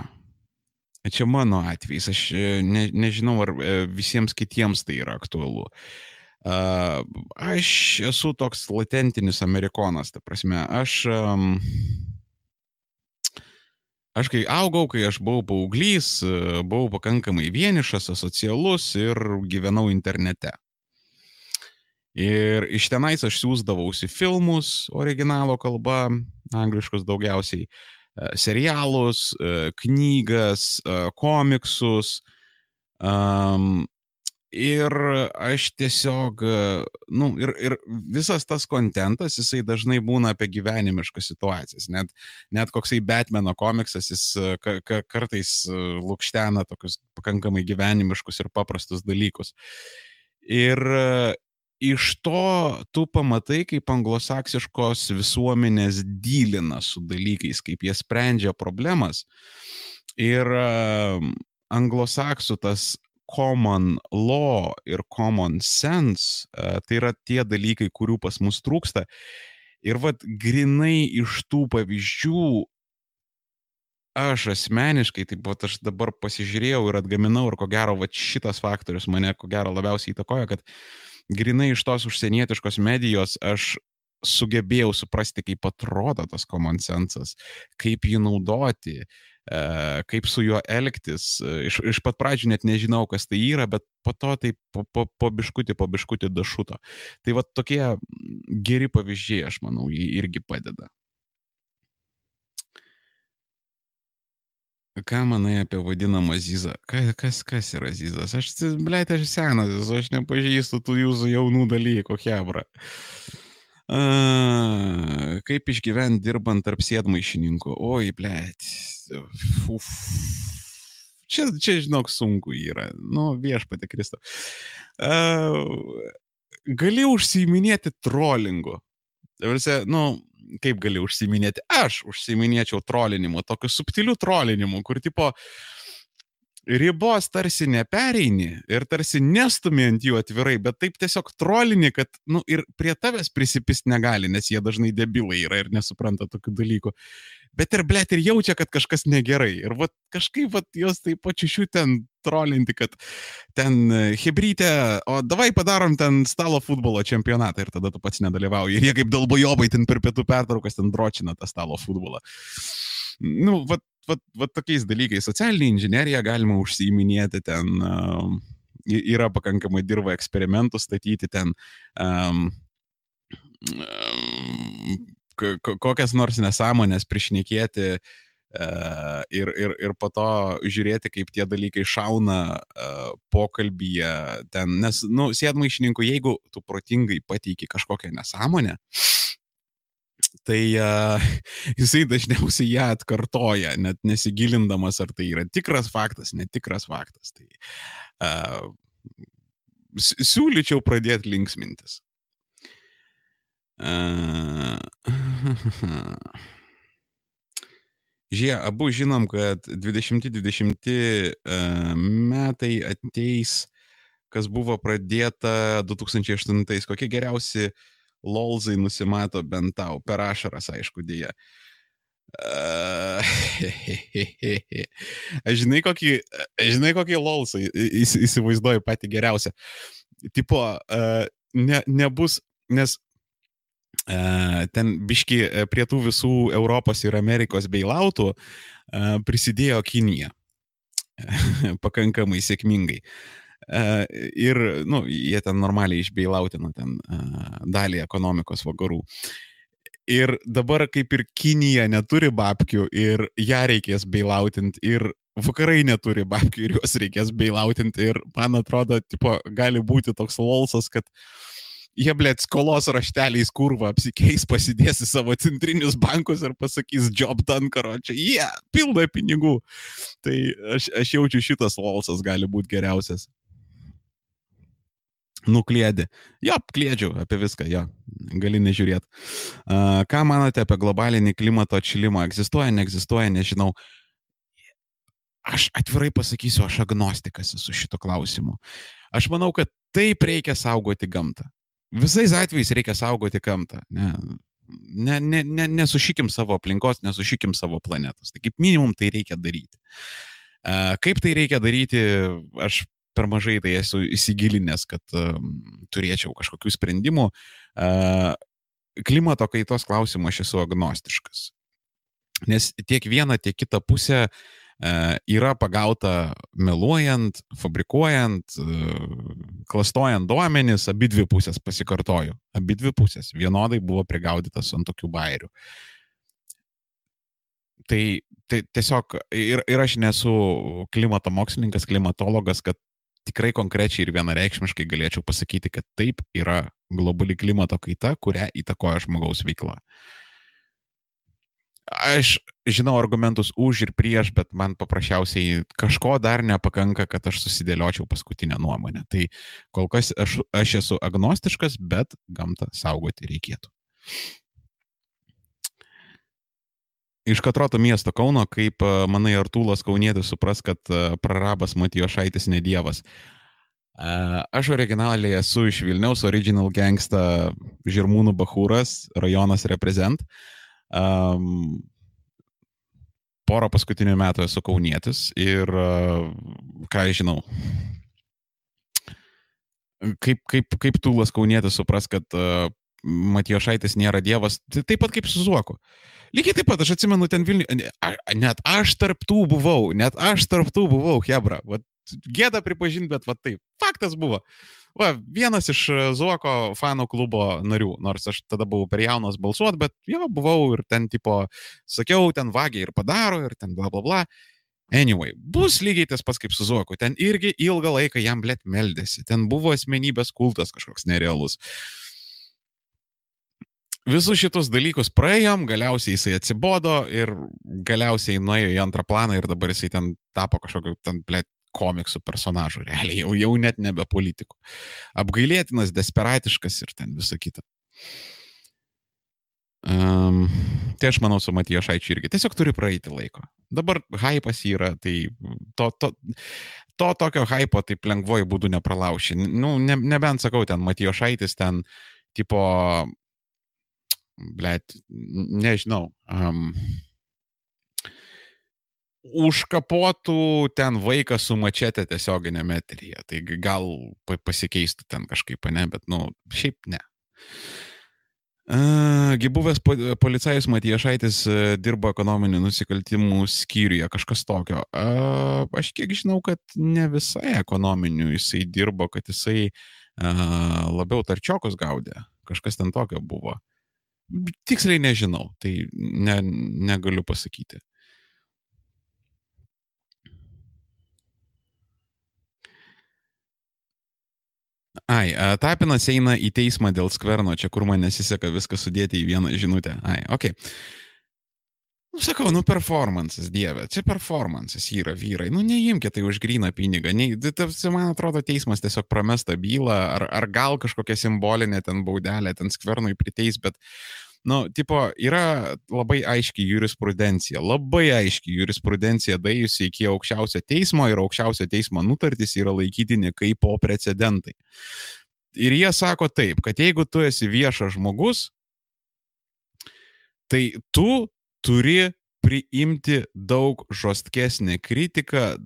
Čia mano atvejs, aš e, ne, nežinau, ar e, visiems kitiems tai yra aktualu. Uh, aš esu toks latentinis amerikonas, ta prasme, aš um, Aš kai augau, kai aš buvau paauglys, buvau pakankamai vienišas, asocialus ir gyvenau internete. Ir iš tenais aš siūsdavausi filmus originalo kalba, angliškus daugiausiai, e, serialus, e, knygas, e, komiksus. Um, Ir aš tiesiog, nu, ir, ir visas tas kontentas, jisai dažnai būna apie gyvenimiškas situacijas. Net, net koksai Batmano komiksas, jis ka, ka, kartais lūkštena tokius pakankamai gyvenimiškus ir paprastus dalykus. Ir iš to tu pamatai, kaip anglosaksiškos visuomenės dylina su dalykais, kaip jie sprendžia problemas. Ir anglosaksų tas common law ir common sense, e, tai yra tie dalykai, kurių pas mus trūksta. Ir vad grinai iš tų pavyzdžių aš asmeniškai, taip pat aš dabar pasižiūrėjau ir atgaminau ir ko gero, va šitas faktorius mane ko gero labiausiai įtakoja, kad grinai iš tos užsienietiškos medijos aš sugebėjau suprasti, kaip atrodo tas common sensas, kaip jį naudoti, E, kaip su juo elgtis. E, iš, iš pat pradžių net nežinau, kas tai yra, bet po to tai po, po, po biškutį, po biškutį dašuto. Tai va tokie geri pavyzdžiai, aš manau, irgi padeda. Ką manai apie vadinamą Zizą? Kas, kas, kas yra Zizas? Aš, blėt, aš senas, aš nepažįstu tų jūsų jaunų dalykų, Hebra. A, kaip išgyventi dirbant tarp sėdmaišininkų? Oi, blėt čia, čia, žinok, sunku yra. Nu, viešpatė Kristau. Uh, gali užsiminėti trollingu. Tarsi, nu, kaip gali užsiminėti? Aš užsiminėčiau trolinimu, tokiu subtiliu trolinimu, kur tipo ribos tarsi nepereini ir tarsi nestumi ant jų atvirai, bet taip tiesiog trolini, kad, nu, ir prie tavęs prisipist negali, nes jie dažnai debilai yra ir nesupranta tokių dalykų bet ir blėt ir jaučia, kad kažkas negerai. Ir vat, kažkaip vat, jos taip pačiušiu ten trolinti, kad ten e, hebrytė, o davai padarom ten stalo futbolo čempionatą ir tada tu pats nedalyvauji. Ir jie kaip dalbojobai ten per pietų pertraukas ten dročina tą stalo futbolą. Nu, vat, vat, vat tokiais dalykais. Socialinė inžinierija galima užsiiminėti ten. Uh, yra pakankamai dirba eksperimentų statyti ten. Um, um, kokias nors nesąmonės prišnekėti uh, ir, ir, ir po to žiūrėti, kaip tie dalykai šauna uh, pokalbyje ten. Nes, nu, sėdmaišininkų, jeigu tu protingai pateiki kažkokią nesąmonę, tai uh, <laughs> jisai dažniausiai ją atkartoja, net nesigilindamas, ar tai yra tikras faktas, netikras faktas. Tai uh, siūlyčiau pradėti linksmintis. <laughs> Žie, abu žinom, kad 2020 metai ateis, kas buvo pradėta 2008. Kokie geriausi lolzai nusimato bent tau, per ašaras, aišku, dėja. Uh, <laughs> aš žinai, kokį, žinai, kokį lolsą įsivaizduoju patį geriausią. Tipo, uh, ne, nebus, nes ten biški prie tų visų Europos ir Amerikos beilautų prisidėjo Kinija <laughs> pakankamai sėkmingai. Ir, nu, jie ten normaliai išbeilautina ten dalį ekonomikos vakarų. Ir dabar kaip ir Kinija neturi babkių ir ją reikės bailautinti ir vakarai neturi babkių ir juos reikės bailautinti ir man atrodo, tipo, gali būti toks lolsas, kad jie, blėt, skolos rašteliais kurva apsikeis, pasidės į savo centrinius bankus ir pasakys job done, karo, čia jie, yeah, pilna pinigų. Tai aš, aš jaučiu šitas lolsas gali būti geriausias. Nuklėdi. Jo, klėdžiu apie viską, jo, gali nežiūrėti. Uh, ką manote apie globalinį klimato atšilimą? Egzistuoja, neegzistuoja, nežinau. Aš atvirai pasakysiu, aš agnostikas esu šito klausimu. Aš manau, kad taip reikia saugoti gamtą. Visais atvejais reikia saugoti gamtą. Ne, ne, ne, ne, nesušykim savo aplinkos, nesušykim savo planetos. Tai kaip minimum tai reikia daryti. Uh, kaip tai reikia daryti, aš per mažai tai esu įsigilinęs, kad turėčiau kažkokių sprendimų. Klimato kaitos klausimą aš esu agnostiškas. Nes tiek viena, tiek kita pusė uh, yra pagauta meluojant, fabrikuojant, uh, klastojant duomenis, abi dvi pusės pasikartoju. Abi dvi pusės vienodai buvo prigaudytas ant tokių bairių. Tai, tai tiesiog ir, ir aš nesu klimato mokslininkas, klimatologas, kad tikrai konkrečiai ir vienareikšmiškai galėčiau pasakyti, kad taip yra globali klimato kaita, kurią įtakoja žmogaus veikla. Aš žinau argumentus už ir prieš, bet man paprasčiausiai kažko dar nepakanka, kad aš susidėliočiau paskutinę nuomonę. Tai kol kas aš, aš esu agnostiškas, bet gamtą saugoti reikėtų. Iš Katroto miesto Kauno, kaip e, manai Artūlas Kaunietis supras, kad e, prarabas Matijo Šaitis ne dievas. E, aš originaliai esu iš Vilniaus, original gangsta Žirmūnų Bahūras, rajonas reprezent. Um, porą paskutinių metų esu kaunietis ir ką žinau. Kaip, kaip, kaip Tūlas kaunietis supras, kad uh, Matijo Šaitis nėra dievas, tai taip pat kaip su Zuoku. Uh, Lygiai taip pat, aš atsimenu ten Vilnių, net aš tarptų buvau, net aš tarptų buvau, Hebra. Vat, gėda pripažinti, bet va taip, faktas buvo. Va, vienas iš e, Zuoko fanų klubo narių, nors aš tada buvau per jaunas balsuot, bet jo, buvau ir ten, tipo, sakiau, ten vagiai ir padaro, ir ten bla bla bla. Anyway, bus lygiai tas pats kaip su Zuoku. Ten irgi ilgą laiką jam blėt meldėsi. Ten buvo asmenybės kultas kažkoks nerealus. Uh, visus šitus dalykus praėjom, galiausiai jisai atsibodo ir galiausiai nuėjo į antrą planą ir dabar jisai ten tapo kažkokiu ten, blėt, komiksų personažu, <laughs> realiai jau, jau net nebe politikų. Apgailėtinas, desperatiškas ir ten visa kita. Um, tai aš manau, su Matijo Šaičiu irgi tiesiog turi praeiti laiko. Dabar hypas yra, tai to, to, to tokio hypo taip lengvojų būdų nepralauši. Nu, ne, nebent sakau, ten Matijo Šaitis, ten tipo blėt, nežinau, um, užkapotų ten vaiką su mačete tiesioginėme eteryje. Tai gal pasikeistų ten kažkaip, ne, bet, nu, šiaip ne. Gi buvęs policajus Matijašaitis dirbo ekonominių nusikaltimų skyriuje, kažkas tokio. Aš kiek žinau, kad ne visai ekonominių jisai dirbo, kad jisai labiau tarčiokus gaudė. Kažkas ten tokio buvo. Tiksliai nežinau, tai ne, negaliu pasakyti. Ai, Tapinas eina į teismą dėl skverno, čia kur man nesiseka viską sudėti į vieną žinutę. Ai, okei. Okay. Nu, sakau, nu performances, dieve, čia performances yra vyrai, nu neimkite tai už gryną pinigą, ne, tai, man atrodo teismas tiesiog pramesta bylą, ar, ar gal kažkokia simbolinė ten baudelė, ten skvernui priteis, bet nu, tipo, yra labai aiški jurisprudencija, labai aiški jurisprudencija daėjusi iki aukščiausio teismo ir aukščiausio teismo nutartys yra laikytini kaip po precedentai. Ir jie sako taip, kad jeigu tu esi viešas žmogus, tai tu turi priimti daug žostkesnę kritiką,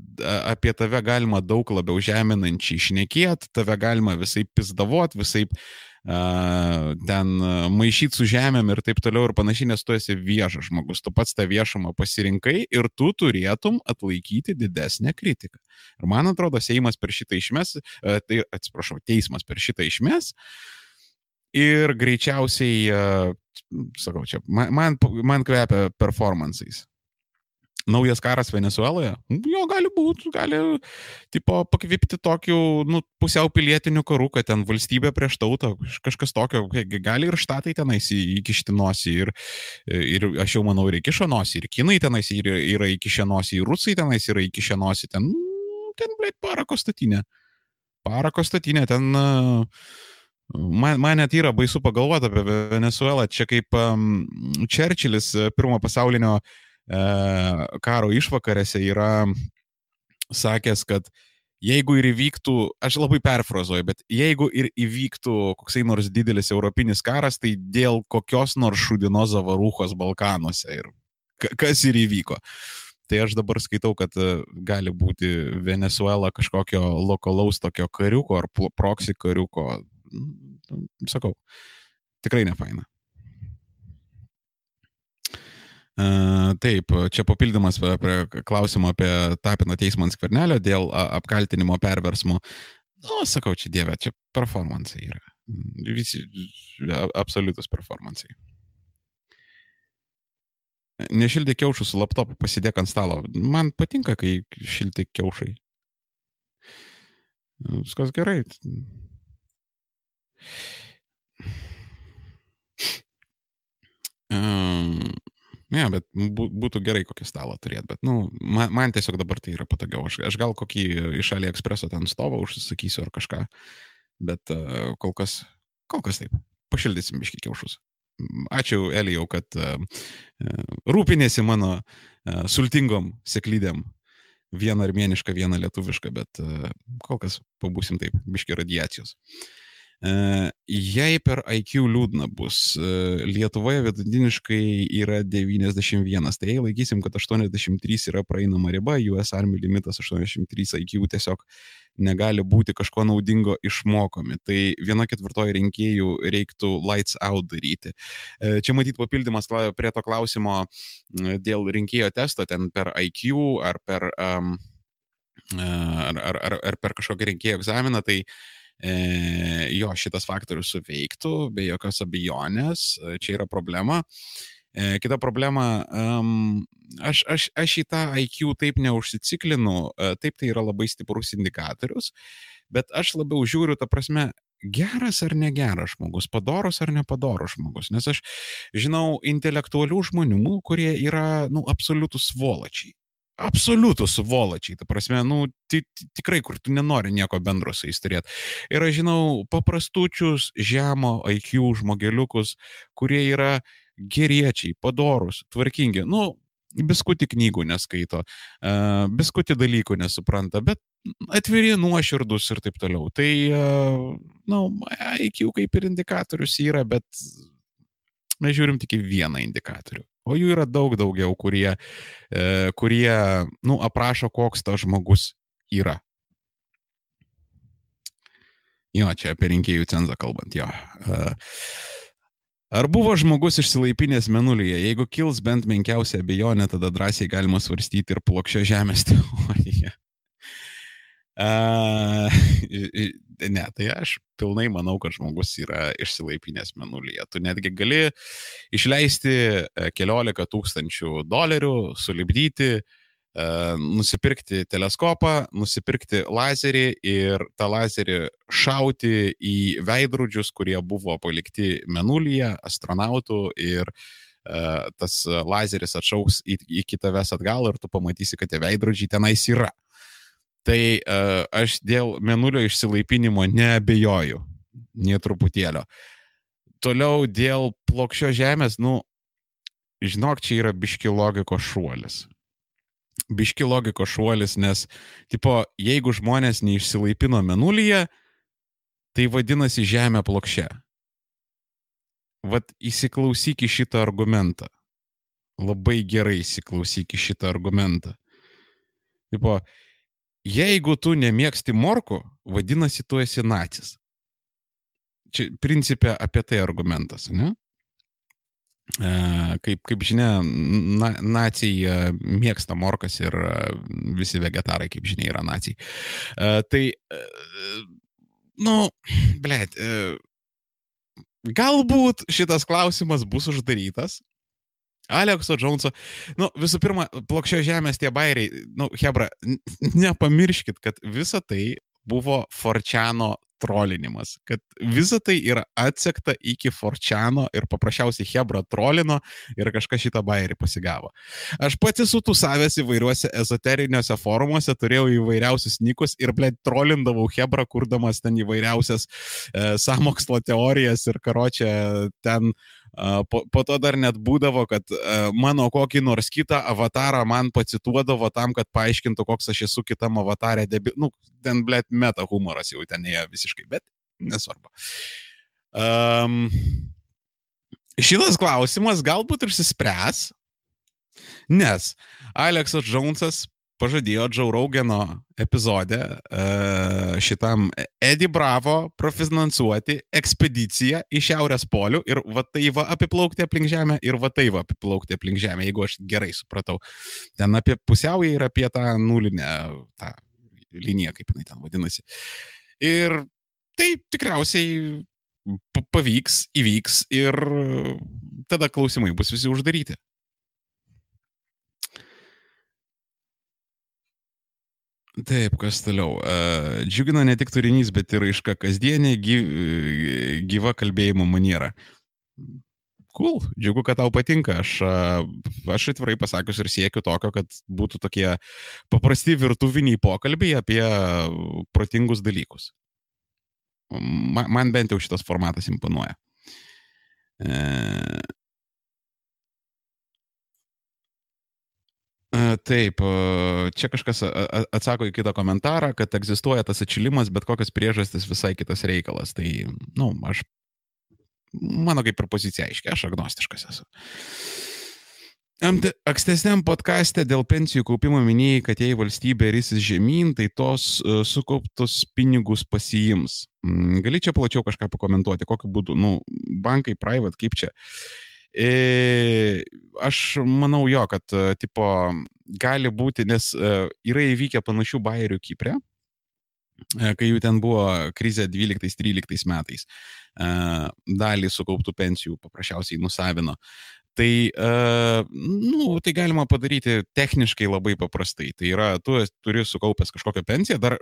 apie tave galima daug labiau žeminančiai išnekėti, tave galima visai pizdavot, visai uh, ten maišyti su žemėm ir taip toliau ir panašiai, nes tu esi viešas žmogus, tu pats tą viešumą pasirinkai ir tu turėtum atlaikyti didesnę kritiką. Ir man atrodo, Seimas per šitą išmes, uh, tai atsiprašau, teismas per šitą išmes. Uh, Ir greičiausiai sakau, čia man, man, man kvepia performanceais naujas karas Venezueloje? Jo, gali būti, gali, tipo, pakvipti tokiu, nu, pusiau pilietiniu karu, kad ten valstybė prieš tautą, kažkas tokio, gali ir štatai tenais įkišti nosį, ir, ir aš jau manau, ir įkišo nosį, ir kinai tenais yra, yra įkišę nosį, ir rusai tenais yra įkišę nosį, ten, ten, blėt, parako statinė. Parako statinė, ten... Man, man net yra baisu pagalvoti apie Venezuelą. Čia kaip um, Čerčilis pirmo pasaulinio uh, E, karo išvakarėse yra sakęs, kad jeigu ir įvyktų, aš labai perfrazuoju, bet jeigu ir įvyktų koksai nors didelis europinis karas, tai dėl kokios nors šudinos zavarūchos Balkanuose ir kas ir įvyko. Tai aš dabar skaitau, kad e, gali būti Venezuela kažkokio lokalaus tokio kariuko ar proksi kariuko. Sakau, tikrai ne faina. Taip, čia papildymas prie klausimo apie Tapino teismo skvernelio dėl apkaltinimo perversmo. Nu, sakau, čia dievė, čia performansai yra. Visi absoliutus performansai. Nešildi kiaušų su laptopu, pasidėk ant stalo. Man patinka, kai šilti kiaušai. Viskas gerai. Um, Ne, bet būtų gerai kokį stalą turėti, bet, nu, man, man tiesiog dabar tai yra patogiau. Aš, aš gal kokį iš AliExpreso ten stovą užsisakysiu ar kažką, bet uh, kol kas, kol kas taip, pašildysim biški kiaušus. Ačiū Elijau, kad uh, rūpinėsi mano uh, sultingom seklydėm. Vieną armėnišką, vieną lietuvišką, bet uh, kol kas pabūsim taip, biški radiacijos. Uh, Jei per IQ liūdna bus, Lietuvoje vidutiniškai yra 91, tai jei laikysim, kad 83 yra praeinama riba, US Army limitas 83 IQ tiesiog negali būti kažko naudingo išmokomi. Tai viena ketvirtoji rinkėjų reiktų lights out daryti. Čia matyt papildymas prie to klausimo dėl rinkėjo testo, ten per IQ ar per, um, ar, ar, ar, ar per kažkokį rinkėjo egzaminą, tai uh, e, jo šitas faktorius suveiktų, be jokios abejonės, e, čia yra problema. E, kita problema, um, aš, aš, aš į tą IQ taip neužsiciklinu, e, taip tai yra labai stiprus indikatorius, bet aš labiau žiūriu, ta prasme, geras ar negeras žmogus, padorus ar nepadorus žmogus. Nes aš žinau intelektualių žmonių, kurie yra, nu, absoliutus svolačiai absoliutus volačiai, ta prasme, nu, tikrai, kur tu nenori nieko bendro su jais turėti. Ir aš žinau paprastučius žemo IQ žmogeliukus, kurie yra geriečiai, padorus, tvarkingi. Nu, biskutį knygų neskaito, uh, biskutį dalykų nesupranta, bet atviri, nuoširdus ir taip toliau. Tai, na, nu, IQ kaip ir indikatorius yra, bet mes žiūrim tik į vieną indikatorių. O jų yra daug daugiau, kurie, e, kurie nu, aprašo, koks tas žmogus yra. Jo, čia apie rinkėjų cenzą kalbant, jo. E, ar buvo žmogus išsilaipinęs menulyje? Jeigu kils bent menkiausia abejonė, tada drąsiai galima svarstyti ir plokščio žemės <laughs> teoriją. Uh, ne, tai aš pilnai manau, kad žmogus yra išsilaipinęs menulyje. Tu netgi gali išleisti e, keliolika tūkstančių dolerių, sulibdyti, uh, nusipirkti teleskopą, nusipirkti lazerį ir tą lazerį šauti į veidrodžius, kurie buvo palikti menulyje, astronautų ir uh, tas lazeris atšauks iki tavęs atgal ir tu pamatysi, kad tie veidrodžiai tenais yra. Tai uh, aš dėl menulio išsilaipinimo neabejoju, nie truputėlio. Toliau dėl plokščio žemės, nu, žinok, čia yra biški logikos šuolis. Biški logikos šuolis, nes, tipo, jeigu žmonės neišsilaipino menulyje, tai vadinasi žemė plokščia. Vat įsiklausyk į šitą argumentą. Labai gerai įsiklausyk į šitą argumentą. Tipo, Jeigu tu nemėgsti morko, vadinasi, tu esi nacis. Čia principė apie tai argumentas, ne? E, kaip, kaip žinia, na, nacijai e, mėgsta morkas ir e, visi vegetarai, kaip žinia, yra nacijai. Tai, nu, blėt, galbūt šitas klausimas bus uždarytas. Alekso Džonso, nu, visų pirma, plokščio žemės tie bairiai, nu, Hebra, nepamirškit, kad visa tai buvo Forčiano trolinimas, kad visa tai yra atsekta iki Forčiano ir paprasčiausiai Hebra trolino ir kažkas šitą bairį pasigavo. Aš pats esu tūsavęs įvairiuose ezoteriniuose forumuose, turėjau įvairiausius nikus ir, ble, trolindavau Hebra, kurdamas ten įvairiausias e, samokslo teorijas ir karočią ten Po, po to dar net būdavo, kad mano kokį nors kitą avatarą man pacituodavo tam, kad paaiškintų, koks aš esu kitam avatarė. Debi... Nu, ten, blėt, meta humoras jau ten ėjo visiškai, bet nesvarbu. Um, šitas klausimas galbūt ir išsispręs, nes Aleksas Džonsas pažadėjo Džau Raugeno epizode uh, šitam Edi Bravo profinansuoti ekspediciją į Šiaurės polių ir va tai va apiplaukti aplink Žemę ir va tai va apiplaukti aplink Žemę, jeigu aš gerai supratau. Ten apie pusiaują ir apie tą nulinę tą liniją, kaip jinai ten vadinasi. Ir tai tikriausiai pavyks, įvyks ir tada klausimai bus visi uždaryti. Taip, kas toliau. Uh, džiugina ne tik turinys, bet ir iška kasdienė gyv, gyva kalbėjimo maniera. Cool, džiugu, kad tau patinka. Aš, aš atvirai pasakius ir siekiu tokio, kad būtų tokie paprasti virtuviniai pokalbiai apie protingus dalykus. Man bent jau šitas formatas imponuoja. Taip, čia kažkas atsako į kitą komentarą, kad egzistuoja tas atšilimas, bet kokias priežastis visai kitas reikalas. Tai, na, nu, aš, mano kaip ir pozicija aiškiai, aš agnostiškas esu. Ankstesniam podcast'e dėl pensijų kaupimo minėjai, kad jei valstybė rysis žemyn, tai tos sukauptus pinigus pasijims. Mm, gali čia plačiau kažką pakomentuoti, kokiu būdu, nu, bankai, private, kaip čia. E, aš manau jo, kad e, tipo, gali būti, nes e, yra įvykę panašių bairių Kiprė, kai jų ten buvo krizė 12-13 metais. Dalį sukauptų pensijų paprasčiausiai nusavino. Tai, uh, nu, tai galima padaryti techniškai labai paprastai. Tai yra, tu turi sukaupęs kažkokią pensiją, dar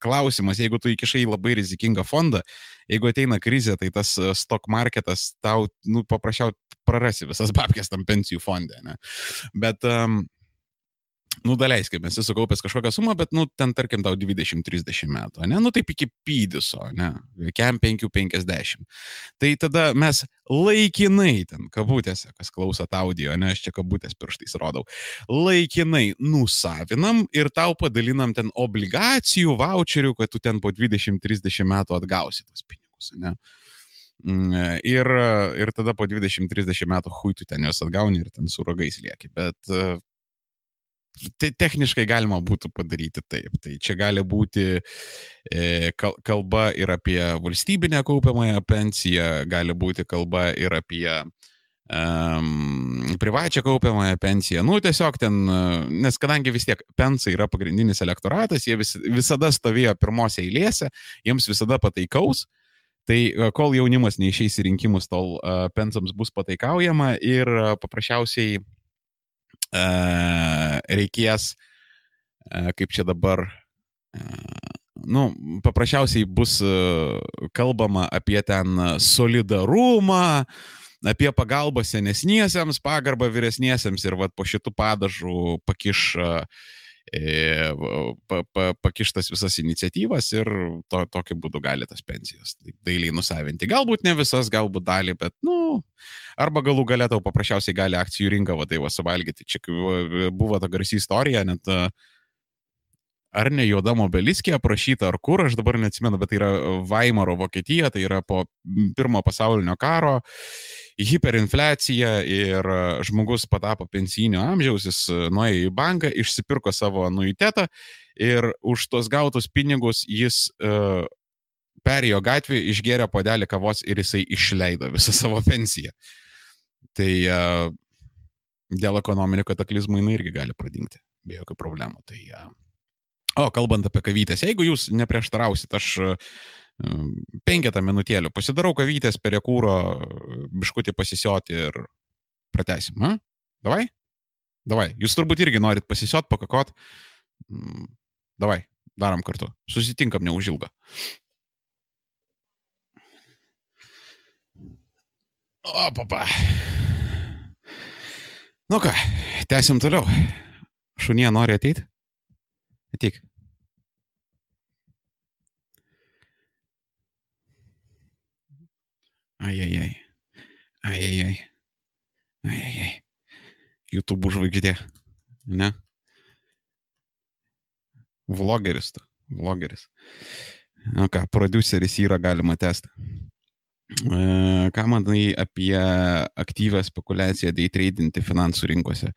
klausimas, jeigu tu įkišai labai rizikingą fondą, jeigu ateina krizė, tai tas stock marketas tau, nu, paprasčiau prarasi visas babkės tam pensijų fonde. Ne? Bet um, nu, daleiskime, esi sukaupęs kažkokią sumą, bet, nu, ten, tarkim, tau 20-30 metų, ne, nu, taip iki pydiso, ne, kem 5-50. Tai tada mes laikinai, ten, kabutėse, kas klausot audio, ne, aš čia kabutės pirštais rodau, laikinai nusavinam ir tau padalinam ten obligacijų, voucherių, kad tu ten po 20-30 metų atgausi tos pinigus, ne. Mm, ir, ir tada po 20-30 metų hui tu ten juos atgauni ir ten su ragais lieki. Bet te, techniškai galima būtų padaryti taip. Tai čia gali būti e, kalba ir apie valstybinę kaupiamąją pensiją, gali būti kalba ir apie um, privačią kaupiamąją pensiją. Nu, tiesiog ten, nes kadangi vis tiek pensai yra pagrindinis elektoratas, jie vis, visada stovėjo pirmose eilėse, jiems visada pataikaus. Tai kol jaunimas neišeis į rinkimus, tol uh, pensams bus pataikaujama ir uh, paprasčiausiai reikės, kaip čia dabar, nu, paprasčiausiai bus kalbama apie ten solidarumą, apie pagalbą senesniesiems, pagarbą vyresniesiems ir vat, po šitų padažų pakiš e, pa, pa, pakištas visas iniciatyvas ir to, tokiu būdu gali tas pensijas dailiai nusavinti. Galbūt ne visas, galbūt dalį, bet, nu, arba galų galę tau paprasčiausiai gali akcijų rinką va tai va suvalgyti. Čia buvo ta garsi istorija, net ar ne juoda obeliskė aprašyta, ar kur, aš dabar neatsimenu, bet tai yra Vaimaro Vokietija, tai yra po pirmo pasaulinio karo, hiperinfliacija ir žmogus patapo pensijinio amžiaus, jis nuėjo į banką, išsipirko savo anuitetą ir už tos gautus pinigus jis uh, perėjo gatvį, išgėrė podelį kavos ir jisai išleido visą <laughs> savo pensiją. Tai uh, dėl ekonominių kataklizmų jinai irgi gali pradingti, be jokių problemų. Tai, uh, o, kalbant apie kavytės, jeigu jūs neprieštarausit, aš uh, Penketą minutėlių. Pasidarau kavytės prie kūro, biškutį pasisioti ir pratesim. Ha? Davai? Davai. Jūs turbūt irgi norit pasisiot, pakakot. Mm, davai, darom kartu. Susitinkam neužilgą. O, papa. Nu ką, tęsim toliau. Šunie nori ateiti? Ateik. Ajajai. Ajajai. Ajajai. YouTube žvaigždė. Ne? Vlogeris tu. Vlogeris. Na ką, produceris yra galima testą. E, ką manai apie aktyvę spekulaciją day tradinti finansų rinkose?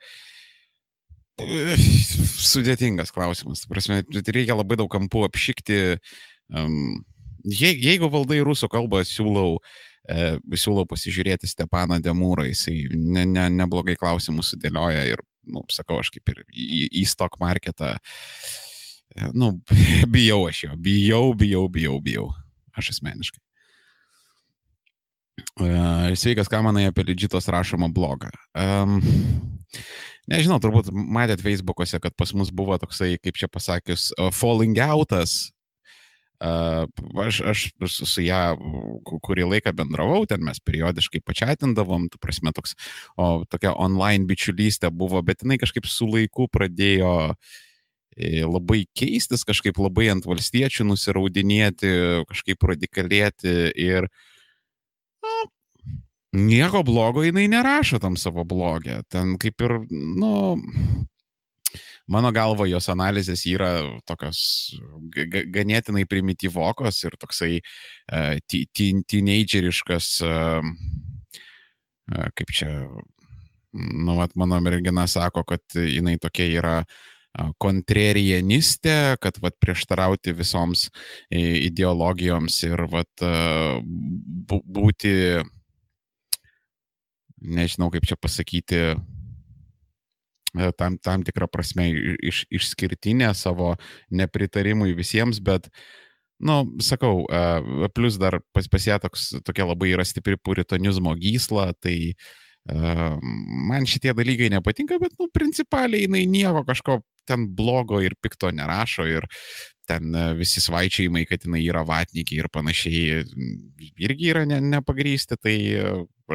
Sudėtingas klausimas. Prasme, reikia labai daug kampų apšikti. Je, jeigu valdai rusų kalbą, siūlau, e, siūlau pasižiūrėti Stepaną Demūrą, jisai ne, ne, neblogai klausimus sudėlioja ir, nu, sakau, aš kaip ir į, į stock marketą, e, nu, <laughs> bijau aš jo, bijau, bijau, bijau, bijau, aš asmeniškai. Sveikas, ką manai apie Lidžitos rašomą blogą. Um, nežinau, turbūt matėt Facebook'ose, kad pas mus buvo toksai, kaip čia pasakius, uh, falling out'as. Uh, aš, aš su ją kurį laiką bendravau, ten mes periodiškai pačiatindavom, tu prasme toks, o tokia online bičiulystė buvo, bet jinai kažkaip su laiku pradėjo e, labai keistis, kažkaip labai ant valstiečių nusiraudinėti, kažkaip radikalėti ir uh, nieko blogo jinai nerašo tam savo blogė. Ten kaip ir, nu, mano galva, jos analizės yra tokios ganėtinai primityvokos ir toksai uh, teenageriškas, uh, uh, kaip čia, nu, mat, mano mergina sako, kad jinai tokia yra kontrerianistė, kad vat, prieštarauti visoms ideologijoms ir vat, būti nežinau kaip čia pasakyti, e, tam, tam tikrą prasme iš, išskirtinė savo nepritarimui visiems, bet, na, nu, sakau, e, plus dar pas, pas ją toks, tokia labai yra stipri puritonizmo gysla, tai uh, man šitie dalykai nepatinka, bet, nu, principaliai jinai nieko kažko ten blogo ir pikto nerašo ir ten visi svaičiai, kad jinai yra vatnikiai ir panašiai, irgi yra ne, nepagrysti, tai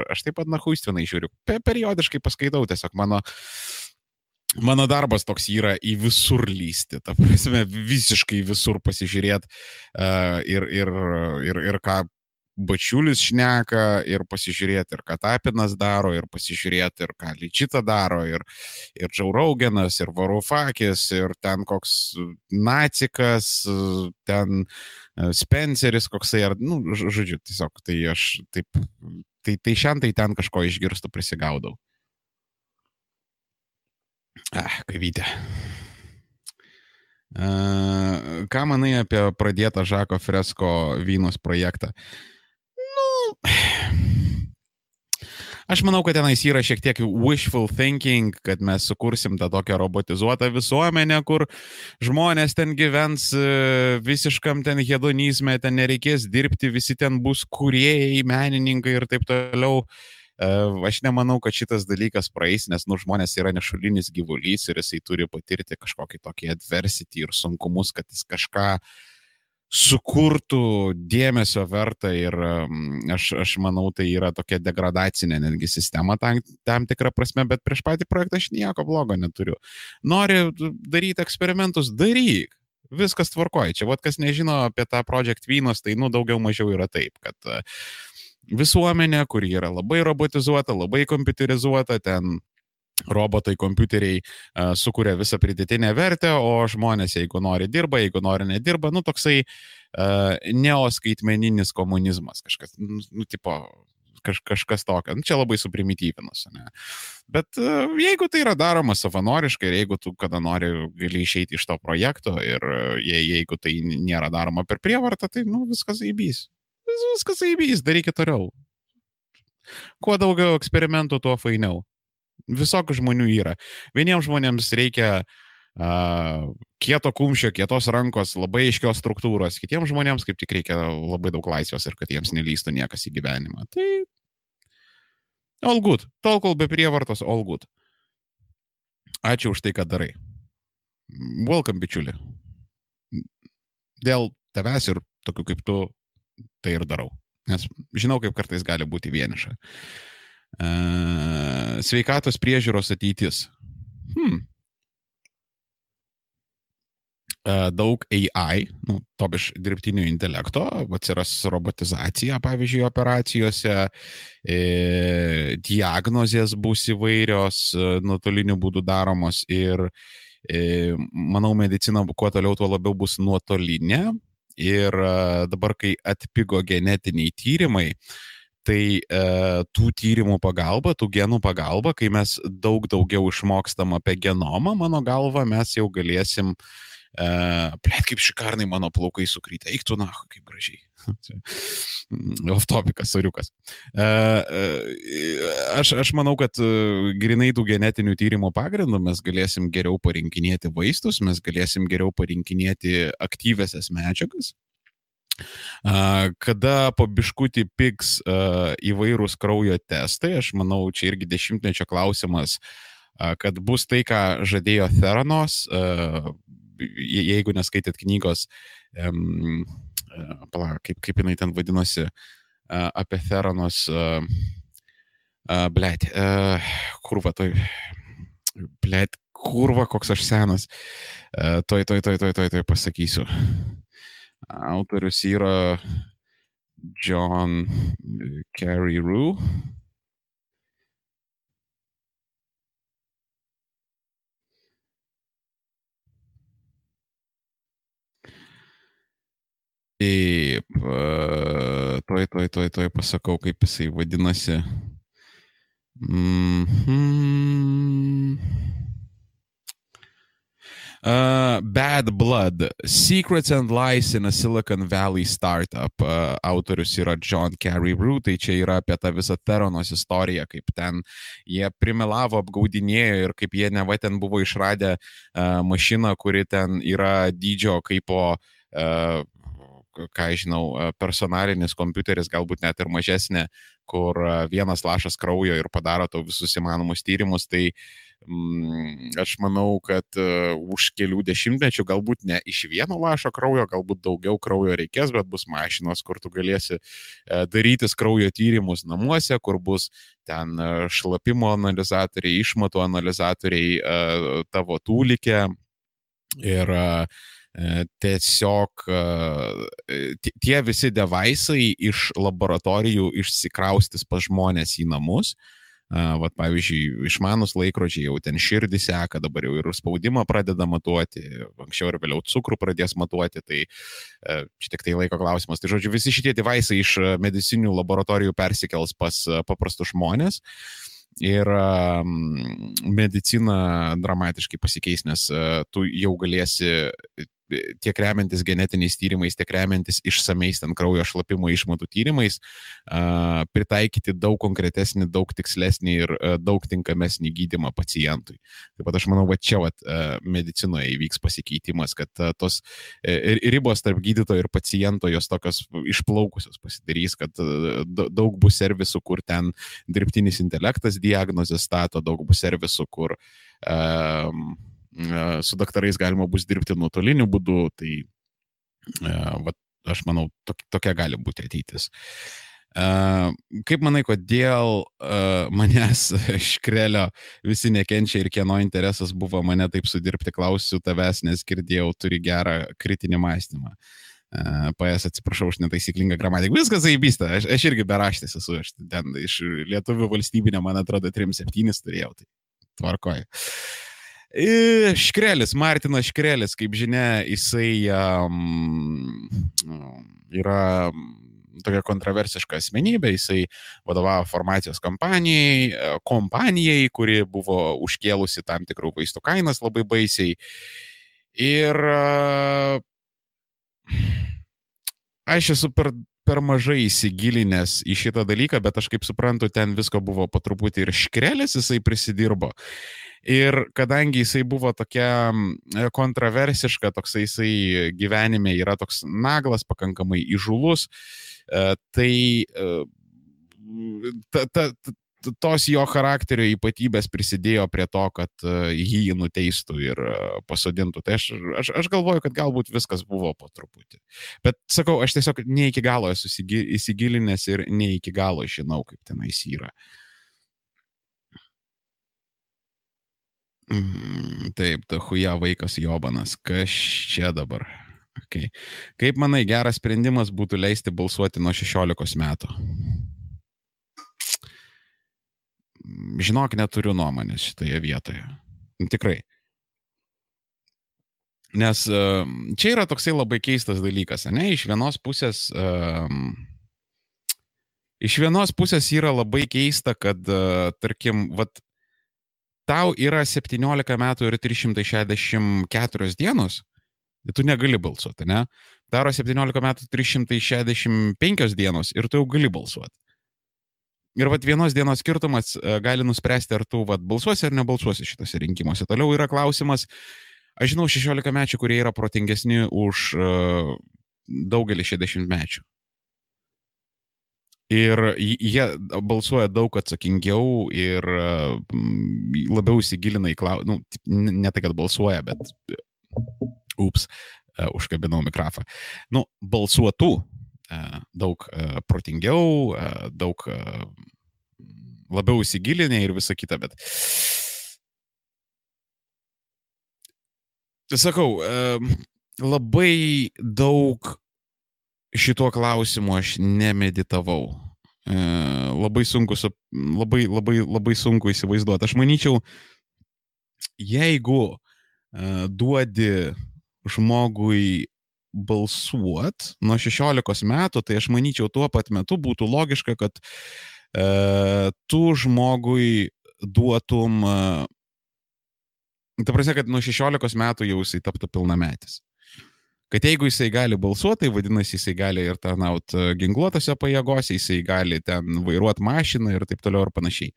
aš taip pat nahuistvinai žiūriu, Pe periodiškai paskaitau, tiesiog mano, mano darbas toks yra į visur lysti, ta prasme, visiškai visur pasižiūrėti uh, ir, ir, ir, ir ką Bačiulis šneka ir pasižiūrėti, ir ką Tapinas daro, ir pasižiūrėti, ir ką Lyčita daro, ir, ir Džauraugenas, ir Varufakis, ir ten koks Nacikas, ten Spenceris koksai, ar, nu, žodžiu, tiesiog tai aš taip tai, tai šiandien tai ten kažko išgirstu prisigaudau. Ah, kavytė. Uh, ką manai apie pradėtą Žako Fresko Vynos projektą? Nu, Aš manau, kad tenais yra šiek tiek wishful thinking, kad mes sukursim tą tokią robotizuotą visuomenę, kur žmonės ten gyvens e, visiškam ten hedonizme, ten nereikės dirbti, visi ten bus kuriejai, menininkai ir taip toliau. E, aš nemanau, kad šitas dalykas praeis, nes, nu, žmonės yra nešulinis gyvulys ir jisai turi patirti kažkokį tokį adversity ir sunkumus, kad jis kažką uh, sukurtų dėmesio vertą ir aš, aš manau, tai yra tokia degradacinė netgi sistema tam, tam tikrą prasme, bet prieš patį projektą aš nieko blogo neturiu. Nori daryti eksperimentus, daryk. Viskas tvarkoja. Čia, vad, kas nežino apie tą Project Vynos, tai, nu, daugiau mažiau yra taip, kad e, visuomenė, kuri yra labai robotizuota, labai kompiuterizuota, ten robotai, kompiuteriai uh, sukuria visą pridėtinę vertę, o žmonės, jeigu nori dirba, jeigu nori nedirba, nu toksai uh, neoskaitmeninis komunizmas, kažkas, nu, nu tipo, kaž, kažkas tokio. Nu, čia labai suprimityvinus. Ne? Bet uh, jeigu tai yra daroma savanoriškai ir jeigu tu kada nori, gali išeiti iš to projekto ir je, jeigu tai nėra daroma per prievartą, tai nu, viskas įbys. Vis, viskas įbys, darykit toliau. Kuo daugiau eksperimentų, tuo fainiau. Visokių žmonių yra. Vieniems žmonėms reikia kieto kumščio, kietos rankos, labai aiškios struktūros. Kitiems žmonėms kaip tik reikia labai daug laisvės ir kad jiems nelystų niekas į gyvenimą. Tai all good. Tol, kol be prievartos, all good. Ačiū už tai, ką darai. Welcome, bičiuli. Dėl tavęs ir tokių kaip tu, tai ir darau. Nes žinau, kaip kartais gali būti vieniša. Uh, sveikatos priežiūros ateitis. Hmm. daug AI, nu, tobiš dirbtinio intelekto, atsiras robotizacija, pavyzdžiui, operacijose, e, diagnozės bus įvairios, e, nuotoliniu būdu daromos ir e, manau, medicina kuo toliau, tuo labiau bus nuotolinė. Ir e, dabar, kai atpigo genetiniai tyrimai, tai e, tų tyrimų pagalba, tų genų pagalba, kai mes daug daugiau išmokstam apie genomą, mano galva, mes jau galėsim e, Plėt, kaip šikarnai mano plaukai sukrytė. Eik tu, na, kaip gražiai. <laughs> Off topikas, soriukas. Uh, uh, aš, aš manau, kad uh, grinai tų genetinių tyrimų pagrindų mes galėsim geriau parinkinėti vaistus, mes galėsim geriau parinkinėti aktyvesias medžiagas. Kada po biškutį piks įvairūs kraujo testai, aš manau, čia irgi dešimtmečio klausimas, kad bus tai, ką žadėjo Theranos, jeigu neskaitėt knygos, kaip, kaip jinai ten vadinosi, apie Theranos, blėt, kurva, toj, blėt, kurva, koks aš senas, toj, toj, toj, toj, toj, toj pasakysiu. Autorius yra John Carey Rue. Taip, toj, toj, toj, toj pasakau, kaip jisai vadinasi. Mm -hmm. Uh, Bad Blood - Secrets and Lies in a Silicon Valley Startup. Uh, autorius yra John Carey Rue, tai čia yra apie tą visą Teronos istoriją, kaip ten jie primelavo, apgaudinėjo ir kaip jie neva ten buvo išradę uh, mašiną, kuri ten yra dydžio kaip po uh, ką žinau, personalinis kompiuteris, galbūt net ir mažesnė, kur vienas lašas kraujo ir padaro tau visus įmanomus tyrimus, tai mm, aš manau, kad uh, už kelių dešimtmečių galbūt ne iš vieno lašo kraujo, galbūt daugiau kraujo reikės, bet bus mašinos, kur tu galėsi uh, darytis kraujo tyrimus namuose, kur bus ten uh, šlapimo analizatoriai, išmatų analizatoriai uh, tavo tūlikė. Ir uh, E, tiesiog e, tie visi devaisai iš laboratorijų išsikraustis pas žmonės į namus. Vat pavyzdžiui, išmanus laikrodžiai jau ten širdį seka, dabar jau ir spaudimą pradeda matuoti, anksčiau ir vėliau cukrų pradės matuoti, tai e, čia tik tai laiko klausimas. Tai žodžiu, visi šitie devaisai iš medicinių laboratorijų persikels pas paprastus žmonės. Ir medicina dramatiškai pasikeis, nes tu jau galėsi tiek remiantis genetiniais tyrimais, tiek remiantis išsameis ten kraujo šlapimo išmatų tyrimais, pritaikyti daug konkretesnį, daug tikslesnį ir daug tinkamesnį gydimą pacientui. Taip pat aš manau, va čia vat, medicinoje įvyks pasikeitimas, kad tos e, ribos tarp gydytojo ir paciento jos tokios išplaukusios pasidarys, kad daug bus servisų, kur ten dirbtinis intelektas diagnozės stato, daug bus servisų, kur um, su daktarais galima bus dirbti nuotoliniu būdu, tai va, aš manau, tokia gali būti ateitis. Kaip manai, kodėl manęs <laughs> škrelio visi nekenčia ir kieno interesas buvo mane taip sudirbti, klausiu tavęs, nes girdėjau, turi gerą kritinį mąstymą. PS, atsiprašau už netaisyklingą gramatiką. Viskas įbysta, aš, aš irgi beraštis esu, aš ten iš lietuvių valstybinio, man atrodo, 3-7 turėjau, tai tvarkoju. Škrelis, Martinas Škrelis, kaip žinia, jisai um, yra tokia kontroversiška asmenybė, jisai vadovavo farmacijos kompanijai, kompanijai, kuri buvo užkėlusi tam tikrų vaistų kainas labai baisiai. Ir uh, aš esu per per mažai įsigilinęs į šitą dalyką, bet aš kaip suprantu, ten visko buvo po truputį ir škrelis jisai prisidirbo. Ir kadangi jisai buvo tokia kontroversiška, toksai jisai gyvenime yra toks naglas, pakankamai įžulus, tai ta, ta, tos jo charakterio ypatybės prisidėjo prie to, kad e, jį nuteistų ir e, pasodintų. Tai aš, aš, aš galvoju, kad galbūt viskas buvo po truputį. Bet sakau, aš tiesiog ne iki galo esu įsigilinęs ir ne iki galo žinau, kaip tenais yra. Mm, taip, ta huja vaikas Jobanas. Kas čia dabar? Okay. Kaip manai, geras sprendimas būtų leisti balsuoti nuo 16 metų? žinok, neturiu nuomonės šitoje vietoje. Tikrai. Nes čia yra toksai labai keistas dalykas, ne? Iš vienos pusės, um, iš vienos pusės yra labai keista, kad, uh, tarkim, vat, tau yra 17 metų ir 364 dienos, tai tu negali balsuoti, ne? Taro 17 metų 365 dienos ir tu jau gali balsuoti. Ir vat vienos dienos skirtumas e, gali nuspręsti, ar tu vat, balsuosi ar nebalsuosi šitose rinkimuose. Toliau yra klausimas, aš žinau 16 mečių, kurie yra protingesni už uh, daugelį 60 mečių. Ir jie balsuoja daug atsakingiau ir uh, labiau įsigilina į klausimą. Nu, ne tai, kad balsuoja, bet... Ups, uh, užkabinau mikrofą. Nu, balsuotų E, daug e, protingiau, e, daug labiau įsigilinę ir visa kita, bet sakau, labai daug šituo klausimu aš nemeditavau. Labai sunku, labai, labai, labai sunku įsivaizduoti. Aš manyčiau, jeigu duodi žmogui balsuot nuo 16 metų, tai aš manyčiau, tuo pat metu būtų logiška, kad e, tu žmogui duotum, e, ta prasme, kad nuo 16 metų jau jisai taptų pilnametis. Kad jeigu jisai gali balsuoti, tai vadinasi, jisai gali ir tarnauti e, ginkluotose pajėgose, jisai gali ten vairuoti mašiną ir taip toliau ir panašiai.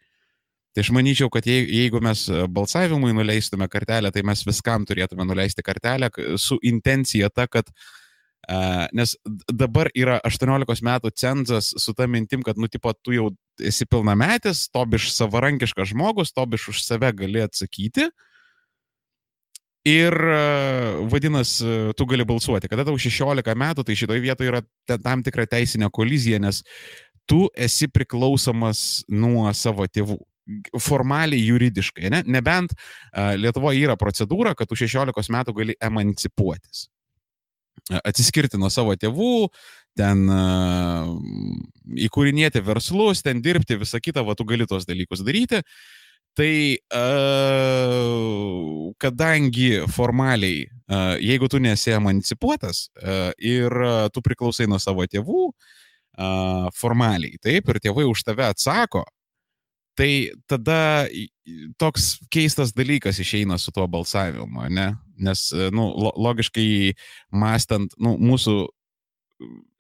Tai aš manyčiau, kad jeigu mes e, balsavimui nuleistume kartelę, tai mes viskam turėtume nuleisti kartelę su intencija ta, kad Uh, nes dabar yra 18 metų cenzas su ta mintim, kad, nu, tipo, tu jau esi pilnametis, tobiš savarankiškas žmogus, tobiš už save gali atsakyti. Ir uh, vadinasi, tu gali balsuoti. Kada tau 16 metų, tai šitoje vietoje yra tam tikra teisinė kolizija, nes tu esi priklausomas nuo savo tėvų formaliai juridiškai, ne? nebent uh, Lietuvoje yra procedūra, kad tu 16 metų gali emancipuotis. Atsiskirti nuo savo tėvų, ten uh, įkūrinėti verslus, ten dirbti, visą kitą, va, tu gali tos dalykus daryti. Tai uh, kadangi formaliai, uh, jeigu tu nesi emancipuotas uh, ir uh, tu priklausai nuo savo tėvų, uh, formaliai, taip, ir tėvai už tave atsako, Tai tada toks keistas dalykas išeina su tuo balsavimu, ne? Nes, nu, logiškai mąstant, nu, mūsų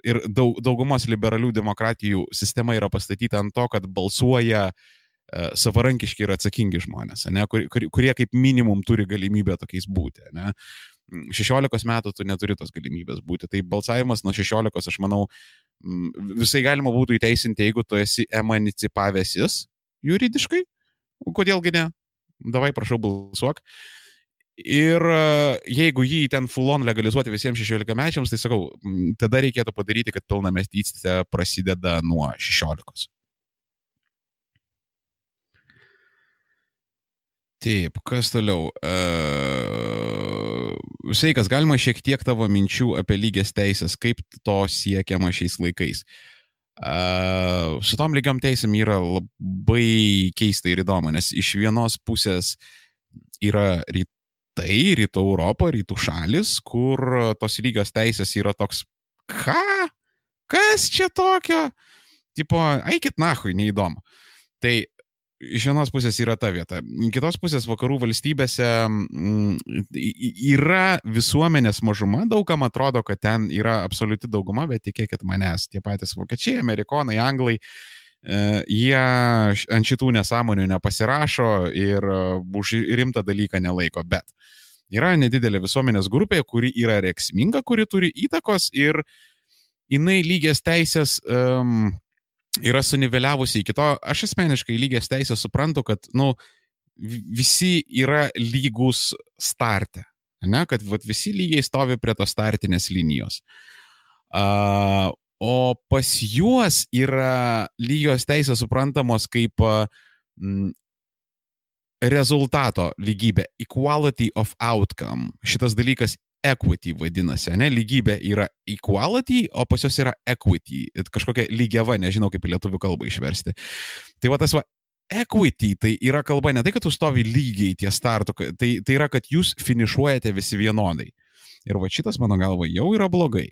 ir daug, daugumos liberalių demokratijų sistema yra pastatyta ant to, kad balsuoja uh, savarankiški ir atsakingi žmonės, ne, kur, kur, kurie kaip minimum turi galimybę tokiais būti. Ne. 16 metų tu neturi tos galimybės būti. Tai balsavimas nuo 16, aš manau, visai galima būtų įteisinti, jeigu tu esi emancipavęsis juridiškai, kodėlgi ne, davai prašau balsuok. Ir e, jeigu jį ten fulon legalizuoti visiems 16 mečiams, tai sakau, tada reikėtų padaryti, kad pilnamestystė prasideda nuo 16. Taip, kas toliau? Uh, sveikas, galima šiek tiek tavo minčių apie lygias teisės, kaip to siekiama šiais laikais. Uh, su tom lygiam teisėm yra labai keista ir įdomu, nes iš vienos pusės yra rytai, rytų Europo, rytų šalis, kur tos lygios teisės yra toks, ką? Kas čia tokio? Tipo, eikit nahui, neįdomu. Tai iš vienos pusės yra ta vieta. Kitos pusės vakarų valstybėse mm, yra visuomenės mažuma, daugam atrodo, kad ten yra absoliuti dauguma, bet tikėkit manęs, tie patys vokiečiai, amerikonai, anglai, e, jie ant šitų nesąmonių nepasirašo ir e, už rimtą dalyką nelaiko, bet yra nedidelė visuomenės grupė, kuri yra reiksminga, kuri turi įtakos ir jinai lygias teisės um, yra suniveliavusi iki to, aš asmeniškai lygias teisės suprantu, kad, nu, visi yra lygus starte, ne, kad vat, visi lygiai stovi prie tos startinės linijos. Uh, o pas juos yra lygios teisės suprantamos kaip uh, rezultato lygybė, equality of outcome. Šitas dalykas equity vadinasi, ne, lygybė yra equality, o pas jos yra equity, kažkokia lygiava, nežinau kaip į lietuvių kalbą išversti. Tai va tas va, equity tai yra kalba ne tai, kad tu stovi lygiai ties startu, tai, tai yra, kad jūs finišuojate visi vienodai. Ir va šitas, mano galva, jau yra blogai.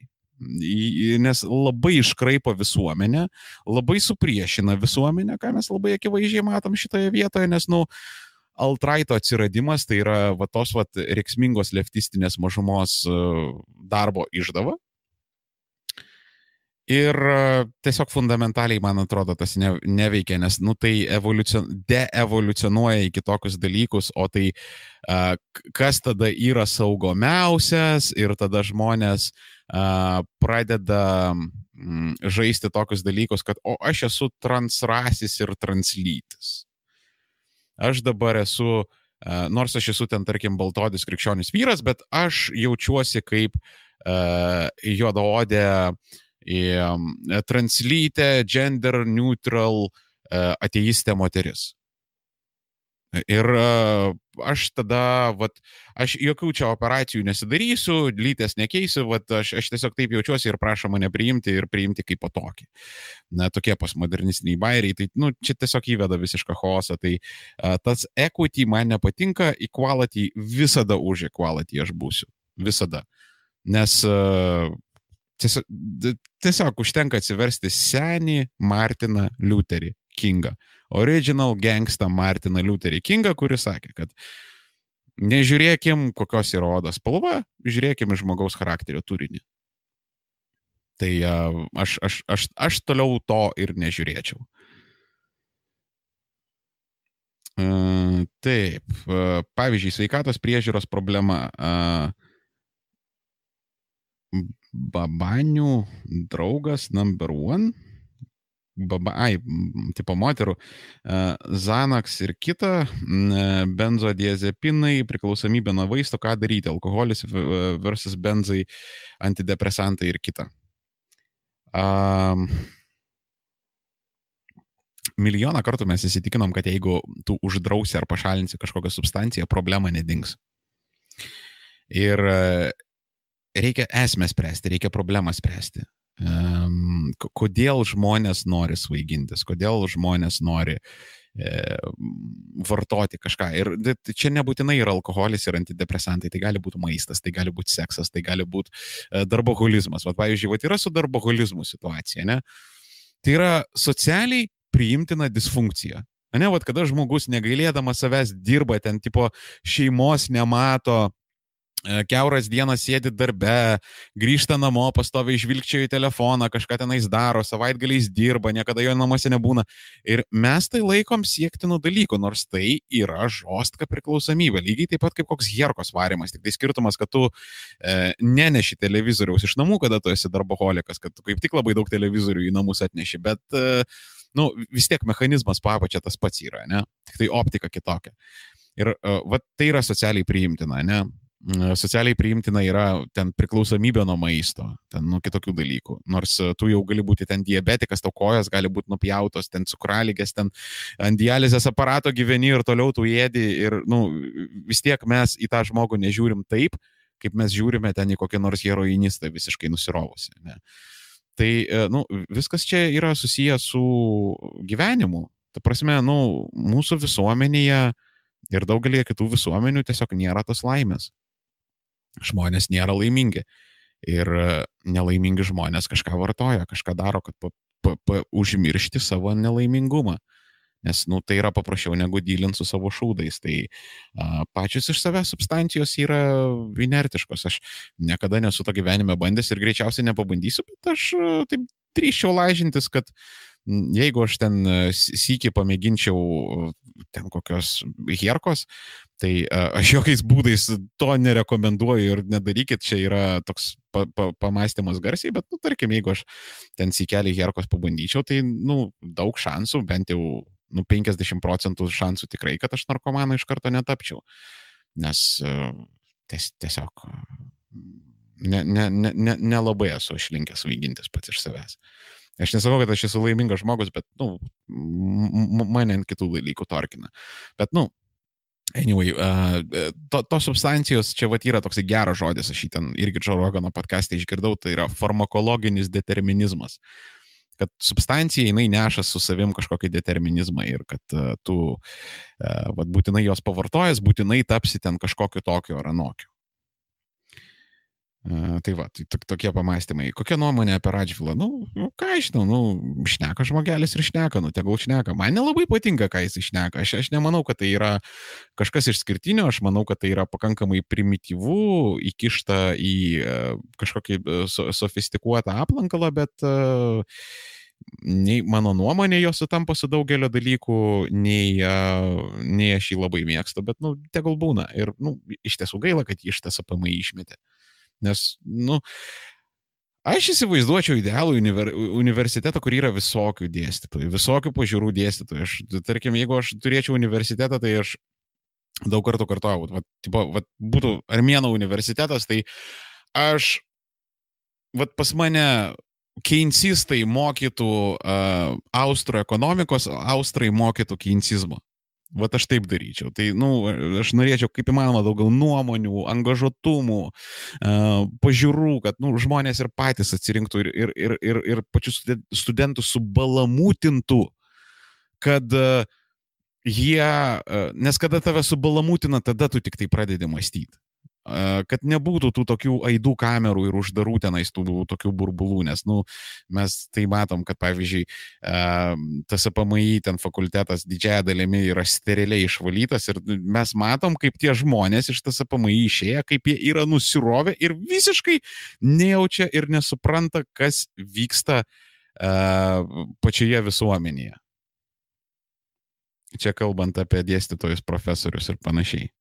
Nes labai iškraipo visuomenę, labai supriešina visuomenę, ką mes labai akivaizdžiai matom šitoje vietoje, nes, nu, uh, altraito atsiradimas tai yra va tos va reiksmingos leftistinės mažumos e, darbo išdava. Ir e, tiesiog fundamentaliai, man atrodo, tas ne, neveikia, nes, nu, tai evoliucion, deevoliucionuoja į kitokius dalykus, o tai uh, kas tada yra saugomiausias ir tada žmonės uh, pradeda mm, žaisti tokius dalykus, kad, o aš esu transrasis ir translytis aš dabar esu, nors aš esu ten, tarkim, baltodis krikščionis vyras, bet aš jaučiuosi kaip uh, juodaodė, um, translytė, gender neutral ateistė moteris. Ir aš tada, vat, aš jokių čia operacijų nesidarysiu, lytės nekeisiu, vat, aš, aš tiesiog taip jaučiuosi ir prašo mane priimti ir priimti kaip po tokį. Na, tokie postmodernistiniai bairiai, tai, nu, čia tiesiog įveda visišką chaosą. Tai uh, tas equity man nepatinka, equality visada už equality aš būsiu. Visada. Nes uh, tiesiog, tiesiog užtenka atsiversti senį Martiną Liuterį Kingą original gangsta Martiną Lutherį Kingą, kuris sakė, kad nežiūrėkim, kokios yra odos spalva, žiūrėkim žmogaus charakterio turinį. Tai aš, aš, aš, aš toliau to ir nežiūrėčiau. Taip, pavyzdžiui, sveikatos priežiūros problema. Babanių draugas number one ai, tipo moterų, Zanaks ir kita, benzodiazepinai, priklausomybė nuo vaisto, ką daryti, alkoholis versus benzai, antidepresantai ir kita. Um, milijoną kartų mes įsitikinom, kad jeigu tu uždrausi ar pašalinsi kažkokią substanciją, problema nedings. Ir reikia esmę spręsti, reikia problemą spręsti. Kodėl žmonės nori svaigintis, kodėl žmonės nori e, vartoti kažką. Ir čia nebūtinai yra alkoholis ir antidepresantai, tai gali būti maistas, tai gali būti seksas, tai gali būti e, darboholizmas. Vat, pavyzdžiui, vat yra su darboholizmu situacija, ne? Tai yra socialiai priimtina disfunkcija. Ne, vat kada žmogus negailėdamas savęs dirba, ten tipo šeimos nemato, keuras dienas sėdi darbe, grįžta namo, pastoviai žvilgčioja į telefoną, kažką tenais daro, savaitgaliais dirba, niekada jo namuose nebūna. Ir mes tai laikom siektinų dalykų, nors tai yra žostka priklausomybė. Lygiai taip pat kaip koks herkos varimas. Tik tai skirtumas, kad tu e, neneši televizoriaus iš namų, kada tu esi darboholikas, kad tu kaip tik labai daug televizorių į namus atneši, bet e, nu, vis tiek mechanizmas papačia tas pats yra, ne? Tik tai optika kitokia. Ir uh, va, tai yra socialiai priimtina, ne? Socialiai priimtina yra ten priklausomybė nuo maisto, ten nuo kitokių dalykų. Nors e, tu jau gali būti ten diabetikas, tau kojas gali būti nupjautos, ten cukraligės, ten ant dializės aparato gyveni ir toliau tu ėdi ir nu, vis tiek mes į tą žmogų nežiūrim taip, kaip mes žiūrime ten į kokią nors heroinistą visiškai nusirovusi. Ne? Tai e, nu, viskas čia yra susijęs su gyvenimu. Ta prasme, nu, mūsų visuomenėje ir daugelį kitų visuomenių tiesiog nėra tos laimės žmonės nėra laimingi. Ir e, nelaimingi žmonės kažką vartoja, kažką daro, kad pa, pa, pa, užmiršti savo nelaimingumą. Nes, nu, tai yra paprasčiau negu dylinti su savo šūdais. Tai a, pačios iš savęs substancijos yra inertiškos. Aš niekada nesu to gyvenime bandęs ir greičiausiai nepabandysiu, bet aš a, taip drįščiau laižintis, kad jeigu aš ten sykį pamėginčiau ten kokios herkos, tai aš <laughs> jokiais būdais to nerekomenduoju ir nedarykit, čia yra toks pa, pa, pamastymas garsiai, bet, nu, tarkim, jeigu aš ten sykelį herkos pabandyčiau, tai, nu, daug šansų, bent jau nu, 50 procentų šansų tikrai, kad aš narkomaną iš karto netapčiau. Nes ties, tiesiog nelabai ne, ne, ne, ne esu aš linkęs vaigintis pats iš savęs. Aš nesakau, kad aš esu laimingas žmogus, bet, nu, mane ant kitų dalykų torkina. Bet, nu, Anyway, uh, to, tos substancijos, čia va yra toks geras žodis, aš jį ten irgi Džo Rogano podcast'e išgirdau, tai yra farmakologinis determinizmas. Kad substancija jinai neša su savim kažkokį determinizmą ir kad uh, tu uh, vat, būtinai jos pavartojęs, būtinai tapsi ten kažkokiu tokiu ar anokiu. Tai va, tai tokie pamastymai. Kokia nuomonė apie Radžvilą? Nu, nu, ką aš žinau, nu, šneka žmogelis ir šneka, nu, tegul šneka. Man nelabai patinka, ką jis šneka. Aš, aš nemanau, kad tai yra kažkas išskirtinio, aš manau, kad tai yra pakankamai primityvu, įkišta į uh, kažkokį so, sofistikuotą aplankalą, bet uh, nei mano nuomonė jos sutampa su daugelio dalykų, nei, nei aš jį labai mėgstu, bet, nu, tegul būna. Ir, nu, iš tiesų gaila, kad jį iš tas apamai išmetė. Nes, nu, aš įsivaizduočiau idealų univer, universitetą, kur yra visokių dėstytojų, visokių pažiūrų dėstytojų. Aš, tarkim, jeigu aš turėčiau universitetą, tai aš daug kartų kartuoju, vat, tipo, vat, būtų Armėno universitetas, tai aš, vat pas mane keinsistai mokytų uh, austrų ekonomikos, austrai mokytų keinsizmo. Vat aš taip daryčiau. Tai, na, nu, aš norėčiau kaip įmanoma daugiau nuomonių, angažuotumų, pažiūrų, kad, na, nu, žmonės ir patys atsirinktų ir, ir, ir, ir, ir pačius studentus subalamutintų, kad jie, nes kada tave subalamutina, tada tu tik tai pradedi mąstyti kad nebūtų tų tokių aidų kamerų ir uždarų tenais tų tokių burbulų, nes, nu, mes tai matom, kad, pavyzdžiui, tas APMI ten fakultetas didžiaja dalimi yra steriliai išvalytas ir mes matom, kaip tie žmonės iš tas APMI išėję, kaip jie yra nusirovę ir visiškai nejaučia ir nesupranta, kas vyksta pačioje visuomenėje. Čia kalbant apie dėstytojus, profesorius ir panašiai.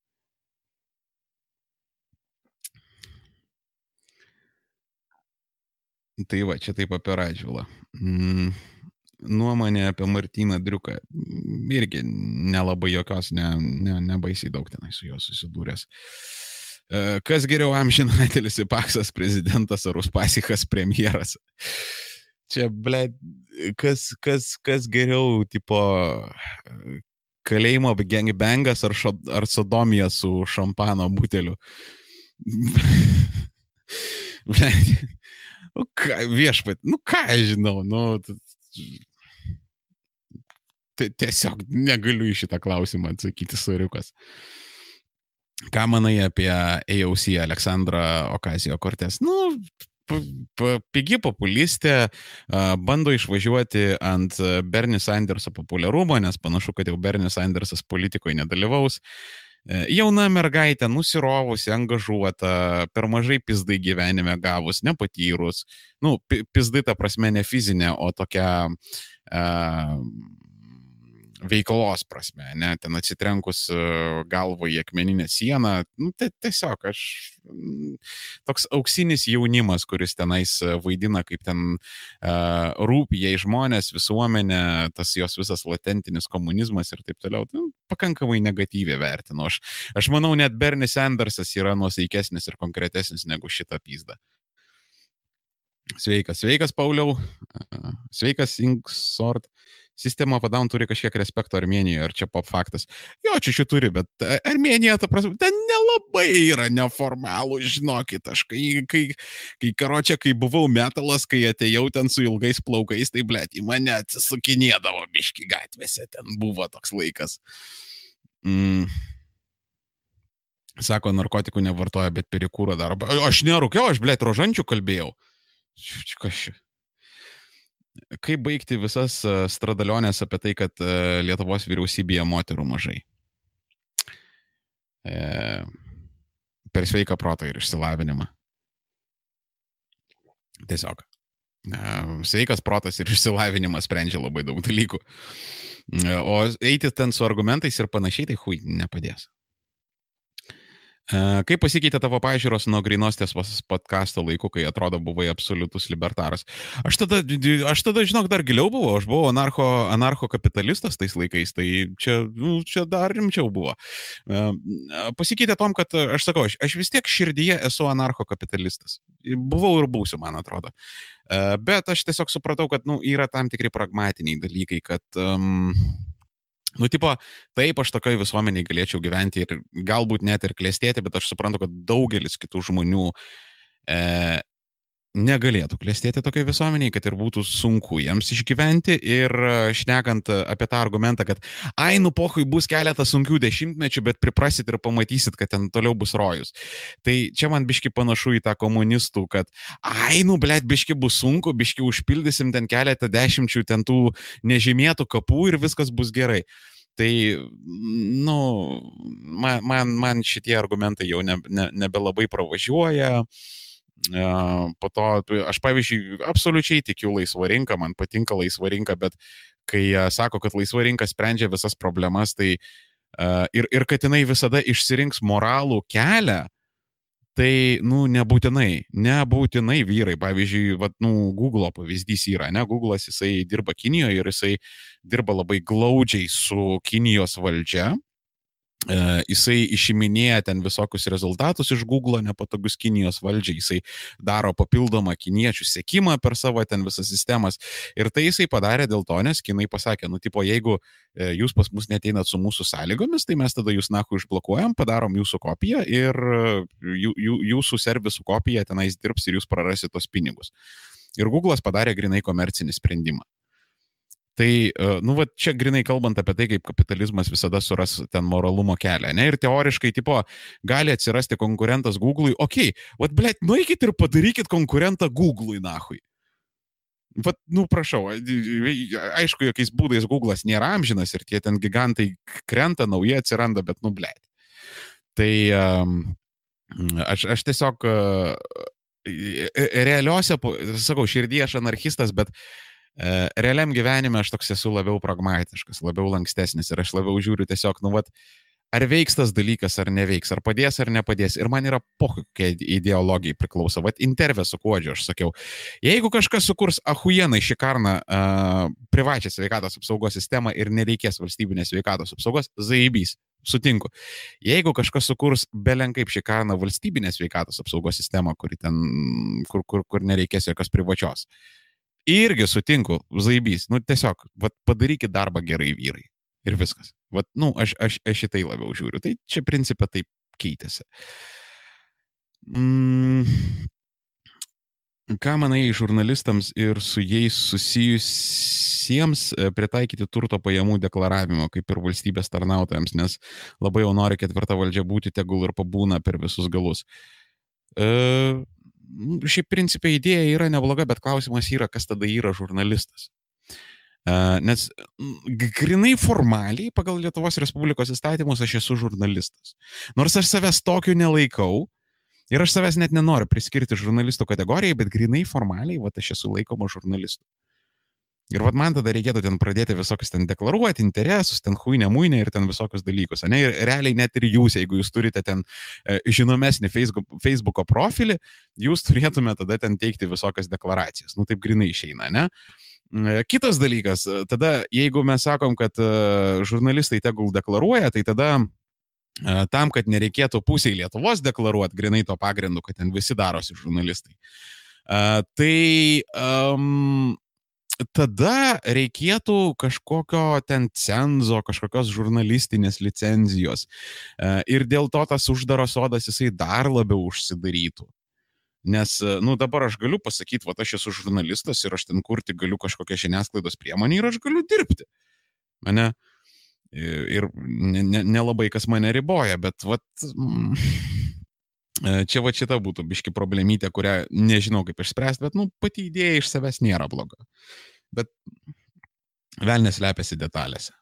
Tai va, čia taip apie Radžvilą. Mm, nuomonė apie Martyną Driuką. Irgi nelabai jokios, ne, ne, nebaisiai daug tenai su juo susidūręs. E, kas geriau amžinatelis <laughs> Ipaksas prezidentas ar Uspasikas premjeras? Čia, ble, kas, kas, kas geriau, tipo, kalėjimo gangbangas ar, šo, ar sodomija su šampano buteliu? <laughs> ble, Nu, ką, viešpat, nu ką aš žinau, nu, tiesiog negaliu į šitą klausimą atsakyti, suriukas. Ką manai apie AOC Aleksandrą Okazijo Kortes? Nu, pigi populistė, bando išvažiuoti ant Bernie Sanderso populiarumo, nes panašu, kad jau Bernie Sandersas politikoje nedalyvaus. E, jauna mergaitė, nusirovusi, angažuota, per mažai pizdai gyvenime gavus, nepatyrus. Nu, pizdai ta prasme ne fizinė, o tokia uh, veiklos prasme, ne, ten atsitrenkus e, galvo į akmeninę sieną, nu, tai tiesiog aš mm, toks auksinis jaunimas, kuris tenais e, vaidina, kaip ten uh, rūpi jai žmonės, visuomenė, tas jos visas latentinis komunizmas ir taip toliau, tai, pakankamai negatyviai vertinu. Aš, aš manau, net Bernie Sandersas yra nuosaikesnis ir konkretesnis negu šitą pizdą. Sveikas, sveikas, Pauliau. Sveikas, Inksort. Sistema padaun turi kažkiek respekto Armenijoje, ar čia pop faktas. Jo, čia čia turi, bet e, Armenija, ta prasme, ten nelabai yra neformalų, žinokit, aš kai, kai, kai karočią, kai buvau metalas, kai atėjau ten su ilgais plaukais, tai blėt, į mane atsisukinėdavo biški gatvėse, ten buvo toks laikas. Mm. Sako, narkotikų nevartoja, bet perikūro daro. Aš nerūkiau, aš blėt rožančių kalbėjau. Čia? Kaip baigti visas stradalionės apie tai, kad Lietuvos vyriausybėje moterų mažai? E, per sveiką protą ir išsilavinimą. Tiesiog. E, sveikas protas ir išsilavinimas sprendžia labai daug dalykų. E, o eiti ten su argumentais ir panašiai, tai hui, nepadės. Kaip pasikeitė tavo pažiūros nuo grinostės podkasto laikų, kai atrodo buvai absoliutus libertaras? Aš tada, aš tada, žinok, dar giliau buvau, aš buvau anarcho, anarcho kapitalistas tais laikais, tai čia, nu, čia dar rimčiau buvo. Pasikeitė tom, kad aš sakau, aš, aš vis tiek širdyje esu anarcho kapitalistas. Buvau ir būsiu, man atrodo. Bet aš tiesiog supratau, kad nu, yra tam tikri pragmatiniai dalykai, kad um, Nu, tipo, taip, aš tokioj visuomeniai galėčiau gyventi ir galbūt net ir klėstėti, bet aš suprantu, kad daugelis kitų žmonių e, negalėtų klėstėti tokiai visuomeniai, kad ir būtų sunku jiems išgyventi. Ir e, šnekant apie tą argumentą, kad ai, nu pohui bus keletas sunkių dešimtmečių, bet priprasit ir pamatysit, kad ten toliau bus rojus. Tai čia man biški panašu į tą komunistų, kad ai, nu blėt, biški bus sunku, biški užpildysim ten keletą dešimčių ten tų nežymėtų kapų ir viskas bus gerai. Tai, nu, man, man, man šitie argumentai jau ne, ne, nebelabai pravažiuoja. Uh, Po to aš, pavyzdžiui, absoliučiai tikiu laisvą rinką, man patinka laisva rinka, bet kai sako, kad laisva rinka sprendžia visas problemas, tai ir, ir kad jinai visada išsirinks moralų kelią, tai, nu, nebūtinai, nebūtinai vyrai. Pavyzdžiui, vat, nu, Google pavyzdys yra, ne, Google'as jisai dirba Kinijoje ir jisai dirba labai glaudžiai su Kinijos valdžia jisai išiminėja ten visokius rezultatus iš Google, nepatogus Kinijos valdžiai, jisai daro papildomą kiniečių sėkimą per savo ten visas sistemas. Ir tai jisai padarė dėl to, nes kinai pasakė, nu, tipo, jeigu e, jūs pas mus neteinat su mūsų sąlygomis, tai mes tada jūs nahu išblokuojam, padarom jūsų kopiją ir jų, jūsų servisų kopija tenais dirbs ir jūs prarasit tos pinigus. Ir Google'as padarė grinai komercinį sprendimą. Tai, e, nu, va, čia grinai kalbant apie tai, kaip kapitalizmas visada suras ten moralumo kelią, ne? Ir teoriškai, tipo, gali atsirasti konkurentas Google'ui, okei, okay, vad, blėt, nueikit ir padarykit konkurentą Google'ui, nahui. Vat, nu, prašau, aišku, jokiais būdais Google'as nėra amžinas ir tie ten gigantai krenta, nauji atsiranda, bet, nu, blėt. Tai aš, aš tiesiog uh, realiuose, sakau, širdį aš anarchistas, bet uh, E, realiam gyvenime aš toks esu labiau pragmatiškas, labiau lankstesnis ir aš labiau žiūriu tiesiog, nu, vat, ar veiks tas dalykas, ar neveiks, ar padės, ar nepadės. Ir man yra pokokia ideologija priklauso. Vat intervė su kuodžiu aš sakiau, jeigu kažkas sukurs ahujenai šį karną uh, privačią sveikatos apsaugos sistemą ir nereikės valstybinės sveikatos apsaugos, zaibys. Sutinku. Jeigu kažkas sukurs belenkaip šį karną valstybinės sveikatos apsaugos sistemą, ten, kur, kur, kur nereikės jokios privačios, uh, Irgi sutinku, zaibys. Nu, tiesiog, vat, padarykit darbą gerai vyrai. Ir viskas. Vat, nu, aš, aš, aš šitai labiau žiūriu. Tai čia principė taip keitėsi. Mm. Ką manai žurnalistams ir su jais susijusiems e, pritaikyti turto pajamų deklaravimo, kaip ir valstybės tarnautojams, nes labai jau nori ketvirta valdžia būti, tegul ir pabūna per visus galus. E, šiaip principė idėja yra nebloga, bet klausimas yra, kas tada yra žurnalistas. Nes grinai formaliai pagal Lietuvos Respublikos įstatymus aš esu žurnalistas. Nors aš savęs tokiu nelaikau ir aš savęs net nenoriu priskirti žurnalistų kategorijai, bet grinai formaliai, va, aš esu laikoma žurnalistu. Ir vad man tada reikėtų ten pradėti visokius ten deklaruoti interesus, ten huinę, muinę ir ten visokius dalykus. Ne? Ir realiai net ir jūs, jeigu jūs turite ten e, žinomesnį Facebook, profilį, jūs turėtumėte tada ten teikti visokias deklaracijas. Nu taip grinai išeina, ne? E, kitas dalykas, e, tada jeigu mes sakom, kad žurnalistai tegul deklaruoja, tai tada tam, kad nereikėtų pusiai Lietuvos deklaruoti, grinai to pagrindu, kad ten visi darosi žurnalistai. Uh, tai um, tada reikėtų kažkokio ten cenzo, kažkokios žurnalistinės licenzijos. E, ir dėl to tas uždaras sodas jisai dar labiau užsidarytų. Nes, e, nu, dabar aš galiu pasakyti, va, aš esu žurnalistas ir aš ten kurti galiu kažkokią žiniasklaidos priemonę ir aš galiu dirbti. Mane ir nelabai ne, ne kas mane riboja, bet, va, mm, čia va šita būtų biški problemytė, kurią nežinau kaip išspręsti, bet, nu, pati idėja iš savęs nėra bloga. Bet velnės lepiasi detalėse.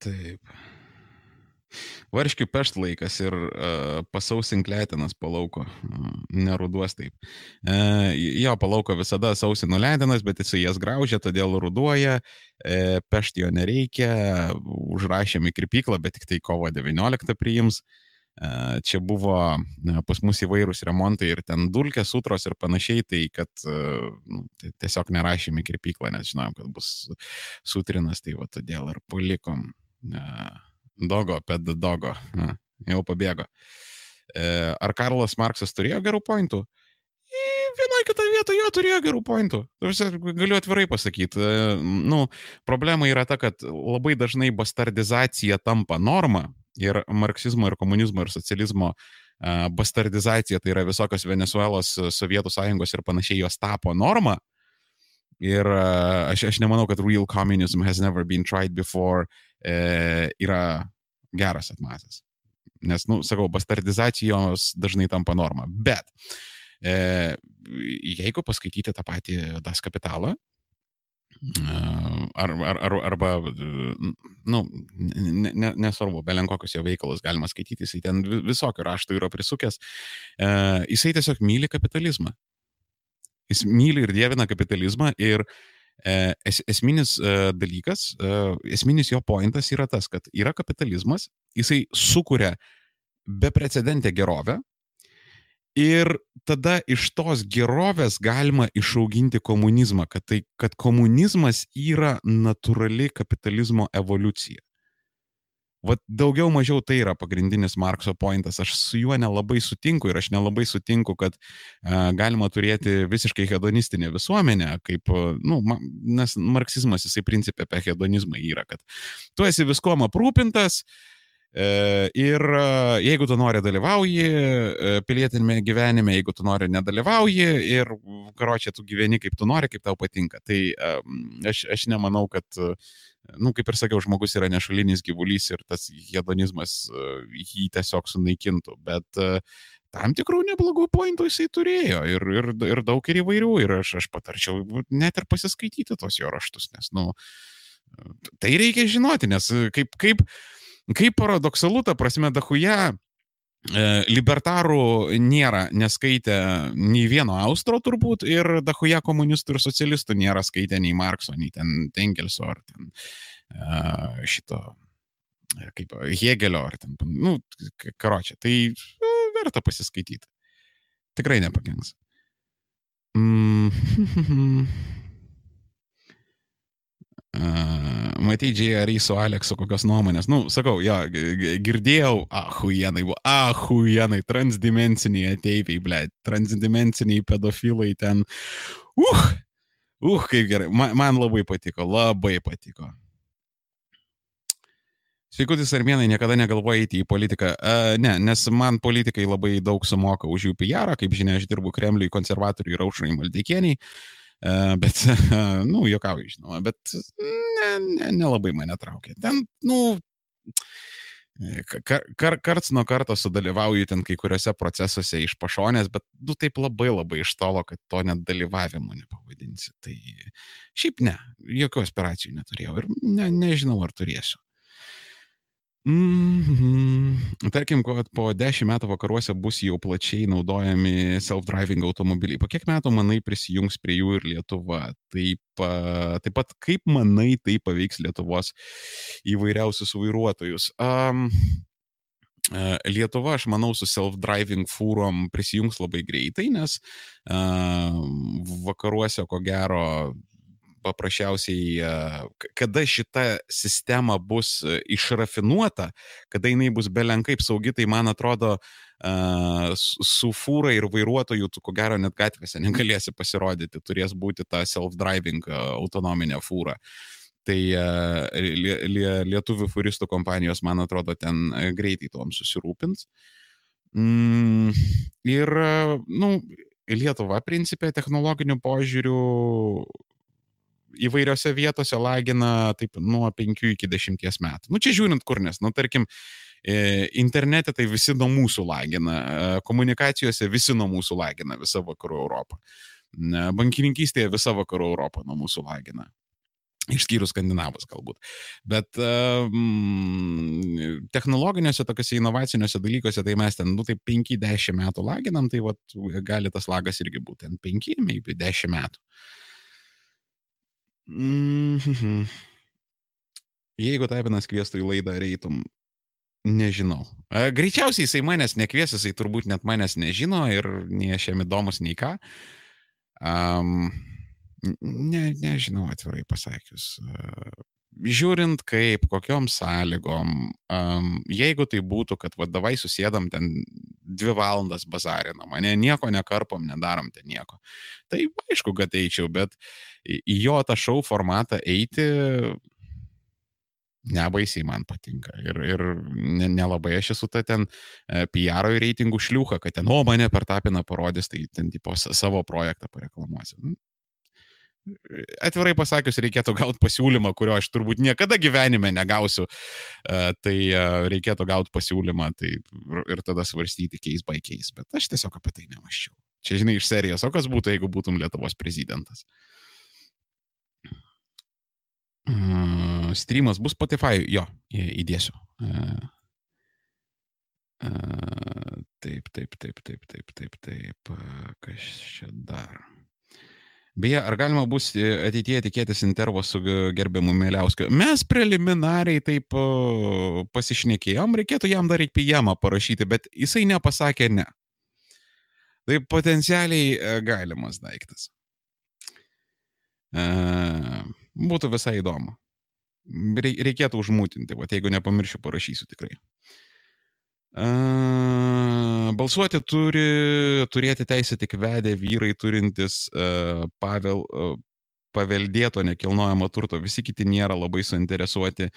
Taip. Varškių pešt laikas ir uh, pasausink letinas palauko, uh, neruduos taip. Uh, jo palauko visada sausino letinas, bet jisai jas graužia, todėl ruduoja, uh, pešt jo nereikia, užrašėm į kirpyklą, bet tik tai kovo 19 priims. Uh, čia buvo uh, pas mus įvairūs remontai ir ten dulkės, sutros ir panašiai, tai kad uh, tiesiog nerašėm į kirpyklą, nes žinojom, kad bus sutrinas, tai va todėl ir palikom. Uh, Dogo, ped dogo. Na, jau pabėgo. E, ar Karlas Marksas turėjo gerų pointų? Vienoje kitoje vietoje jo turėjo gerų pointų. Galiu atvirai pasakyti. E, nu, problema yra ta, kad labai dažnai bastardizacija tampa norma ir marksizmo, ir komunizmo, ir socializmo bastardizacija, tai yra visokios Venezuelos, Sovietų sąjungos ir panašiai jos tapo norma. Ir aš, aš nemanau, kad real communism has never been tried before e, yra geras atmasas. Nes, nu, sakau, bastardizacijos dažnai tampa norma. Bet e, jeigu paskaityti tą patį Das Kapitalą, ar, ar, ar, arba, nu, ne, nesvarbu, belen kokius jo veikalus galima skaityti, jisai ten visokio rašto yra prisukęs, e, jisai tiesiog myli kapitalizmą. Jis myli ir dievina kapitalizmą ir E, es, esminis e, dalykas, e, esminis jo pointas yra tas, kad yra kapitalizmas, jisai sukuria beprecedentę gerovę ir tada iš tos gerovės galima išauginti komunizmą, kad, tai, kad komunizmas yra natūrali kapitalizmo evoliucija. Vat daugiau mažiau tai yra pagrindinis Markso pointas. Aš su juo nelabai sutinku ir aš nelabai sutinku, kad uh, galima turėti visiškai hedonistinę visuomenę, kaip, uh, nu, ma, nes marksizmas jisai principė apie hedonizmą yra, kad tu esi viskuom aprūpintas, uh, Ir jeigu tu nori dalyvauji pilietinėme gyvenime, jeigu tu nori nedalyvauji ir, karočią, tu gyveni kaip tu nori, kaip tau patinka. Tai aš, aš nemanau, kad uh, nu, kaip ir sakiau, žmogus yra nešalinis gyvulys ir tas hedonizmas e, jį tiesiog sunaikintų, bet e, tam tikrų neblogų pointų jisai turėjo ir, ir, ir daug ir įvairių ir aš, aš patarčiau net ir pasiskaityti tos jo raštus, nes, nu, tai reikia žinoti, nes kaip, kaip, kaip paradoksalu, ta prasme, dahuja E, libertarų nėra neskaitę nei vieno austro turbūt ir dahuja komunistų ir socialistų nėra skaitę nei Markso, nei ten Tengelso ar ten uh, šito, e, kaip Hegelio ar ten, nu, karočią. Tai verta pasiskaityti. Tikrai nepakenks. Mm. <laughs> Uh, Matai, džiai, su Aleksu kokios nuomonės. Nu, sakau, jo, girdėjau, ahujenai, ahujenai, transdimensiniai ateiviai, ble, transdimensiniai pedofilai ten. Uh, uh, kaip gerai, man, man labai patiko, labai patiko. Sveikutis armėnai niekada negalvoja eiti į politiką. Uh, ne, nes man politikai labai daug sumoka už jų PR, kaip žinia, aš dirbu Kremliui konservatoriui ir aušrai Maldeikieniai. Uh, bet, <laughs> nu, juokauju, žinoma, bet nelabai ne, ne, ne mane traukia. Ten, nu, kar, kar, karts nuo karto sudalyvauju ten kai kuriuose procesuose iš pašonės, bet, nu, taip labai labai iš tolo, kad to net dalyvavimu nepavadinsi. Tai šiaip ne, jokių aspiracijų neturėjau ir ne, nežinau, ar turėsiu. Mm -hmm. Tarkim, kad po dešimt metų vakaruose bus jau plačiai naudojami self-driving automobiliai. Po kiek metų, manai, prisijungs prie jų ir Lietuva? Taip, taip pat, kaip manai, tai paveiks Lietuvos įvairiausius vairuotojus? Um, Lietuva, aš manau, su self-driving fūrom prisijungs labai greitai, nes uh, vakaruose, ko gero, paprasčiausiai, kada šita sistema bus e, išrafinuota, kada jinai bus belenkaip saugi, tai man atrodo, su fūra ir vairuotoju tu ko gero net gatvėse <laughs> negalėsi pasirodyti, turės būti ta self-driving autonominė fūra. Tai lietuvių furistų kompanijos, man atrodo, ten e, greitai tom susirūpins. Mm, ir, nu, Lietuva, principė, technologiniu požiūriu įvairiose vietose lagina taip nuo 5 iki 10 metų. Nu, čia žiūrint kur, nes, nu, tarkim, Internete tai visi nuo mūsų lagina, komunikacijose visi nuo mūsų lagina visą vakarų Europą. Bankininkystėje visa vakarų Europą nuo mūsų lagina. Išskyrus skandinavus galbūt. Bet um, technologiniuose, tokiuose inovaciniuose dalykuose, tai mes ten, nu, tai 5-10 metų laginam, tai vat, gali tas lagas irgi būti ten 5, maybe 10 metų. Mm -hmm. Jeigu Tapinas kvieštų į laidą, reitum, nežinau. Greičiausiai jisai manęs nekvies, jisai turbūt net manęs nežino ir nei aš jam įdomus, nei ką. Um, Ne, nežinau atvirai pasakius. Žiūrint kaip, kokiom sąlygom, um, jeigu tai būtų, kad vadovai susėdam ten dvi valandas bazarinam, ne, nieko nekarpom, nedarom ten nieko, tai aišku, kad eičiau, bet į jo tą šou formatą eiti nebaisiai man patinka. Ir, ir nelabai aš esu ta ten e, PR reitingų šliuha, kad ten, o mane per tapiną parodys, tai ten tipo savo projektą pareklamuosiu. Nu, atvirai pasakius, reikėtų gauti pasiūlymą, kurio aš turbūt niekada gyvenime negausiu, e, tai e, reikėtų gauti pasiūlymą tai ir tada svarstyti by case, bet aš tiesiog apie tai nemaščiau. Čia, žinai, iš serijos, o kas būtų, jeigu būtum Lietuvos prezidentas? Uh, streamas bus Spotify, jo, įdėsiu. Uh, uh, taip, taip, taip, taip, taip, taip, taip, kas čia dar? Beje, ar galima bus e, ateityje tikėtis intervo su gerbiamu Mėliauskiu? Mes preliminariai taip pasišnekėjom, reikėtų jam dar iki jamą parašyti, bet jisai nepasakė ne. Tai potencialiai e, galimas daiktas. E, būtų visai įdomu. Reikėtų užmūtinti, o jeigu nepamiršiu, parašysiu tikrai. Balsuoti turi turėti teisę tik vedę vyrai turintys pavel, paveldėto nekilnojamo turto, visi kiti nėra labai suinteresuoti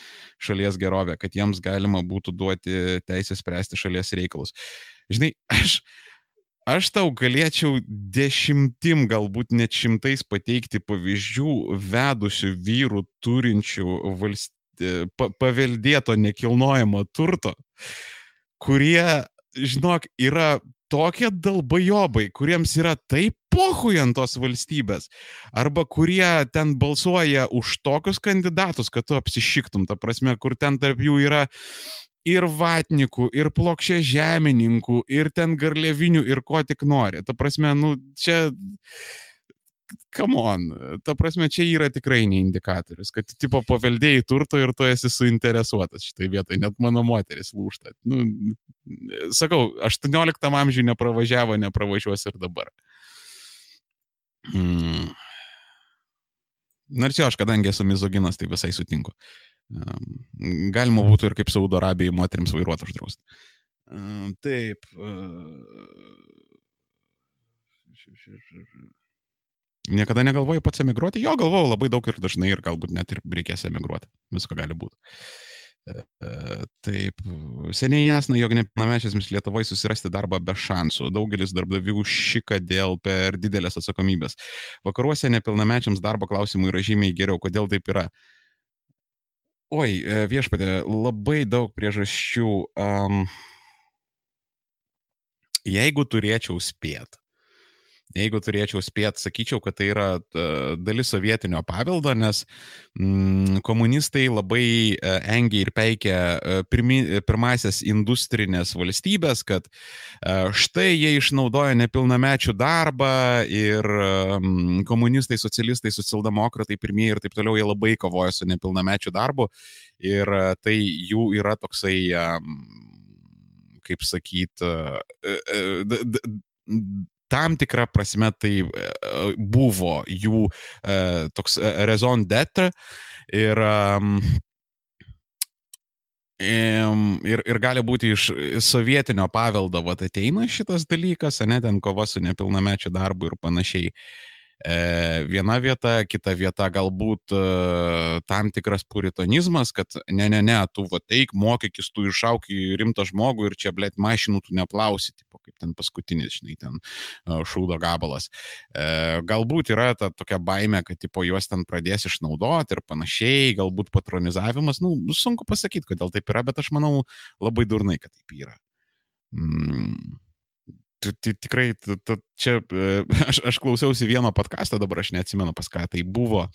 šalies gerovę, kad jiems galima būtų duoti teisę spręsti šalies reikalus. Žinai, aš, aš tau galėčiau dešimtim, galbūt net šimtais pateikti pavyzdžių vedusių vyrų turinčių valst... pa, paveldėto nekilnojamo turto, kurie, žinok, yra tokie dalbajobai, kuriems yra taip pohui ant tos valstybės, arba kurie ten balsuoja už tokius kandidatus, kad tu apsišiktum, ta prasme, kur ten tarp jų yra ir vatnikų, ir plokščia žemininkų, ir ten garlevinių, ir ko tik nori. Ta prasme, nu, čia come on, ta prasme, čia yra tikrai ne indikatorius, kad tipo paveldėjai turto ir tu esi suinteresuotas šitai vietai, net mano moteris lūšta. Nu, sakau, 18 amžiuje nepravažiavo, nepravažiuos ir dabar. Hmm. Nors jo, aš kadangi esu mizoginas, tai visai sutinku. Galima būtų ir kaip Saudo Arabijai moteriams vairuoti uždrausti. Taip. Niekada negalvojai pats emigruoti? Jo, galvojau labai daug ir dažnai ir galbūt net ir reikės emigruoti. Visko gali būti. E, e, taip, seniai esame, jog nepilnamečiams Lietuvoje susirasti darbą be šansų. Daugelis darbdavių šika dėl per didelės atsakomybės. Vakaruose nepilnamečiams darbo klausimų yra žymiai geriau. Kodėl taip yra? Oi, viešpatė, labai daug priežasčių. Um, jeigu turėčiau spėt, Jeigu turėčiau spėt, sakyčiau, kad tai yra dalis sovietinio paveldo, nes mm, komunistai labai e, engia ir peikia e, pirmi, pirmasias industrinės valstybės, kad e, štai jie išnaudoja nepilnamečių darbą ir mm, komunistai, socialistai, socialdemokratai pirmieji ir taip toliau, jie labai kovoja su nepilnamečių darbu. Ir tai jų yra toksai kaip sakyt, tam tikrą prasme tai e, buvo jų e, toks e, raison d'être ir Ir, ir gali būti iš sovietinio paveldo vat, ateina šitas dalykas, ne ten kova su nepilnamečiu darbu ir panašiai. E, viena vieta, kita vieta galbūt e, tam tikras puritonizmas, kad ne, ne, ne, tu va teik, mokykis, tu išauk į rimtą žmogų ir čia, blėt, mašinų tu neplausi, tipo, kaip ten paskutinis, žinai, ten e, šūdo gabalas. E, galbūt yra ta tokia baime, kad, tipo, juos ten pradės išnaudoti ir panašiai, galbūt patronizavimas, nu, sunku pasakyti, kodėl taip yra, bet aš manau labai durnai, kad taip yra. Mm tikrai, čia e, <laughs> aš, aš klausiausi vieno podcast'o, dabar aš neatsimenu pas ką tai buvo.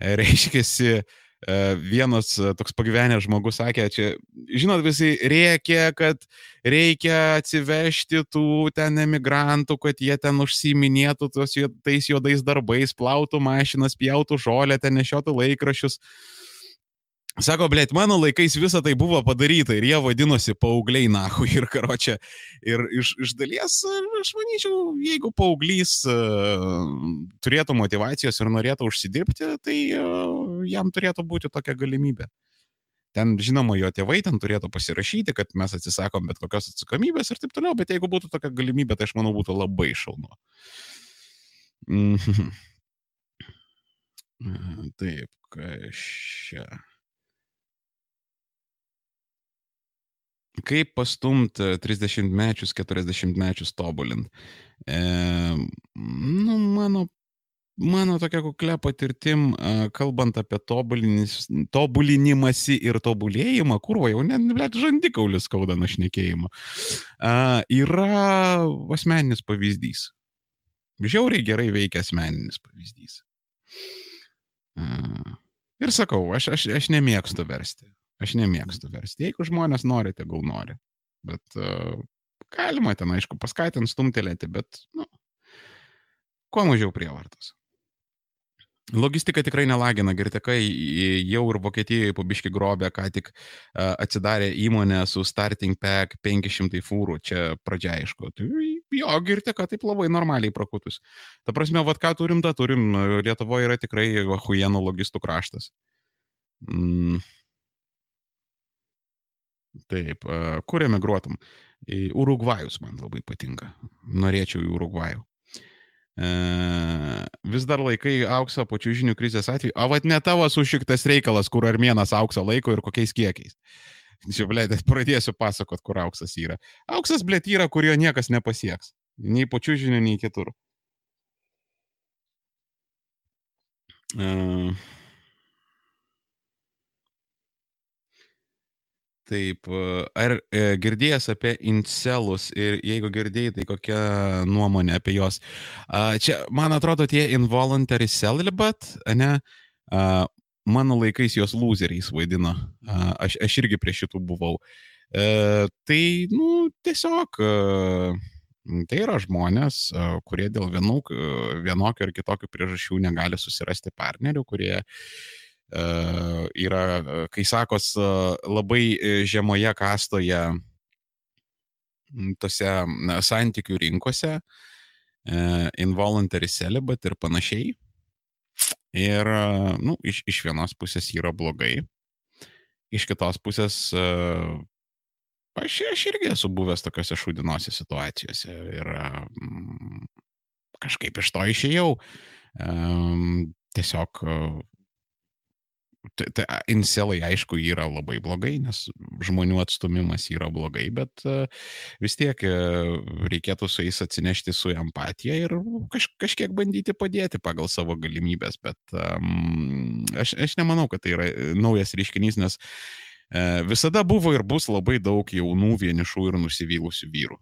E, reiškiasi, e, vienas toks pagyvenęs žmogus sakė, čia, žinot, visi rėkė, kad reikia atsivežti tų ten emigrantų, kad jie ten užsiminėtų tos, tais juodais darbais, plautų mašinas, pjautų žolę, ten nešiotų laikrašius. Sako, blėt, mano laikais visa tai buvo padaryta ir jie vadinosi paaugliai nahu ir karočią. Ir iš, iš dalies, aš manyčiau, jeigu paauglys uh, turėtų motivacijos ir norėtų užsidirbti, tai uh, jam turėtų būti tokia galimybė. Ten, žinoma, jo tėvai ten turėtų pasirašyti, kad mes atsisakom bet kokios atsakomybės ir taip toliau, bet jeigu būtų tokia galimybė, tai aš manau būtų labai šaunu. Mm -hmm. Taip, kažčia. Kaip pastumti 30-mečius, 40-mečius tobulint? E, nu, mano, mano tokia kuklė patirtim, kalbant apie tobulinimąsi ir tobulėjimą, kurvo jau net, net žandikaulis skauda nušnekėjimą, yra asmeninis pavyzdys. Žiauriai gerai veikia asmeninis pavyzdys. Ir sakau, aš, aš, aš nemėgstu versti. Aš nemėgstu versti. Jeigu žmonės nori, tegul nori. Bet uh, galima ten, aišku, paskatinti, stumtelėti, bet, nu, kuo mažiau prievartos. Logistika tikrai nelagina, girtekai jau ir Vokietijoje pabiški grobė, ką tik uh, atsidarė įmonė su starting pack 500 fūrų, čia pradžia aišku. Tai jo, girteka taip labai normaliai prakutus. Ta prasme, vad ką turim, tą turim, Lietuvoje yra tikrai huienų logistų kraštas. Mm. Taip, kur emigruotum? Į Urugvajus man labai patinka. Norėčiau į Urugvajų. E, vis dar laikai auksą po čiūžinių krizės atveju. O vad ne tavo sušiktas reikalas, kur armėnas auksą laiko ir kokiais kiekiais. <laughs> Čia, blėt, pradėsiu pasakot, kur auksas yra. Auksas, blėt, yra, kurio niekas nepasieks. Nei po čiūžinių, nei kitur. Uh, Taip, ar e, girdėjęs apie incelus ir jeigu girdėjai, tai kokia nuomonė apie juos? Čia, man atrodo, tie involuntary celibate, ne? Mano laikais juos loseriais vaidino. Aš, aš irgi prie šitų buvau. E, tai, nu, tiesiog tai yra žmonės, kurie dėl vienokio ir kitokio priežasčių negali susirasti partnerių, kurie uh, yra, kai sakos, labai žemoje kastoje tose santykių rinkose, involuntary celibate ir panašiai. Ir, nu, iš, iš vienos pusės yra blogai, iš kitos pusės aš, aš irgi esu buvęs tokiuose šūdinose situacijose ir kažkaip iš to išėjau. Tiesiog Tai inselai, aišku, yra labai blogai, nes žmonių atstumimas yra blogai, bet vis tiek reikėtų su jais atsinešti su empatija ir kaž, kažkiek bandyti padėti pagal savo galimybės. Bet um, aš, aš nemanau, kad tai yra naujas reiškinys, nes visada buvo ir bus labai daug jaunų vienišų ir nusivylusių vyrų.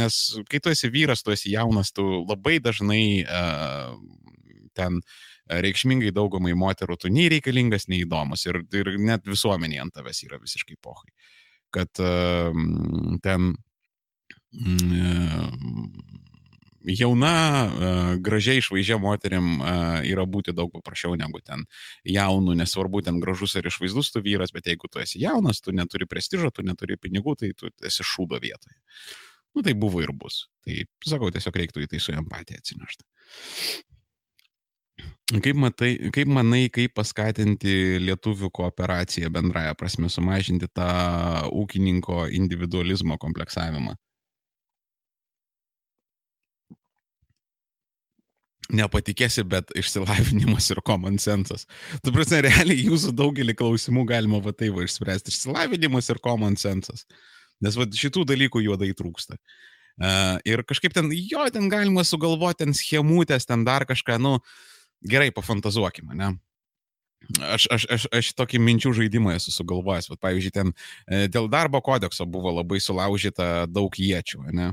Nes kai tu esi vyras, tu esi jaunas, tu labai dažnai uh, ten uh, reikšmingai daugumai moterų tu nei reikalingas, nei įdomus ir, ir net visuomenė ant tavęs yra visiškai pohai. Kad uh, ten uh, jauna, uh, gražiai išvaizdžia moterim uh, yra būti daug paprasčiau negu ten jaunų, nesvarbu ten gražus ar išvaizdus tu vyras, bet jeigu tu esi jaunas, tu neturi prestižo, tu neturi pinigų, tai tu esi šūdo vietoje. Nu tai buvo ir bus. Tai sakau, tiesiog reiktų į tai su empatija atsinešti. Kaip, matai, kaip manai, kaip paskatinti lietuvių kooperaciją bendraja prasme, sumažinti tą ūkininko individualizmo kompleksavimą? nepatikėsi, bet išsilavinimas ir common sense. Tu prasme, realiai jūsų daugelį klausimų galima va tai va išspręsti. Išsilavinimas ir common sense. Nes va šitų dalykų juodai trūksta. Uh, ir kažkaip ten, jo, ten galima sugalvoti, ten schemutės, ten dar kažką, nu, gerai, pafantazuokime, ne? Aš, aš, aš, aš tokį minčių žaidimą esu sugalvojęs. Vat, pavyzdžiui, ten e, dėl darbo kodekso buvo labai sulaužyta daug iečių, ne?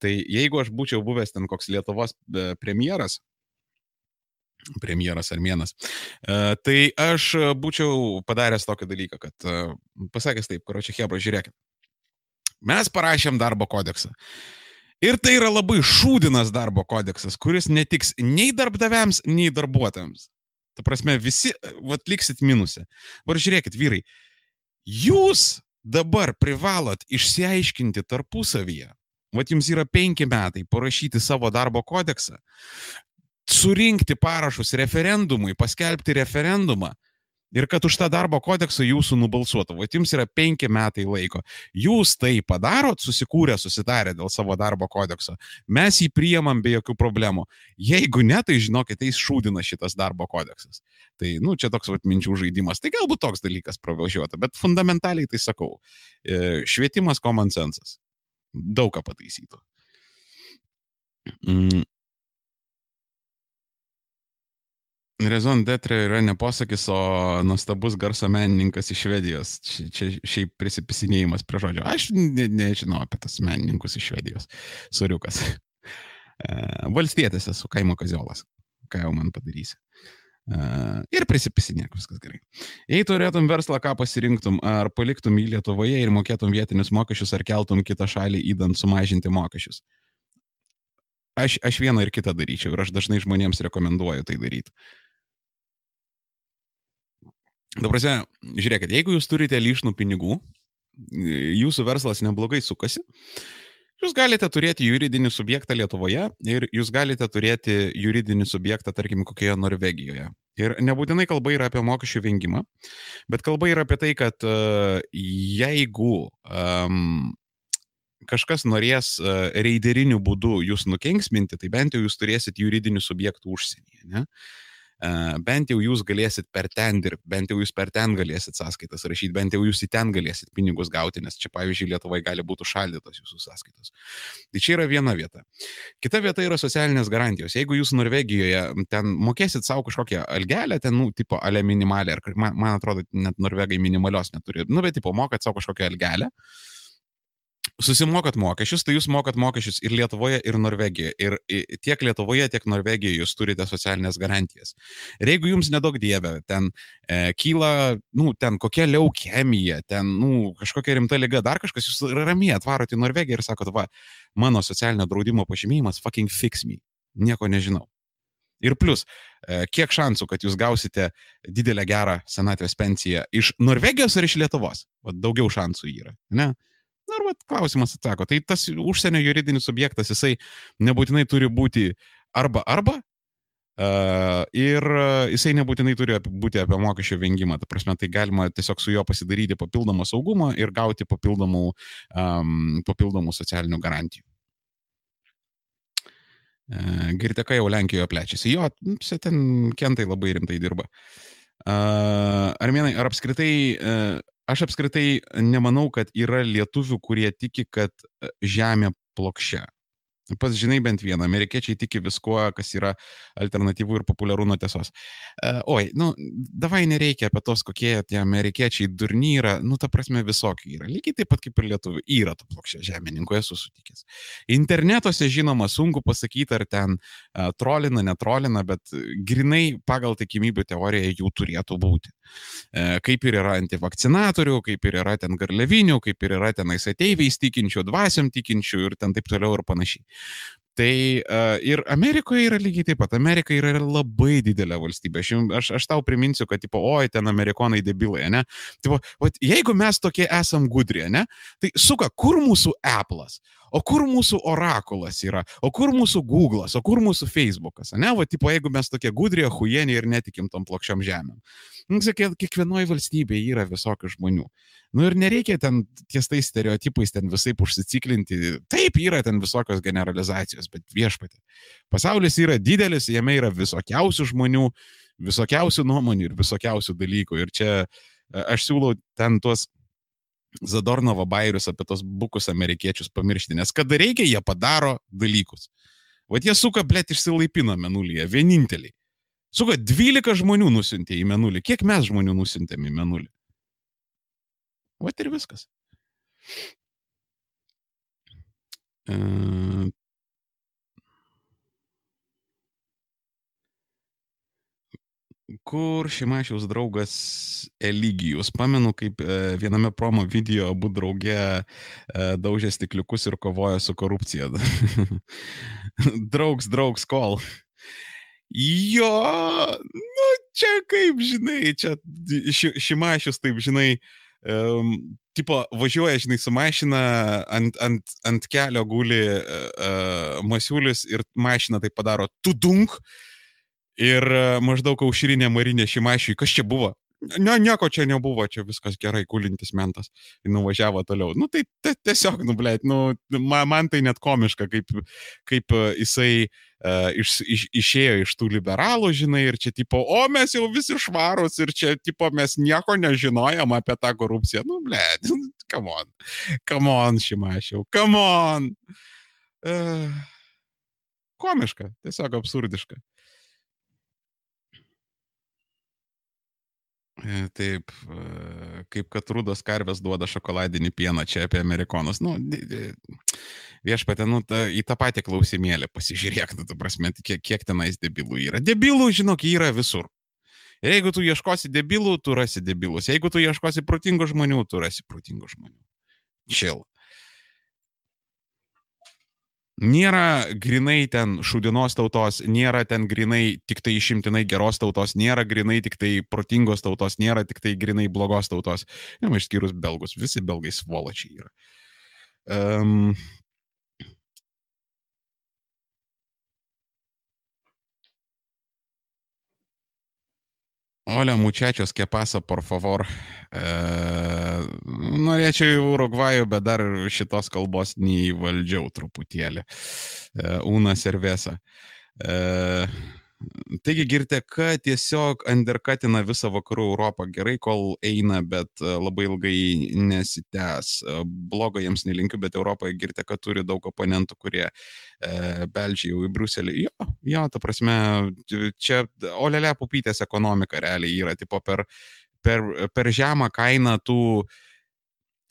Tai jeigu aš būčiau buvęs ten koks Lietuvos e, premjeras, premjeras Armėnas. E, tai aš būčiau padaręs tokį dalyką, kad pasakęs taip, karočią Hebra, žiūrėkit. Mes parašėm darbo kodeksą. Ir tai yra labai šūdinas darbo kodeksas, kuris netiks nei darbdaviams, nei darbuotojams. Ta prasme, visi, vat liksit minusė. Var žiūrėkit, vyrai, jūs dabar privalot išsiaiškinti tarpusavyje. Vat jums yra penki metai parašyti savo darbo kodeksą, surinkti parašus referendumui, paskelbti referendumą ir kad už tą darbo kodeksą jūsų nubalsuotų. Vat jums yra penki metai laiko. Jūs tai padarot, susikūrę, susitarę dėl savo darbo kodekso. Mes jį priemam be jokių problemų. Jeigu ne, tai žinokit, tai šūdina šitas darbo kodeksas. Tai, nu, čia toks vat, minčių žaidimas. Tai galbūt toks dalykas pravažiuota, bet fundamentaliai tai sakau. E, švietimas common sense. Daug ką pataisytų. Rezon Detre yra ne posakis, o nuostabus garso menininkas iš Švedijos. Čia, šiaip prisipisinėjimas prie žodžio. Aš ne, nežinau apie tas menininkus iš Švedijos. Suriukas. <laughs> E, valstietis esu, kaimo kaziolas. Ką jau man padarysi. Uh, ir prisipisinėk, viskas gerai. Jei turėtum verslą, ką pasirinktum, ar paliktum jį Lietuvoje ir mokėtum vietinius mokesčius, ar keltum kitą šalį įdant sumažinti mokesčius? Aš, aš vieną ir kitą daryčiau ir aš dažnai žmonėms rekomenduoju tai daryti. Dabar, žiūrėkit, jeigu jūs turite lyšnų pinigų, jūsų verslas neblogai sukasi, jūs galite turėti juridinį subjektą Lietuvoje ir jūs galite turėti juridinį subjektą, tarkim, kokioje Norvegijoje. Ir nebūtinai kalba yra apie mokesčių vengimą, bet kalba yra apie tai, kad uh, jeigu um, kažkas norės uh, reideriniu būdu jūs nukenksminti, tai bent jau jūs turėsit juridinių subjektų užsienyje. Ne? Uh, bent jau jūs galėsit per ten dirbti, bent jau jūs per ten galėsit sąskaitas rašyti, bent jau jūs į ten galėsit pinigus gauti, nes čia, pavyzdžiui, Lietuvai gali būti užšaldytos jūsų sąskaitos. Tai čia yra viena vieta. Kita vieta yra socialinės garantijos. Jeigu jūs Norvegijoje ten mokėsit savo kažkokią algelę, ten, nu, tipo, ale minimalę, man, man atrodo, net norvegai minimalios neturi, nu, bet, tipo, mokat savo kažkokią algelę, uh, susimokat mokesčius, tai jūs mokat mokesčius ir Lietuvoje, ir Norvegijoje. Ir tiek Lietuvoje, tiek Norvegijoje jūs turite socialinės garantijas. Ir jeigu jums nedaug dievė, ten e, kyla, nu, ten kokia leukemija, ten, nu, kažkokia rimta lyga, dar kažkas, jūs ramiai atvarote į Norvegiją ir sakote, va, mano socialinio draudimo pažymėjimas fucking fix me. Nieko nežinau. Ir plus, e, kiek šansų, kad jūs gausite didelę gerą senatvės pensiją iš Norvegijos ar iš Lietuvos? O daugiau šansų yra, ne? Na ir vat, klausimas atsako. Tai tas užsienio juridinis subjektas, jisai nebūtinai turi būti arba arba. Uh, ir jisai nebūtinai turi būti apie mokesčio vengimą. Ta prasme, tai galima tiesiog su juo pasidaryti papildomą saugumą ir gauti papildomų, um, papildomų socialinių garantijų. Uh, Girteka jau Lenkijoje plečiasi. Jo, ten kentai labai rimtai dirba. Uh, armėnai, ar apskritai uh, Aš apskritai nemanau, kad yra lietuvių, kurie tiki, kad e, žemė plokščia. Pas žinai bent vieną, amerikiečiai tiki viskuo, kas yra alternatyvų ir populiaru nuo tiesos. Uh, oi, nu, davai nereikia apie tos, kokie tie amerikiečiai durny yra, nu, ta prasme visokių yra. Lygiai taip pat kaip ir lietuvių. Yra to plokščia žemininkų, esu sutikęs. Internetuose, žinoma, sunku pasakyti, ar ten uh, trolina, netrolina, bet grinai pagal tikimybių teoriją jų turėtų būti. Uh, kaip ir yra antivakcinatorių, kaip ir yra ten garlevinių, kaip ir yra tenais ateiviais tikinčių, dvasiam tikinčių ir ten taip toliau ir panašiai. Tai uh, ir Amerikoje yra lygiai taip pat. Amerika yra labai didelė valstybė. Aš, aš, aš tau priminsiu, kad, tipo, oi, ten amerikonai debilai, ne? Tipo, vat, jeigu mes tokie esam gudrie, ne? Tai suka, kur mūsų Apple'as? O kur mūsų orakulas yra, o kur mūsų Google'as, o kur mūsų Facebook'as, ne, va, tipo, jeigu mes tokie gudrie, huieniai ir netikim tom plokščiam žemėm. Nu, sakė, kiekvienoje valstybėje yra visokių žmonių. Nu ir nereikia ten ties tais stereotipais ten visai užsiciklinti. Taip, yra ten visokios generalizacijos, bet viešpatė. Pasaulis yra didelis, jame yra visokiausių žmonių, visokiausių nuomonių ir visokiausių dalykų. Ir čia e, aš siūlau ten tuos Zadornovo bairius apie tos bukus amerikiečius pamiršti, nes kada reikia, jie padaro dalykus. Vat jie suka, blėt, išsilaipino menulyje, vieninteliai. Suka, 12 žmonių nusintė į menulį. Kiek mes žmonių nusintėm į menulį? Vat ir viskas. Kur Šimašiaus draugas Eligijus. Pamenu, kaip e, viename promo video abu draugė e, daužė stikliukus ir kovojo su korupcija. <laughs> draugs, draugs, kol. Jo, nu čia kaip žinai, čia Šimašius taip žinai, um, tipo važiuoja, žinai, su mašina, ant, ant, ant kelio guli uh, masiulis ir mašina tai padaro tudunk. Ir uh, maždaug aušrinė Marinė Šimašiui, kas čia buvo? Ne, nieko čia nebuvo, čia viskas gerai, kulintis mentas. Ir nuvažiavo toliau. Nu tai tiesiog, nu, blėt, nu, man, man tai net komiška, kaip, kaip jisai uh, iš, iš, išėjo iš tų liberalų, žinai, ir čia tipo, o mes jau visi švarūs ir čia tipo mes nieko nežinojom apie tą korupciją. Nu, blėt, <laughs> come on, come on, šimašiau, come on. Uh, komiška, tiesiog absurdiška. Taip, e, kaip kad rudos karvės duoda šokoladinį pieną čia apie amerikonus. Nu, viešpatė, nu, ta, į tą patį klausimėlį pasižiūrėk, nu, tu prasme, kiek, kiek tenais debilų yra. Debilų, žinok, yra visur. Ir jeigu tu ieškosi debilų, tu rasi debilus. Jeigu tu ieškosi protingų žmonių, tu rasi protingų žmonių. Chill. Nėra grinai ten šudinos tautos, nėra ten grinai tik tai išimtinai geros tautos, nėra grinai tik tai protingos tautos, nėra tik tai grinai blogos tautos. Žinoma, išskyrus belgus, visi belgai svoločiai yra. Um, Hola muchachos, ¿qué pasa, por favor? E, norėčiau į Urugvajų, bet dar šitos kalbos neįvaldžiau truputėlį. E, Una Servesa. E, Taigi Girteka tiesiog underkatina visą vakarų Europą gerai, kol eina, bet e, labai ilgai nesitęs. E, blogo jiems nelinkiu, bet Europoje Girteka turi daug oponentų, kurie e, beldžia jau į Bruselį. Jo, jo, ta prasme, čia olelė pupytės ekonomika realiai yra, tipo per, per, per žemą kainą tų uh,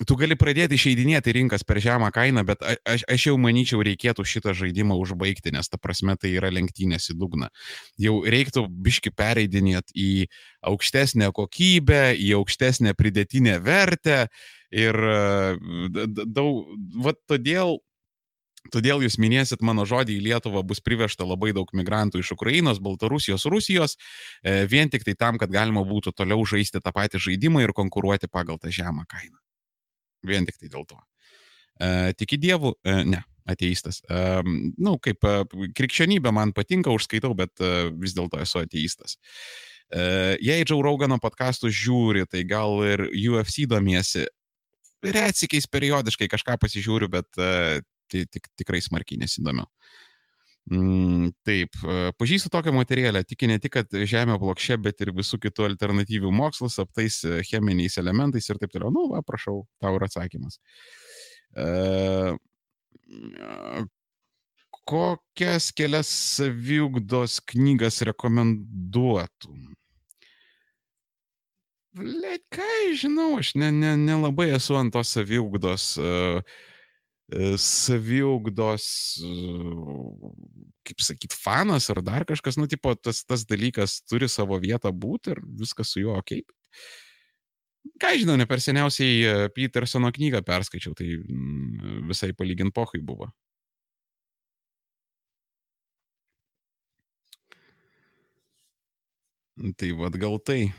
tu gali pradėti išeidinėti rinkas per žemą kainą, bet aš, aš jau manyčiau, reikėtų šitą žaidimą užbaigti, nes ta prasme tai yra lenktynės į dugną. Jau reiktų biški pereidinėti į aukštesnę kokybę, į aukštesnę pridėtinę vertę ir daug, va todėl Todėl jūs minėsit mano žodį, į Lietuvą bus privežta labai daug migrantų iš Ukrainos, Baltarusijos, Rusijos, e, vien tik tai tam, kad galima būtų toliau žaisti tą patį žaidimą ir konkuruoti pagal tą žemą kainą. Vien tik tai dėl to. E, tiki dievų? E, ne, ateistas. E, Na, nu, kaip e, krikščionybė man patinka, užskaitau, bet e, vis dėlto esu ateistas. E, jei Džau Raugano podcastus žiūri, tai gal ir UFC domiesi. Retsikiais periodiškai kažką pasižiūriu, bet e, tik, tikrai smarkiai nesidomiu. Mm, taip, e, pažįstu tokią moterėlę, tiki ne tik, kad Žemė plokščia, bet ir visų kitų alternatyvių mokslus, aptais e, cheminiais elementais ir taip toliau. Nu, va, prašau, tau yra atsakymas. E, kokias kelias saviugdos knygas rekomenduotum? Let, ką žinau, aš nelabai ne, ne, ne esu ant tos saviugdos. Uh, saviugdos, kaip sakyt, fanas ar dar kažkas, nu, tipo, tas, tas dalykas turi savo vietą būti ir viskas su juo ok. Ką žinau, ne per seniausiai Petersono knygą perskaičiau, tai visai palygint pohui buvo. Tai vad gal tai.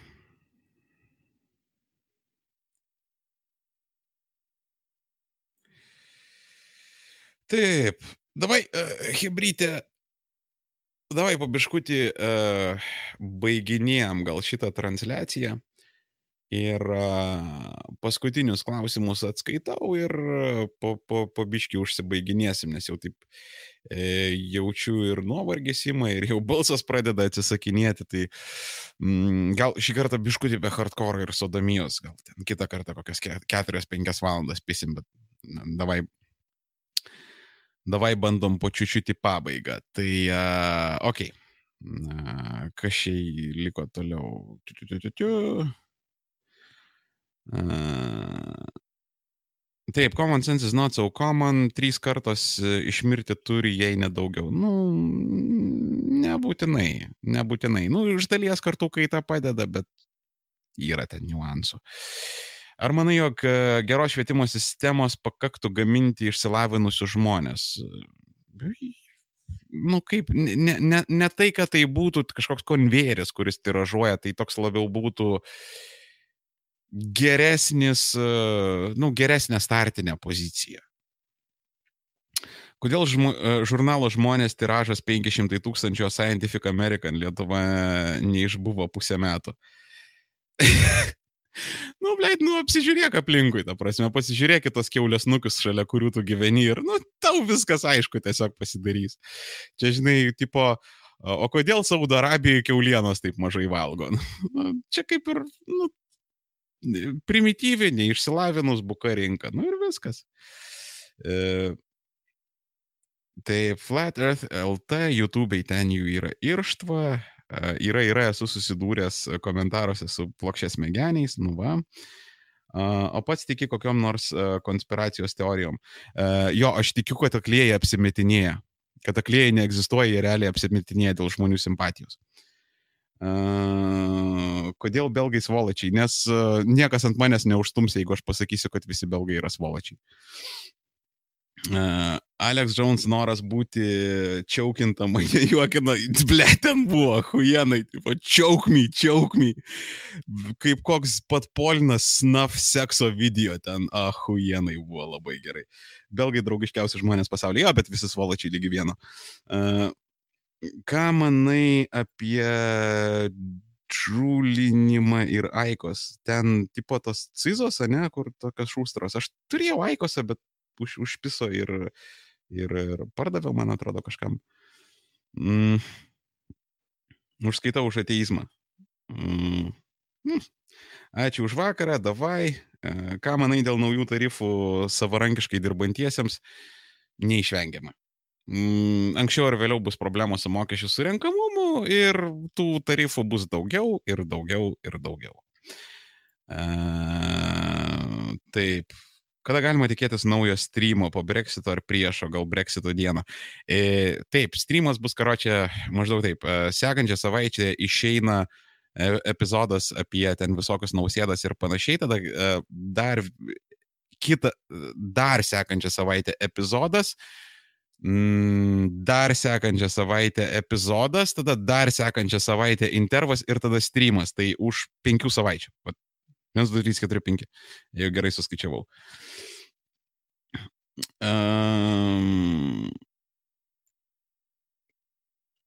Taip, davai, uh, Hebrytė, davai pabiškutį uh, baiginėjom gal šitą transliaciją. Ir paskutinius klausimus atskaitau ir po, po, po biški užsibaiginėsim, nes jau taip e, jaučiu ir nuovargis įma, ir jau balsas pradeda atsisakinėti. Tai mm, gal šį kartą biškutį be hardcore ir sodomijos, gal ten kitą kartą kokias 4-5 valandas pisim, bet davai, davai bandom po čiučiutį pabaigą. Tai, uh, okei. Okay. Kas šiai liko toliau? Tiu, tiu, tiu, tiu. Taip, common sense is not so common, trys kartos e, išmirti turi, jei nedaugiau. Nu, nebūtinai, nebūtinai. Nu, iš dalies kartų kaita padeda, bet yra ten niuansų. Ar manai, jog e, geros švietimo sistemos pakaktų gaminti išsilavinusius žmonės? Nu, kaip, ne, ne, ne tai, kad tai būtų kažkoks konvejeris, kuris tiražuoja, tai toks labiau būtų geresnis, e, nu, geresnė startinė pozicija. Kodėl žmo, e, žurnalo žmonės tiražas 500 tūkstančių, o Scientific American Lietuva neišbuvo pusę metų? <laughs> nu, blėt, nu, apsižiūrėk aplinkui, ta prasme, pasižiūrėk tos keulės nukius, šalia kurių tu gyveni ir, nu, tau viskas aišku tiesiog pasidarys. Čia, žinai, tipo, o kodėl Saudo Arabijoje keulienos taip mažai valgo? <laughs> Nu, čia kaip ir, nu, primityvi, neišsilavinus buka rinka. Nu ir viskas. E, tai Flat Earth LT, YouTube'ai ten jų yra irštva, yra, yra, esu susidūręs komentaruose su plokščias megeniais, nu va. O pats tiki kokiam nors e, konspiracijos teorijom. E, jo, aš tikiu, kad aklėjai apsimetinėja. Kad aklėjai neegzistuoja, jie realiai apsimetinėja dėl žmonių simpatijos. Uh, kodėl belgai svolačiai? Nes uh, niekas ant manęs neužstums, jeigu aš pasakysiu, kad visi belgai yra svolačiai. Uh, Alex Jones noras būti čiaukinta, mane <laughs> juokina, ble, ten buvo, huienai, tipo, čiaukmy, čiaukmy. Kaip koks pat polinas snuff sekso video ten, ah, huienai buvo labai gerai. Belgai draugiškiausi žmonės pasaulyje, jo, bet visi svolačiai lygi vieno. Uh, ką manai apie džūlinimą ir aikos? Ten tipo tos cizos, ne, kur tokios šūstros. Aš turėjau aikose, bet už, užpiso ir, ir, ir pardaviau, man atrodo, kažkam. Mm. Užskaitau už ateizmą. Mm. Mm. Ačiū už vakarą, davai. E, ką manai dėl naujų tarifų savarankiškai dirbantiesiems? Neišvengiama. Mm, anksčiau ar vėliau bus problemos su mokesčių surinkamumu ir tų tarifų bus daugiau ir daugiau ir daugiau. E, taip. Kada galima tikėtis naujo streamo po Brexito ar priešo, gal Brexito dieną? E, taip, streamas bus karočią maždaug taip. E, sekančią savaitę išeina e, epizodas apie ten visokius nausėdas ir panašiai, tada e, dar kitą, dar sekančią savaitę epizodas, Mm, dar sekančią savaitę epizodas, tada dar sekančią savaitę intervas ir tada streamas. Tai už penkių savaičių. 1, 2, 3, 4, 5. Jeigu gerai suskaičiavau. Um,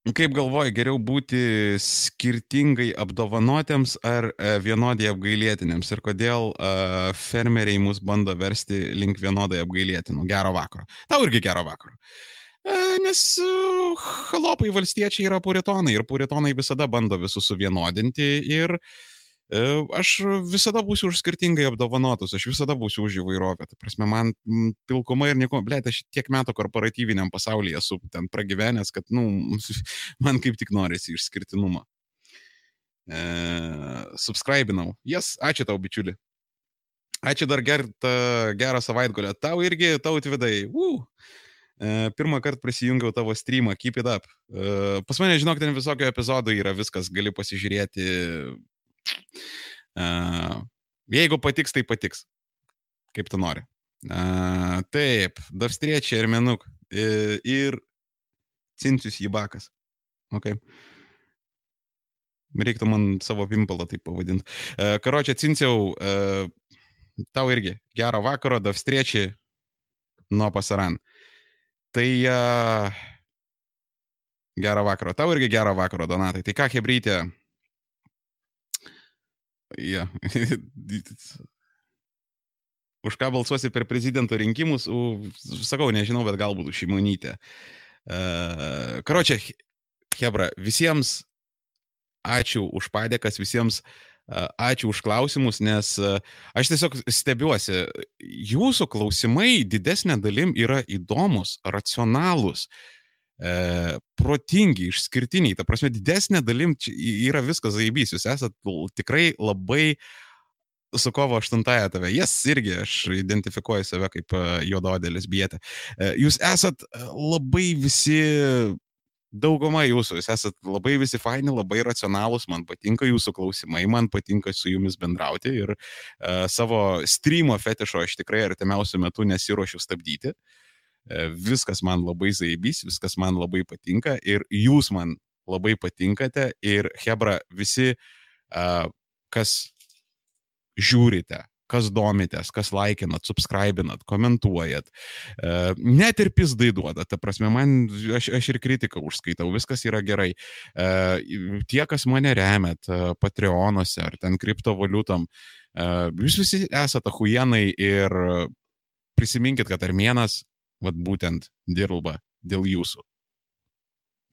Kaip galvoji, geriau būti skirtingai apdovanotiems ar e, vienodai apgailėtiniams ir kodėl uh, fermeriai mus bando versti link vienodai apgailėtinų? Gero vakaro. Tau irgi gero vakaro. Uh, nes uh, halopai valstiečiai yra puritonai ir puritonai visada bando visus suvienodinti ir uh, aš visada būsiu už skirtingai apdovanotus, aš visada būsiu už įvairovę. Tai prasme, man pilkuma ir nieko, blė, aš tiek metų korporatyviniam pasaulyje esu ten pragyvenęs, kad, nu, <laughs> man kaip tik norisi išskirtinumo. E, subscribinau. Jas, yes, ačiū tau, bičiuli. Ačiū dar ger, gerą savaitgalę. Tau irgi, tau atvidai. Uh. E, pirmą kartą prisijungiau tavo streamą, keep it up. E, pas mane, žinok, ten visokio epizodų yra viskas, gali pasižiūrėti jeigu patiks, tai patiks. Kaip tu nori. Taip, Davstriečiai ir Menuk. Ir, Cincius Jibakas. Okay. Reiktų man savo pimpalą taip pavadinti. Karočią Cinciau, tau irgi. Gero vakaro, Davstriečiai nuo pasaran. Tai uh, gerą vakarą. Tau irgi gerą vakarą, Donatai. Tai ką, Hebrytė? Ja. <laughs> Už ką balsuosi per prezidento rinkimus? U, sakau, nežinau, bet galbūt už šimonytę. Uh, karočią, Hebra, visiems ačiū už padėkas, visiems uh, ačiū už klausimus, nes uh, aš tiesiog stebiuosi, jūsų klausimai didesnė dalim yra įdomus, racionalūs. E, protingi, išskirtiniai, ta prasme, didesnė dalim yra viskas zaibys, jūs esate tikrai labai su kovo 8 tave. Jas yes, irgi aš identifikuoju save kaip juodaodė lesbietė. Jūs esat labai visi dauguma jūsų, jūs esate labai visi faini, labai racionalūs, man patinka jūsų klausimai, man patinka su jumis bendrauti ir uh, savo streamo fetišo aš tikrai artimiausiu metu nesiuošiu stabdyti. Uh, viskas man labai zaibys, viskas man labai patinka ir jūs man labai patinkate ir Hebra, visi, kas žiūrite, kas domitės, kas laikinat, subscribinat, komentuojat, e, net ir pizdai duodat, ta prasme, man, aš, aš ir kritiką užskaitau, viskas yra gerai. E, tie, kas mane remet e, Patreonuose ar ten kriptovaliutom, jūs visi esate huienai ir prisiminkit, kad armėnas, vad būtent, dirba dėl jūsų.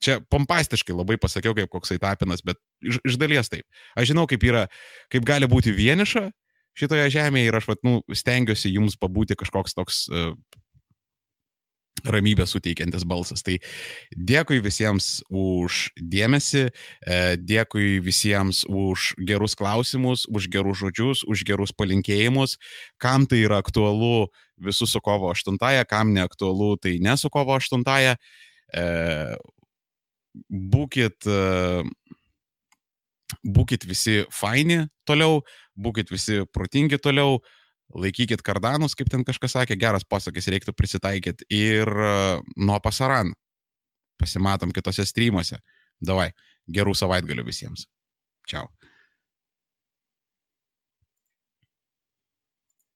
Čia pompastiškai labai pasakiau, kaip koksai tapinas, bet iš, iš dalies taip. Aš žinau, kaip yra, kaip gali būti vieniša šitoje žemėje ir aš, vat, nu, stengiuosi jums pabūti kažkoks toks uh, ramybę suteikiantis balsas. Tai dėkui visiems už dėmesį, e, dėkui visiems už gerus klausimus, už gerus žodžius, už gerus palinkėjimus. Kam tai yra aktualu visus su kovo 8, kam neaktualu, tai ne su kovo 8. E, būkit, būkit visi faini toliau, būkit visi protingi toliau, laikykit kardanus, kaip ten kažkas sakė, geras posakis, reiktų prisitaikyti ir nuo pasaran. Pasimatom kitose streamuose. Davai, gerų savaitgalių visiems. Čiau.